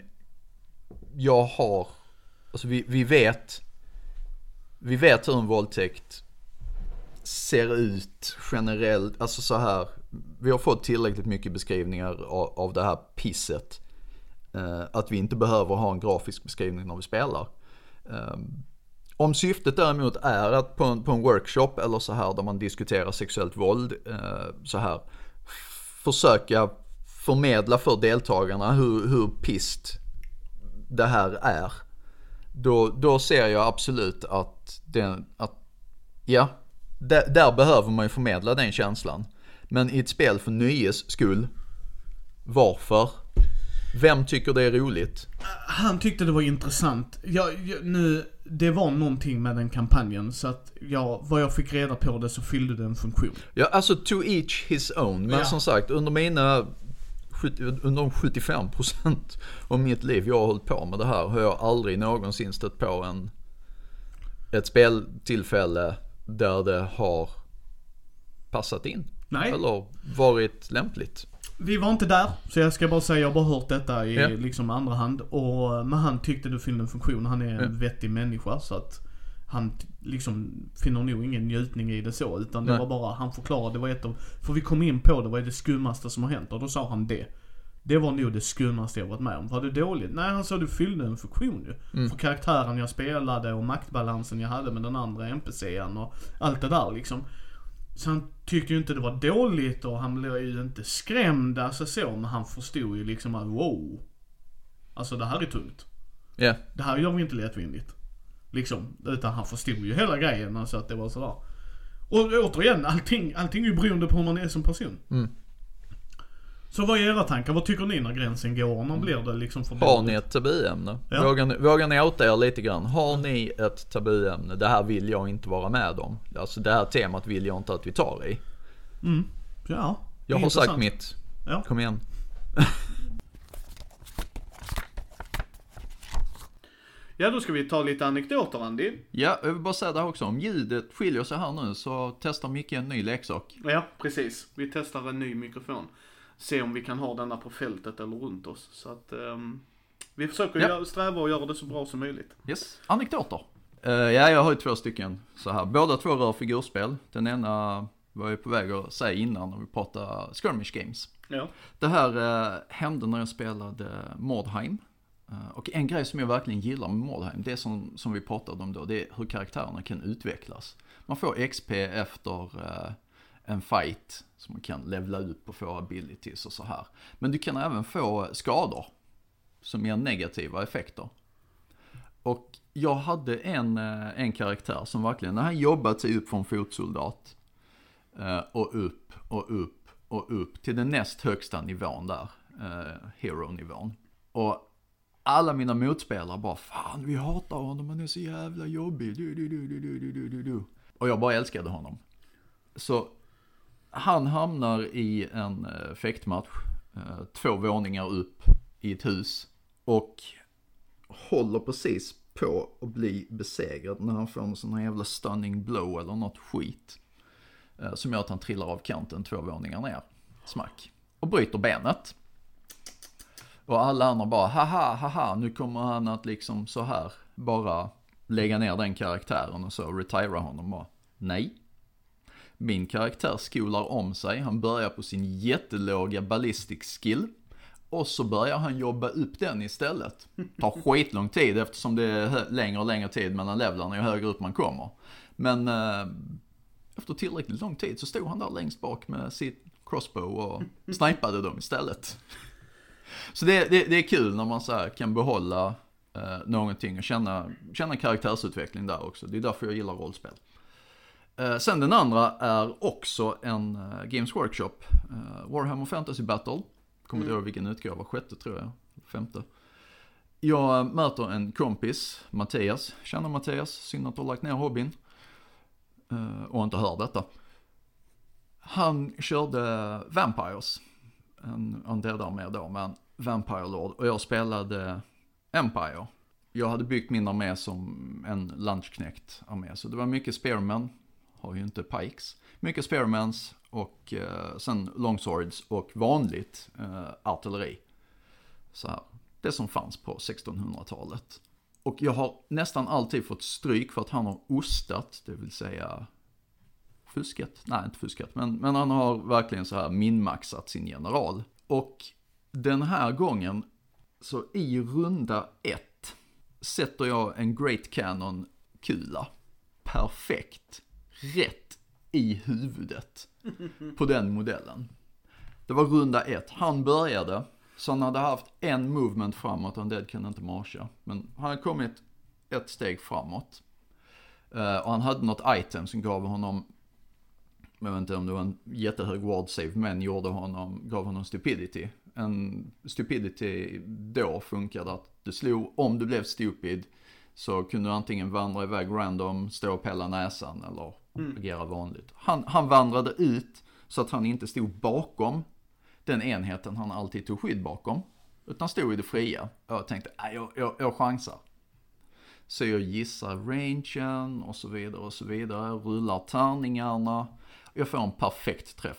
jag har, alltså vi, vi vet, vi vet hur en våldtäkt ser ut generellt, alltså så här. Vi har fått tillräckligt mycket beskrivningar av, av det här pisset. Eh, att vi inte behöver ha en grafisk beskrivning när vi spelar. Eh, om syftet däremot är att på en, på en workshop eller så här där man diskuterar sexuellt våld, eh, så här. Försöka förmedla för deltagarna hur, hur pist det här är. Då, då ser jag absolut att, den, att ja, där, där behöver man ju förmedla den känslan. Men i ett spel för nöjes skull, varför? Vem tycker det är roligt?
Han tyckte det var intressant. Jag, jag, nu, det var någonting med den kampanjen så att jag, vad jag fick reda på det så fyllde det en funktion.
Ja, alltså to each his own. Men
Ja.
som sagt, under mina 70 under de 75% av mitt liv jag har hållit på med det här har jag aldrig någonsin stött på en, ett speltillfälle där det har passat in.
Nej.
Eller varit lämpligt.
Vi var inte där, så jag ska bara säga, jag har bara hört detta i
Ja.
liksom andra hand. Och, men han tyckte det fyllde en funktion. Han är en
Ja.
vettig människa så att han liksom finner nog ingen njutning i det så. Utan det
Nej.
var bara, han förklarade, det var ett av, för vi kom in på det, vad är det skummaste som har hänt? Och då sa han det. Det var nog det skummaste jag varit med om. Var det dåligt? Nej, han sa det fyllde en funktion ju.
Mm.
För karaktären jag spelade och maktbalansen jag hade med den andra NPCn och allt det där liksom. Så han tyckte ju inte det var dåligt och han blev ju inte skrämd alltså så, men han förstod ju liksom att wow. Alltså det här är tungt.
Ja,
Det här gör vi inte lättvindigt. Liksom. Utan han förstod ju hela grejen, alltså att det var sådär. Och återigen, allting, allting är ju beroende på hur man är som person.
Mm.
Så vad är era tankar? Vad tycker ni när gränsen går? När blir det liksom för
Har ni ett tabuämne?
Ja.
Vågar, ni, vågar ni outa er lite grann? Har ni ett tabuämne? Det här vill jag inte vara med om. Alltså det här temat vill jag inte att vi tar i.
Mm. Ja.
Jag har
intressant.
sagt mitt.
Ja.
Kom igen.
Ja, då ska vi ta lite anekdoter Andy.
Ja, jag vill bara säga det här också. Om ljudet skiljer sig här nu så testar Micke en ny leksak.
Ja, precis. Vi testar en ny mikrofon. Se om vi kan ha denna på fältet eller runt oss. Så att, ehm, Vi försöker
Ja.
sträva och göra det så bra som möjligt.
Yes, anekdoter. Eh, ja, jag har ju två stycken så här. Båda två rör figurspel. Den ena var jag på väg att säga innan när vi pratade skirmish games.
Ja.
Det här eh, hände när jag spelade Mordheim. Eh, och en grej som jag verkligen gillar med Mordheim, det som, som vi pratade om då, det är hur karaktärerna kan utvecklas. Man får XP efter en fight som man kan levla upp och få abilities och så här. Men du kan även få skador som ger negativa effekter. Och jag hade en, eh, en karaktär som verkligen, när han jobbat sig upp från fotsoldat eh, och upp och upp och upp till den näst högsta nivån där, eh, hero-nivån. Och alla mina motspelare bara, fan vi hatar honom, han är så jävla jobbig, du, du, du, du, du, du, du, du. Och jag bara älskade honom. Så han hamnar i en eh, fäktmatch, eh, två våningar upp i ett hus. Och håller precis på att bli besegrad när han får en sån här jävla stunning blow eller något skit. Eh, som gör att han trillar av kanten två våningar ner. Smack. Och bryter benet. Och alla andra bara haha haha nu kommer han att liksom så här bara lägga ner den karaktären och så retira honom bara. Nej. Min karaktär skolar om sig, han börjar på sin jättelåga ballistic skill. Och så börjar han jobba upp den istället. Tar skitlång tid eftersom det är längre och längre tid mellan levlarna ju högre upp man kommer. Men eh, efter tillräckligt lång tid så stod han där längst bak med sitt crossbow och snipade dem istället. Så det, det, det är kul när man så här kan behålla eh, någonting och känna, känna karaktärsutveckling där också. Det är därför jag gillar rollspel. Eh, sen den andra är också en eh, Games Workshop. Eh, Warhammer Fantasy Battle. Kommer inte ihåg vilken utgåva, sjätte tror jag. Femte. Jag möter en kompis, Mattias. Känner Mattias, synd att du har lagt ner hobbyn. Och inte hör detta. Han körde Vampires. En undead med då, men Vampire Lord. Och jag spelade Empire. Jag hade byggt min armé som en lunchknäckt armé. Så det var mycket spearmen, har ju inte pikes. Mycket spearmans och eh, sen longswords och vanligt eh, artilleri. Så här, det som fanns på 1600-talet. Och jag har nästan alltid fått stryk för att han har ostat, det vill säga fuskat, nej inte fuskat, men, men han har verkligen så här minmaxat sin general. Och den här gången, så i runda ett, sätter jag en Great Cannon-kula. Perfekt. Rätt i huvudet på den modellen. Det var runda ett. Han började, så han hade haft en movement framåt, och Dead kunde inte marscha. Men han hade kommit ett steg framåt. Eh, och han hade något item som gav honom, jag vet inte om det var en jättehög ward save, men gjorde honom, gav honom stupidity. En stupidity då funkade att du slog, om du blev stupid, så kunde du antingen vandra iväg random, stå och pella näsan eller Mm. agera vanligt. Han, han vandrade ut så att han inte stod bakom den enheten han alltid tog skydd bakom. Utan stod i det fria. Och jag tänkte, jag, jag, jag chansar. Så jag gissar rangen och så vidare och så vidare. Rullar tärningarna. Jag får en perfekt träff.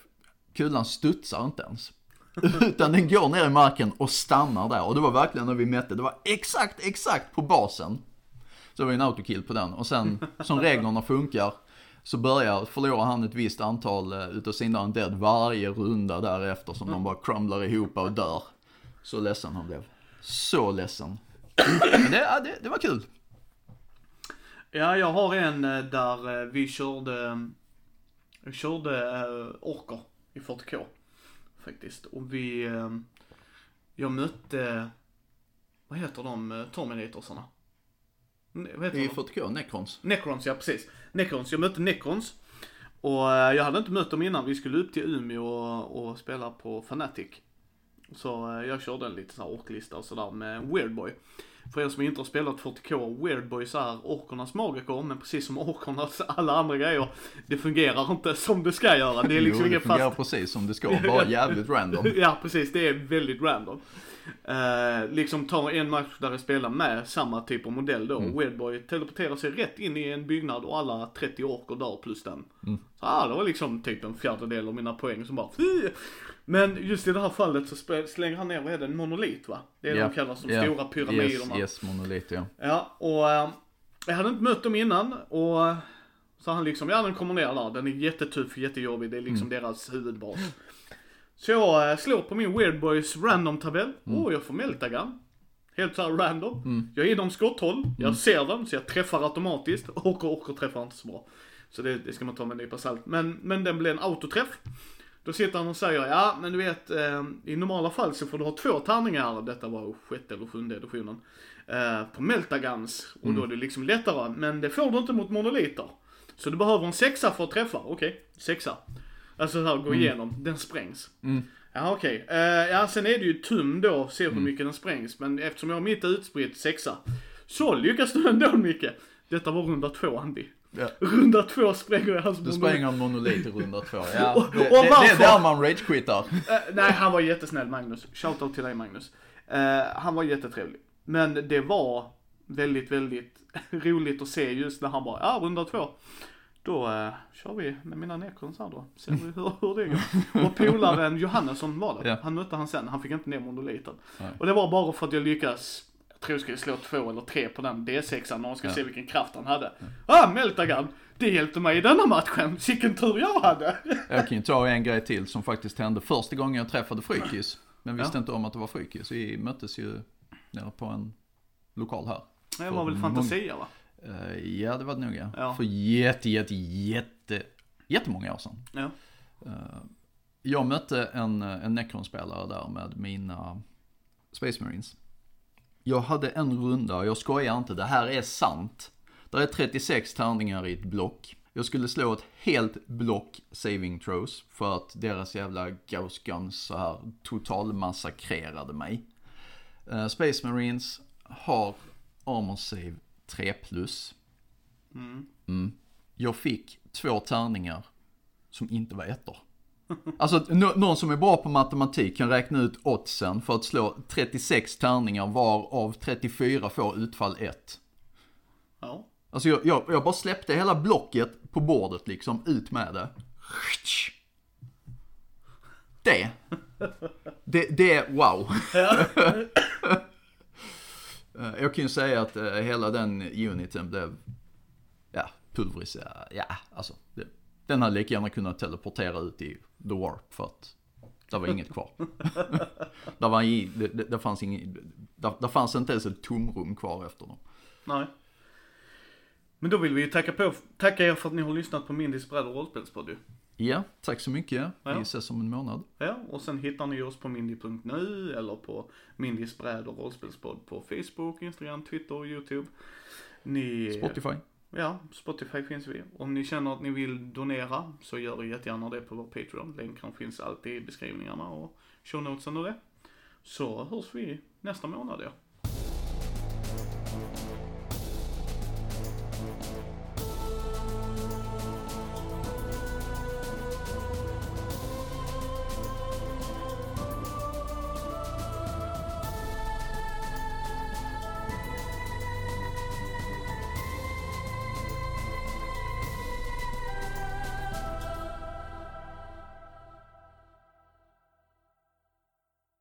Kulan studsar inte ens. Utan den går ner i marken och stannar där. Och det var verkligen när vi mätte. Det var exakt, exakt på basen. Så det var en autokill på den. Och sen, som reglerna funkar, så börjar, förlorar han ett visst antal eh, utav sina undead varje runda därefter som de bara crumlar ihop och dör. Så ledsen han blev. Så ledsen. Men det, ja, det, det var kul.
Ja, jag har en eh, där eh, vi körde, vi körde orker i 40K. Faktiskt. Och vi, jag mötte, vad heter de, Terminatorsarna? Vad heter
I
de?
40K, Necrons.
Necrons, ja precis. Necrons, jag mötte Necrons. Och eh, jag hade inte mött dem innan, vi skulle upp till Umeå och, och spela på Fnatic. Så eh, jag körde en liten sån här orklista och sådär med Weirdboy. För er som inte har spelat 40K, Weirdboy så är orkernas magiker, men precis som orkernas alla andra grejer, det fungerar inte som det ska göra. Det är liksom
jo, det fungerar
fast...
precis som det ska, bara jävligt random.
Ja precis, det är väldigt random. Eh, liksom ta en match där jag spelar med samma typ av modell då.
Mm.
Weirdboy teleporterar sig rätt in i en byggnad och alla 30 orker dör plus den.
Mm.
Så ah, det var liksom typ en fjärdedel av mina poäng som bara fy! Men just i det här fallet så slänger han ner, vad är det, en monolit va? Det är
Ja.
de kallas, de
Ja.
stora pyramiderna.
Yes, yes monolit ja.
Ja, och eh, jag hade inte mött dem innan och eh, så han liksom, ja den kommer ner där, den är jättetuff, jättejobbig, det är liksom deras huvudbas. Så jag eh, slår på min Weird Boys random-tabell, och jag får Meltagun. Helt såhär random. Jag är inom skotthåll, jag ser den, så jag träffar automatiskt. Orker, orker träffar inte så bra. Så det, det ska man ta med en nypa salt. Men, men den blir en autoträff. Då sitter han och säger, ja men du vet, eh, i normala fall så får du ha två tärningar, detta var sjätte eller sjunde editionen, eh, på Meltagans. Och då är det liksom lättare, men det får du inte mot monoliter. Så du behöver en sexa för att träffa, okej, sexa. Alltså så här, gå igenom, den sprängs. Ja okej, Eh, ja sen är det ju tum då, se hur mycket den sprängs. Men eftersom jag har mitt utspritt sexa, så lyckas du ändå mycket. Detta var runda två Andy.
Ja.
Runda två spränger jag hans
Du
monolit.
spränger en monolit i runda två. Ja,
Och-
det,
och
det, det
varför?
är där man rage-quittar.
Eh, nej, han var jättesnäll Magnus. Shoutout till dig Magnus. Eh, han var jättetrevlig. Men det var väldigt, väldigt roligt att se just när han bara, ja runda två. Då eh, kör vi med mina necrons här då. Ser vi hur, hur det går. Och polaren Johannesson var det.
Ja.
Han mötte han sen. Han fick inte ner monoliten.
Nej.
Och det var bara för att jag lyckades jag tror jag skulle slå två eller tre på den D6an när man ska
Ja.
se vilken kraft han hade. Ah, Meltagan! Det hjälpte mig i denna matchen. Vilken tur jag hade!
Jag kan ju ta en grej till som faktiskt hände första gången jag träffade Frykis. Men visste
Ja.
inte om att det var Frykis. Vi möttes ju nere på en lokal här.
Det var väl Fantasia va?
Eh, ja, det var det nog ja. För jätte, jätte, jätte, jättemånga år sedan.
Ja.
Jag mötte en, en Necron-spelare där med mina Space Marines. Jag hade en runda, jag skojar inte, det här är sant. Det är 36 tärningar i ett block. Jag skulle slå ett helt block saving throws för att deras jävla Ghost Guns så här totalmassakrerade mig. Eh, Space Marines har Armor Save 3 plus. Mm. Jag fick två tärningar som inte var ettor. Alltså nå- någon som är bra på matematik kan räkna ut oddsen för att slå 36 tärningar var av 34 får utfall 1.
Ja.
Alltså jag, jag, jag bara släppte hela blocket på bordet liksom, ut med det. Det. Det, det är wow. Eh, jag kan ju säga att eh, hela den uniten blev, ja, pulveriserad. Ja, alltså. Det, den hade lika gärna kunnat teleportera ut i The Warp för att det var inget kvar. det, var det, det, det fanns inget, det, det fanns inte ens ett tomrum kvar efter dem.
Nej. Men då vill vi ju tacka, på, tacka er för att ni har lyssnat på bräd och rollspelspodd.
Ja, tack så mycket.
Ja.
Vi ses om en månad.
Ja, och sen hittar ni oss på mindy.nu eller på Mindys bräd och rollspelspodd på Facebook, Instagram, Twitter och YouTube. Ni...
Spotify.
Ja, Spotify finns vi. Om ni känner att ni vill donera så gör jättegärna det på vår Patreon. Länken finns alltid i beskrivningarna och shownotesen och det. Så hörs vi nästa månad ja.